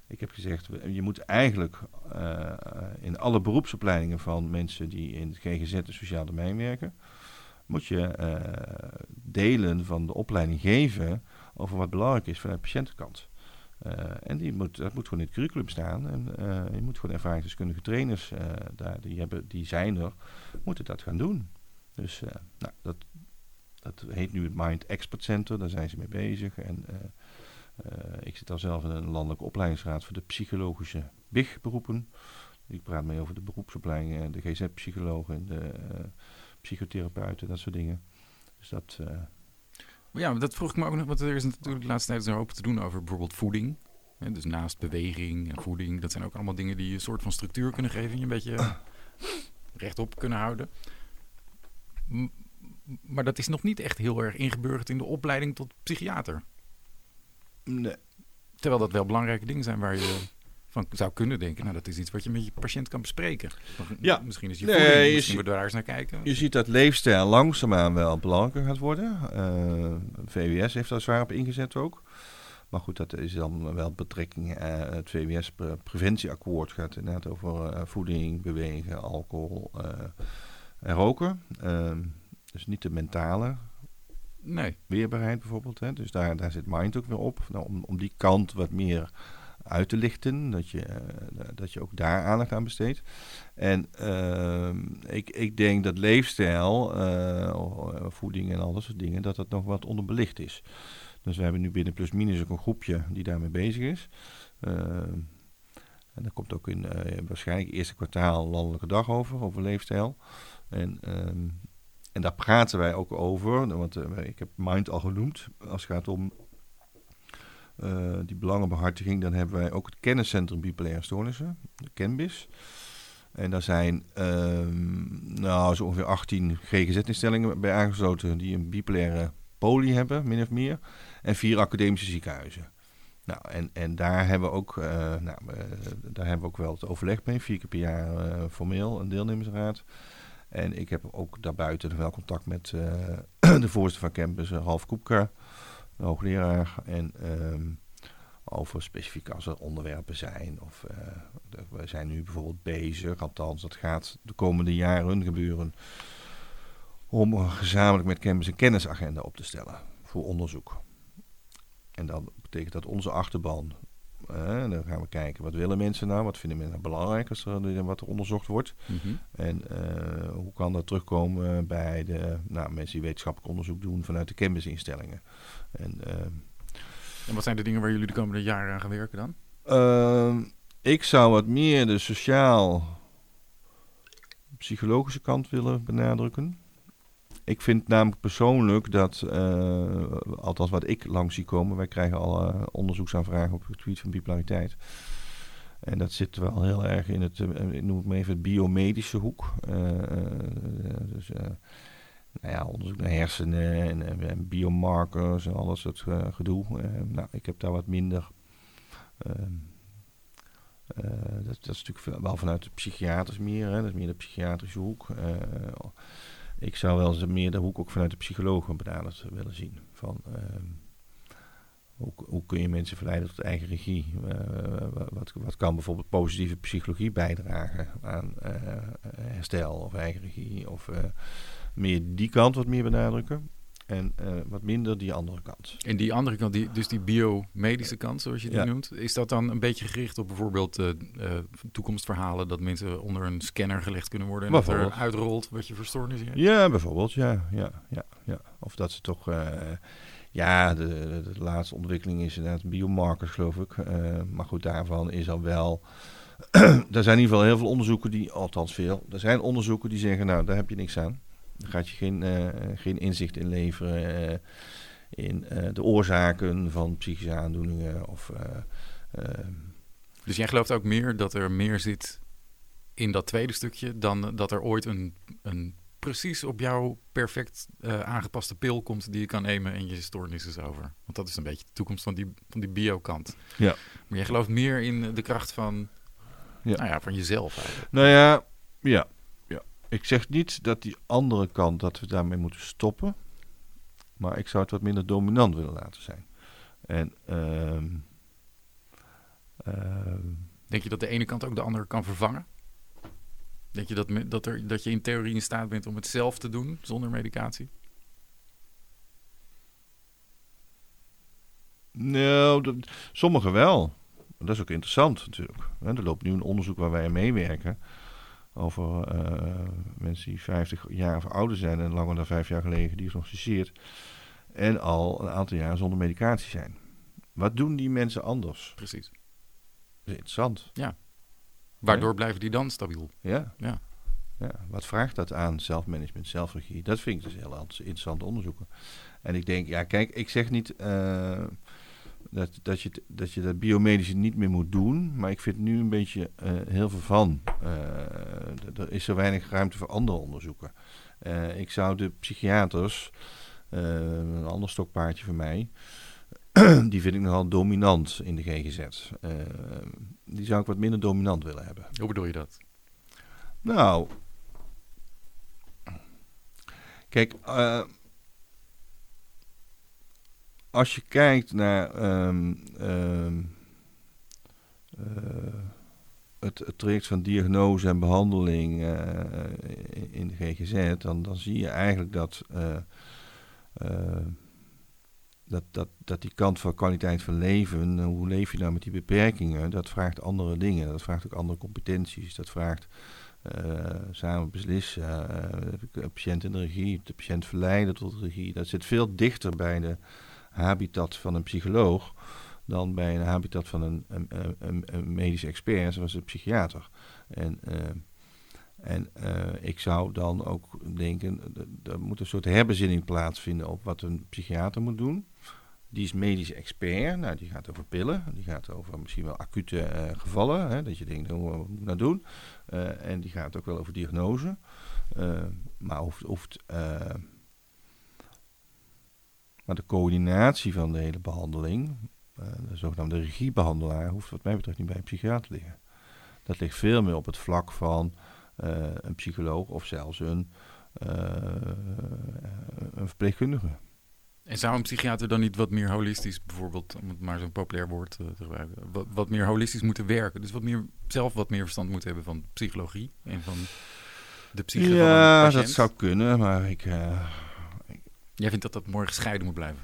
ik heb gezegd, je moet eigenlijk eh, in alle beroepsopleidingen van mensen die in het GGZ en sociaal domein werken, moet je eh, delen van de opleiding geven over wat belangrijk is vanuit de patiëntenkant. Eh, en die moet, dat moet gewoon in het curriculum staan. En eh, je moet gewoon ervaringsdeskundige trainers, eh, daar, die, hebben, die zijn er, moeten dat gaan doen. Dus eh, nou, dat, dat heet nu het Mind Expert Center, daar zijn ze mee bezig. En eh, eh, ik zit al zelf in een landelijke opleidingsraad voor de psychologische BIG-beroepen. Ik praat mee over de beroepsopleidingen, de GZ-psychologen, de eh, psychotherapeuten, dat soort dingen. Dus dat, Maar ja, dat vroeg ik me ook nog, want er is natuurlijk de laatste tijd een hoop te doen over bijvoorbeeld voeding. Dus naast beweging en voeding, dat zijn ook allemaal dingen die je een soort van structuur kunnen geven en je een beetje (coughs) rechtop kunnen houden. Maar dat is nog niet echt heel erg ingeburgerd in de opleiding tot psychiater. nee. Terwijl dat wel belangrijke dingen zijn waar je van zou kunnen denken, nou dat is iets wat je met je patiënt kan bespreken. Ja. Misschien is je Nee, voeding, misschien we daar eens naar kijken. Je ziet dat leefstijl langzaamaan wel belangrijker gaat worden. Eh, VWS heeft daar zwaar op ingezet ook. Maar goed, dat is dan wel betrekking. eh, het VWS-preventieakkoord gaat inderdaad over eh, voeding, bewegen, alcohol en roken. Dus niet de mentale Nee, weerbaarheid bijvoorbeeld. Hè. Dus daar, daar zit Mind ook weer op. Nou, om, om die kant wat meer uit te lichten. Dat je, eh, dat je ook daar aandacht aan besteedt. En ehm, ik, ik denk dat leefstijl, eh, voeding en al dat soort dingen, dat dat nog wat onderbelicht is. Dus we hebben nu binnen Plus Minus ook een groepje die daarmee bezig is. Ehm, en daar komt ook in eh, waarschijnlijk eerste kwartaal landelijke dag over, over leefstijl. En, ehm, en daar praten wij ook over, want eh, ik heb Mind al genoemd. Als het gaat om eh, die belangenbehartiging, dan hebben wij ook het kenniscentrum bipolaire stoornissen, de Kenbis. En daar zijn ehm, nou, zo ongeveer 18 GGZ-instellingen bij aangesloten die een bipolaire poli hebben, min of meer. En vier academische ziekenhuizen. Nou, en, en daar hebben we ook, eh, nou, daar hebben we ook wel het overleg mee, vier keer per jaar formeel, een deelnemersraad. En ik heb ook daarbuiten wel contact met eh, (clears throat) de voorzitter van campus, eh, Ralf Koepker, de hoogleraar. En ehm, over specifiek als er onderwerpen zijn. Of eh, we zijn nu bijvoorbeeld bezig, althans dat gaat de komende jaren gebeuren, om gezamenlijk met campus een kennisagenda op te stellen voor onderzoek. En dan betekent dat onze achterban. Eh, dan gaan we kijken, wat willen mensen nou? Wat vinden mensen nou belangrijk als er wat er onderzocht wordt? Mhm. En eh, hoe kan dat terugkomen bij de nou, mensen die wetenschappelijk onderzoek doen vanuit de kennisinstellingen? En, ehm, En wat zijn de dingen waar jullie de komende jaren aan gaan werken dan? ehm, ik zou wat meer de sociaal-psychologische kant willen benadrukken. Ik vind namelijk persoonlijk dat, eh, althans wat ik langs zie komen, wij krijgen al eh, onderzoeksaanvragen op het gebied van bipolariteit. En dat zit wel heel erg in het, eh, noem het maar even, het biomedische hoek. Dus, nou ja, onderzoek naar hersenen en, en, biomarkers en al dat gedoe. Nou, ik heb daar wat minder. ehm, eh, dat, dat is natuurlijk wel vanuit de psychiaters meer, hè, dat is meer de psychiatrische hoek. Ik zou wel eens meer de hoek ook vanuit de psychologen benaderd willen zien. Van, ehm, hoe, hoe kun je mensen verleiden tot eigen regie? Eh, wat, wat kan bijvoorbeeld positieve psychologie bijdragen aan eh, herstel of eigen regie? Of eh, meer die kant wat meer benadrukken. En eh, wat minder die andere kant. En die andere kant, die, dus die biomedische kant, zoals je die Ja. noemt, is dat dan een beetje gericht op bijvoorbeeld eh, eh, toekomstverhalen dat mensen onder een scanner gelegd kunnen worden en dat er uitrolt wat je voor stoornissen hebt? Ja, bijvoorbeeld, ja. ja, ja, ja. Of dat ze toch... eh, ja, de, de, de laatste ontwikkeling is inderdaad biomarkers, geloof ik. Eh, maar goed, daarvan is al wel... (clears throat) er zijn in ieder geval heel veel onderzoeken die... Althans veel. Er zijn onderzoeken die zeggen, nou, daar heb je niks aan. Daar gaat je geen, eh, geen inzicht in leveren... eh, in eh, de oorzaken van psychische aandoeningen of... eh, eh, Dus jij gelooft ook meer dat er meer zit in dat tweede stukje dan dat er ooit een, een precies op jou perfect eh, aangepaste pil komt die je kan nemen en je stoornis is over. Want dat is een beetje de toekomst van die, van die biokant. Ja. Maar jij gelooft meer in de kracht van, Ja. Nou ja, van jezelf eigenlijk. Nou ja, ja. Ik zeg niet dat die andere kant, dat we daarmee moeten stoppen. Maar ik zou het wat minder dominant willen laten zijn. En ehm, ehm, Denk je dat de ene kant ook de andere kan vervangen? Denk je dat, dat, er, dat je in theorie in staat bent om het zelf te doen zonder medicatie? nou, sommigen wel. Dat is ook interessant natuurlijk. Er loopt nu een onderzoek waar wij aan meewerken. Over eh, mensen die 50 jaar of ouder zijn en langer dan vijf jaar geleden gediagnosticeerd. En al een aantal jaar zonder medicatie zijn. Wat doen die mensen anders? Precies. Dat is interessant. Waardoor blijven die dan stabiel? Ja. Ja. ja. Wat vraagt dat aan zelfmanagement, zelfregie? Dat vind ik dus heel interessant onderzoeken. En ik denk, ja, kijk, ik zeg niet eh, dat, dat, je, dat je dat biomedische niet meer moet doen. Maar ik vind nu een beetje eh, heel veel van. Eh, er is zo weinig ruimte voor andere onderzoeken. Eh, ik zou de psychiaters, een ander stokpaardje voor mij. (clears throat) die vind ik nogal dominant in de GGZ. Die zou ik wat minder dominant willen hebben. Hoe bedoel je dat? Nou, kijk, als je kijkt naar um, um, uh, het, traject van diagnose en behandeling uh, in de GGZ, dan, dan zie je eigenlijk dat, dat, dat, dat die kant van kwaliteit van leven, hoe leef je nou met die beperkingen, dat vraagt andere dingen. Dat vraagt ook andere competenties. Dat vraagt samen beslissen, de patiënt in de regie, de patiënt verleiden tot de regie. Dat zit veel dichter bij de habitat van een psycholoog dan bij een habitat van een, een, een, een medisch expert, zoals een psychiater. En, uh, en uh, ik zou dan ook denken, er moet een soort herbezinning plaatsvinden op wat een psychiater moet doen. Die is medisch expert, nou, die gaat over pillen, die gaat over misschien wel acute uh, gevallen, hè, dat je denkt, oh, wat moet ik nou doen? en die gaat ook wel over diagnose, maar hoeft, hoeft maar de coördinatie van de hele behandeling, uh, de zogenaamde regiebehandelaar, hoeft wat mij betreft niet bij een psychiater liggen. Dat ligt veel meer op het vlak van uh, een psycholoog of zelfs een, uh, een verpleegkundige. En zou een psychiater dan niet wat meer holistisch, bijvoorbeeld, om het maar zo'n populair woord te gebruiken, wat, wat, meer holistisch moeten werken? Dus wat meer, zelf wat meer verstand moeten hebben van psychologie en van de psyche ja, van dat zou kunnen, maar ik, Jij vindt dat dat mooi gescheiden moet blijven?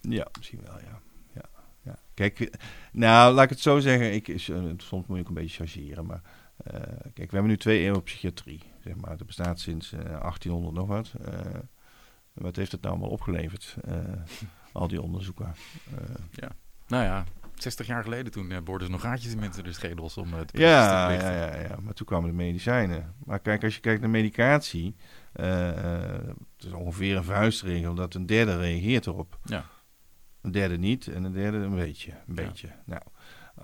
Ja, misschien wel, ja. ja, ja. Kijk, eh, nou, laat ik het zo zeggen. Ik, uh, soms moet ik een beetje chargeren, maar... Uh, kijk, we hebben nu twee eeuwen psychiatrie, zeg maar. Dat bestaat sinds uh, 1800 nog wat. wat heeft het nou allemaal opgeleverd? al die onderzoeken. ja, nou ja, 60 jaar geleden toen uh, boorden ze nog gaatjes in mensen de schedels om het ja, ja, ja, ja, maar toen kwamen de medicijnen. Maar kijk, als je kijkt naar medicatie, het is ongeveer een vuistregel dat een derde reageert erop. Ja. Een derde niet en een derde een beetje. Een beetje. Nou,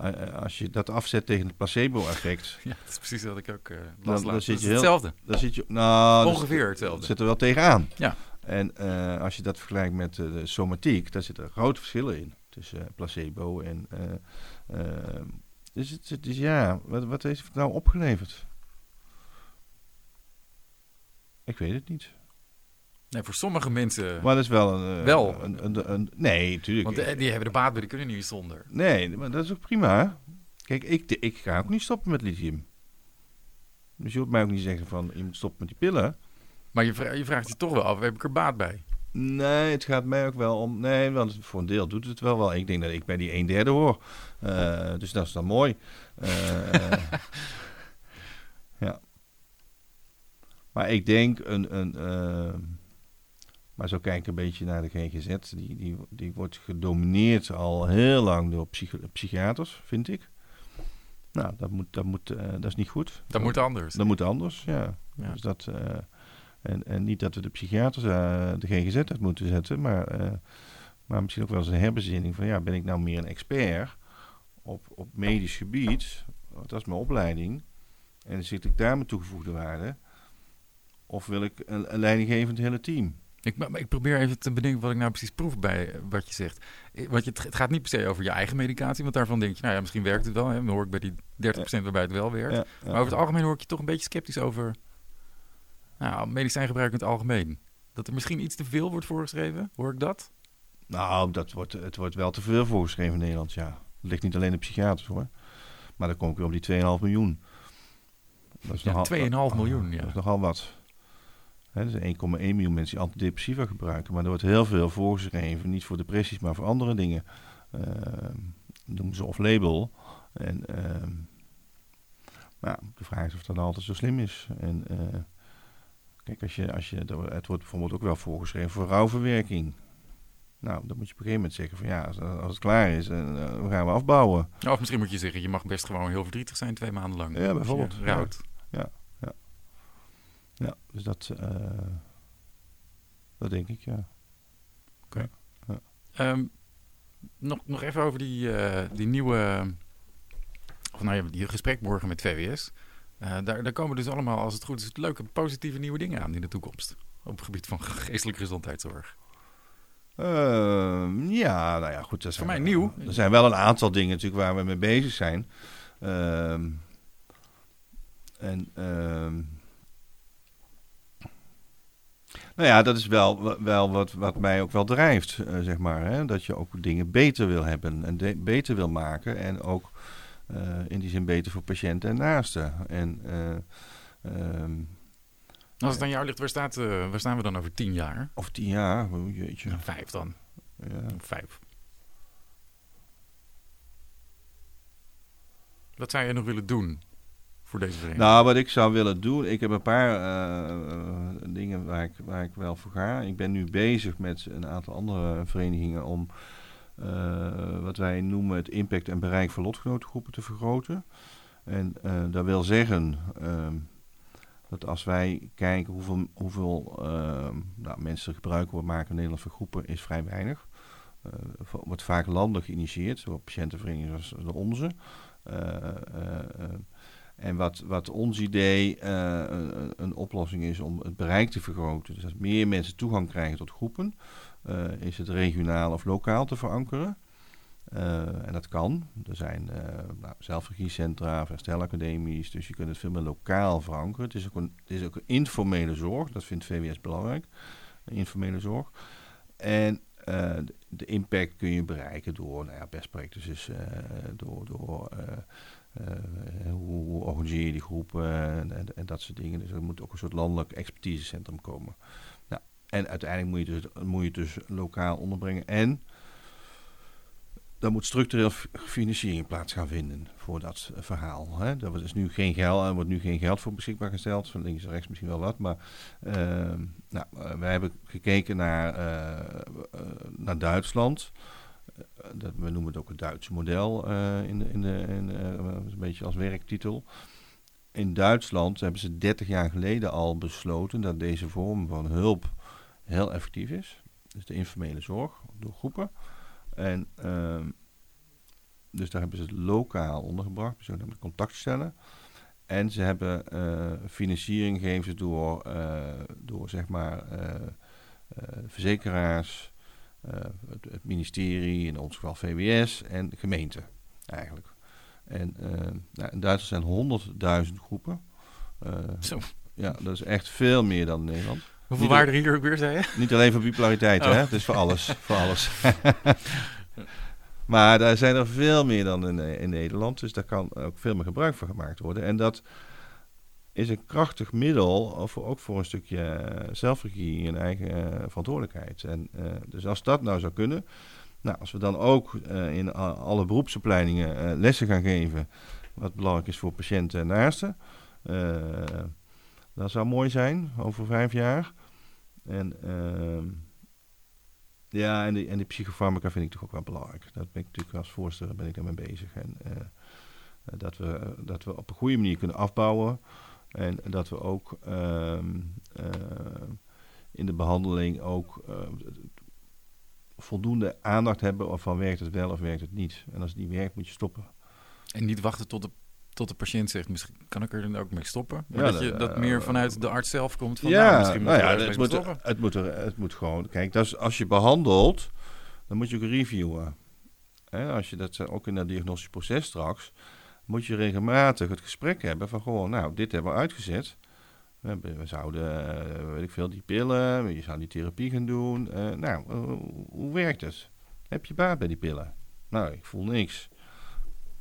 uh, als je dat afzet tegen het placebo-effect. (laughs) ja, dat is precies wat ik ook uh, dan, dan zit je heel, hetzelfde. Dan zit je, nou, Ongeveer hetzelfde. zit er wel tegenaan. Ja. En als je dat vergelijkt met de somatiek, daar zitten grote verschillen in. Tussen placebo en... dus, het, dus ja, wat, wat heeft het nou opgeleverd? Ik weet het niet. Nee, voor sommige mensen. Maar dat is wel een. Uh, wel. Een, een, een, nee, natuurlijk. Want de, die hebben de baat bij, die kunnen niet zonder. Nee, maar dat is ook prima. Kijk, ik, ik ga ook niet stoppen met lithium. Dus je hoeft mij ook niet zeggen van je moet stoppen met die pillen. Maar je, vraagt je vraagt je toch wel af, heb ik er baat bij? Nee, het gaat mij ook wel om. Nee, want voor een deel doet het wel wel. Ik denk dat ik bij die een derde hoor. Uh, dus dat is dan mooi. Uh, (laughs) ja. Maar ik denk een. een uh, maar zo kijk ik een beetje naar de GGZ. Die, die, die wordt gedomineerd al heel lang door psychi psychiaters, vind ik. Nou, dat, moet, dat, moet, uh, dat is niet goed. Dat, dat moet anders. Dat moet anders, ja. ja. Dus dat, uh, en, en niet dat we de psychiaters de GGZ uit moeten zetten, maar, maar misschien ook wel eens een herbezinning van ja, ben ik nou meer een expert op, op medisch gebied? Dat is mijn opleiding. En zit ik daar mijn toegevoegde waarde? Of wil ik een, een leidinggevend hele team? Ik, ik, probeer even te bedenken wat ik nou precies proef bij eh, wat je zegt. Want je, het gaat niet per se over je eigen medicatie, want daarvan denk je, nou ja, misschien werkt het wel. Hè? Dan hoor ik bij die 30% waarbij het wel werkt. Ja, ja, maar over het algemeen hoor ik je toch een beetje sceptisch over nou, medicijngebruik in het algemeen. Dat er misschien iets te veel wordt voorgeschreven, hoor ik dat? Nou, dat wordt, het wordt wel te veel voorgeschreven in Nederland, ja. Het ligt niet alleen de psychiaters hoor. Maar dan kom ik weer op die 2,5 miljoen. Dat is nogal, 2,5 miljoen, ja. Dat is nogal wat. He, er 1,1 miljoen mensen die antidepressiva gebruiken. Maar er wordt heel veel voorgeschreven. Niet voor depressies, maar voor andere dingen. Uh, noemen ze off-label. En uh, nou, de vraag is of dat altijd zo slim is. En uh, kijk, als je, als je, het wordt bijvoorbeeld ook wel voorgeschreven voor rouwverwerking. Nou, dan moet je op een gegeven moment zeggen van ja, als, als het klaar is, dan uh, gaan we afbouwen. Of misschien moet je zeggen, je mag best gewoon heel verdrietig zijn twee maanden lang. Ja, bijvoorbeeld. Ja, ja. Dus dat, uh, dat denk ik, ja. Oké. Okay. Ja. Um, nog, nog even over die, uh, die nieuwe, of nou ja, die gesprek morgen met VWS. Uh, daar, daar komen dus allemaal, als het goed is, leuke, positieve nieuwe dingen aan in de toekomst. Op het gebied van (laughs) geestelijke gezondheidszorg. Uh, Ehm, ja, nou ja, goed. Dat Voor mij wel- nieuw. Er zijn wel een aantal dingen natuurlijk waar we mee bezig zijn. Ehm, en ehm, nou ja, dat is wel, wel wat, wat mij ook wel drijft, eh, zeg maar. Hè? Dat je ook dingen beter wil hebben en de- beter wil maken. En ook eh, in die zin beter voor patiënten en naasten. En eh, ehm, Als het aan jou ligt, waar, staat, waar staan we dan over tien jaar? over tien jaar, oh jeetje. Vijf dan. Ja. Vijf. Wat zou je nog willen doen voor deze vereniging? Nou, wat ik zou willen doen, ik heb een paar eh, eh, dingen waar ik, waar ik wel voor ga. Ik ben nu bezig met een aantal andere verenigingen om eh, wat wij noemen het impact en bereik van lotgenotengroepen te vergroten. En eh, dat wil zeggen ehm, dat als wij kijken hoeveel, hoeveel ehm, nou, mensen gebruik maken in Nederland van groepen, is vrij weinig. Wordt vaak landelijk geïnitieerd door patiëntenverenigingen zoals de onze. En wat, wat ons idee eh, een, oplossing is om het bereik te vergroten, dus dat meer mensen toegang krijgen tot groepen, eh, is het regionaal of lokaal te verankeren. En dat kan. Er zijn nou, zelfregiecentra, herstelacademies, dus je kunt het veel meer lokaal verankeren. Het is ook een, is ook een informele zorg, dat vindt VWS belangrijk, informele zorg. En de- impact kun je bereiken door nou ja, best practices, dus, eh, door, door hoe, hoe organiseer je die groepen en, en, en dat soort dingen. Dus er moet ook een soort landelijk expertisecentrum komen. Nou, en uiteindelijk moet je, dus, moet je het dus lokaal onderbrengen. En dan moet structureel financiering plaats gaan vinden voor dat eh, verhaal. Hè. Daar wordt dus nu geen geld, er wordt nu geen geld voor beschikbaar gesteld. Van links en rechts misschien wel wat. Maar ehm, nou, eh, wij hebben gekeken naar, eh, eh, naar Duitsland. Eh, dat, we noemen het ook het Duitse model eh, in de, in de, eh, een beetje als werktitel. In Duitsland hebben ze 30 jaar geleden al besloten dat deze vorm van hulp heel effectief is. Dus de informele zorg door groepen. En ehm, dus daar hebben ze het lokaal ondergebracht, zogenaamde contactstellen. En ze hebben eh, financiering gegeven door, door zeg maar eh, verzekeraars, het, het ministerie, in ons geval VWS en de gemeente eigenlijk. En eh, nou, in Duitsland zijn 100.000 groepen. Eh, Zo. ja, dat is echt veel meer dan in Nederland. Hoeveel waren er hier ook weer, zei je? Niet alleen voor bipolariteit, Oh. hè? Het is voor alles. voor alles. (laughs) maar daar zijn er veel meer dan in, in Nederland. Dus daar kan ook veel meer gebruik van gemaakt worden. En dat is een krachtig middel, voor, ook voor een stukje eh, zelfregie en eigen eh, verantwoordelijkheid. En, eh, dus als dat nou zou kunnen, nou, als we dan ook in alle beroepsopleidingen lessen gaan geven, wat belangrijk is voor patiënten en naasten, dat zou mooi zijn over vijf jaar. En ehm, ja, en die, en psychofarmaca vind ik toch ook wel belangrijk. Dat ben ik natuurlijk als voorzitter ben ik daarmee bezig. En dat, we, dat we op een goede manier kunnen afbouwen. En dat we ook ehm, eh, in de behandeling ook eh, voldoende aandacht hebben of van werkt het wel of werkt het niet. En als het niet werkt, moet je stoppen. En niet wachten tot de, tot de patiënt zegt, misschien kan ik er dan ook mee stoppen. Maar Ja, dat, je, dat, dat eh, meer vanuit de arts zelf komt van, nou, ja, misschien nou ja, het, moet, stoppen. het, moet er, het moet gewoon... Kijk, dat is, als je behandelt, dan moet je ook reviewen. Hè, als je dat eh, ook in dat diagnostisch proces straks... moet je regelmatig het gesprek hebben van... gewoon, nou, dit hebben we uitgezet. We, we zouden, eh, weet ik veel, die pillen... je zou die therapie gaan doen. Eh, nou, eh, hoe werkt het? Heb je baat bij die pillen? Nou, ik voel niks.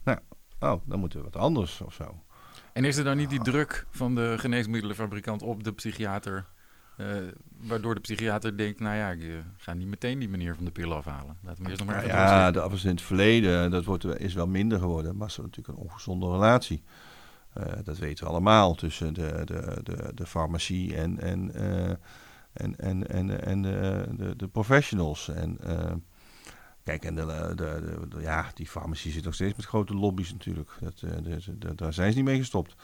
Nou, oh, dan moeten we wat anders of zo. En is er dan niet die druk van de geneesmiddelenfabrikant op de psychiater... eh, waardoor de psychiater denkt, nou ja, ik eh, ga niet meteen die meneer van de pillen afhalen. Laat hem eerst nog maar even ja, de afwas in het verleden, dat wordt, is wel minder geworden. Maar het is natuurlijk een ongezonde relatie. Eh, dat weten we allemaal tussen de, de, de, de farmacie en, en, eh, en, en, en, en de, de, de professionals. En, eh, kijk, en de, de, de- de- ja, die farmacie zit nog steeds met grote lobby's natuurlijk. Dat, eh, daar zijn ze niet mee gestopt.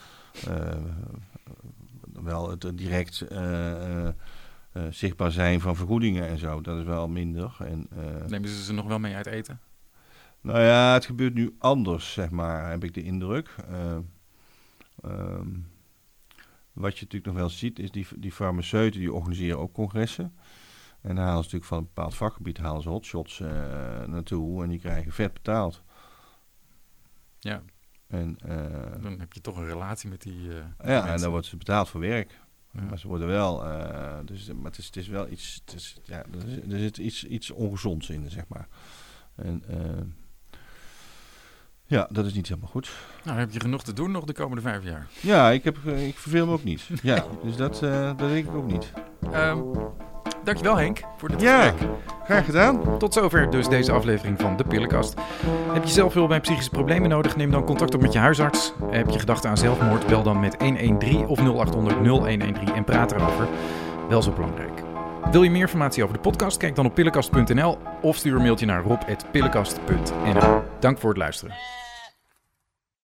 Eh, wel het direct eh, eh, eh, zichtbaar zijn van vergoedingen en zo, dat is wel minder. En, eh, Nemen ze ze nog wel mee uit eten? nou ja, het gebeurt nu anders, zeg maar, heb ik de indruk. Eh, ehm, wat je natuurlijk nog wel ziet, is die, die farmaceuten die organiseren ook congressen. En dan halen ze natuurlijk van een bepaald vakgebied halen ze hotshots uh, naartoe en die krijgen vet betaald. Ja. En, uh, dan heb je toch een relatie met die. Uh, ja, en dan wordt ze betaald voor werk. Ja. Maar ze worden wel. dus, maar het is, het is wel iets. Het is, ja, er, zit, er zit iets, iets ongezonds in, zeg maar. En. Ja, dat is niet helemaal goed. Nou, heb je genoeg te doen nog de komende vijf jaar? Ja, ik, heb, ik verveel me ook niet. Ja, dus dat, uh, dat denk ik ook niet. Um, dankjewel Henk voor dit ja, gesprek. graag gedaan. Tot zover dus deze aflevering van De Pillenkast. Heb je zelf hulp bij psychische problemen nodig? Neem dan contact op met je huisarts. Heb je gedachten aan zelfmoord? Bel dan met 113 of 0800 0113 en praat erover. Wel zo belangrijk. Wil je meer informatie over de podcast? Kijk dan op pillenkast.nl of stuur een mailtje naar rob.pillenkast.nl. Dank voor het luisteren.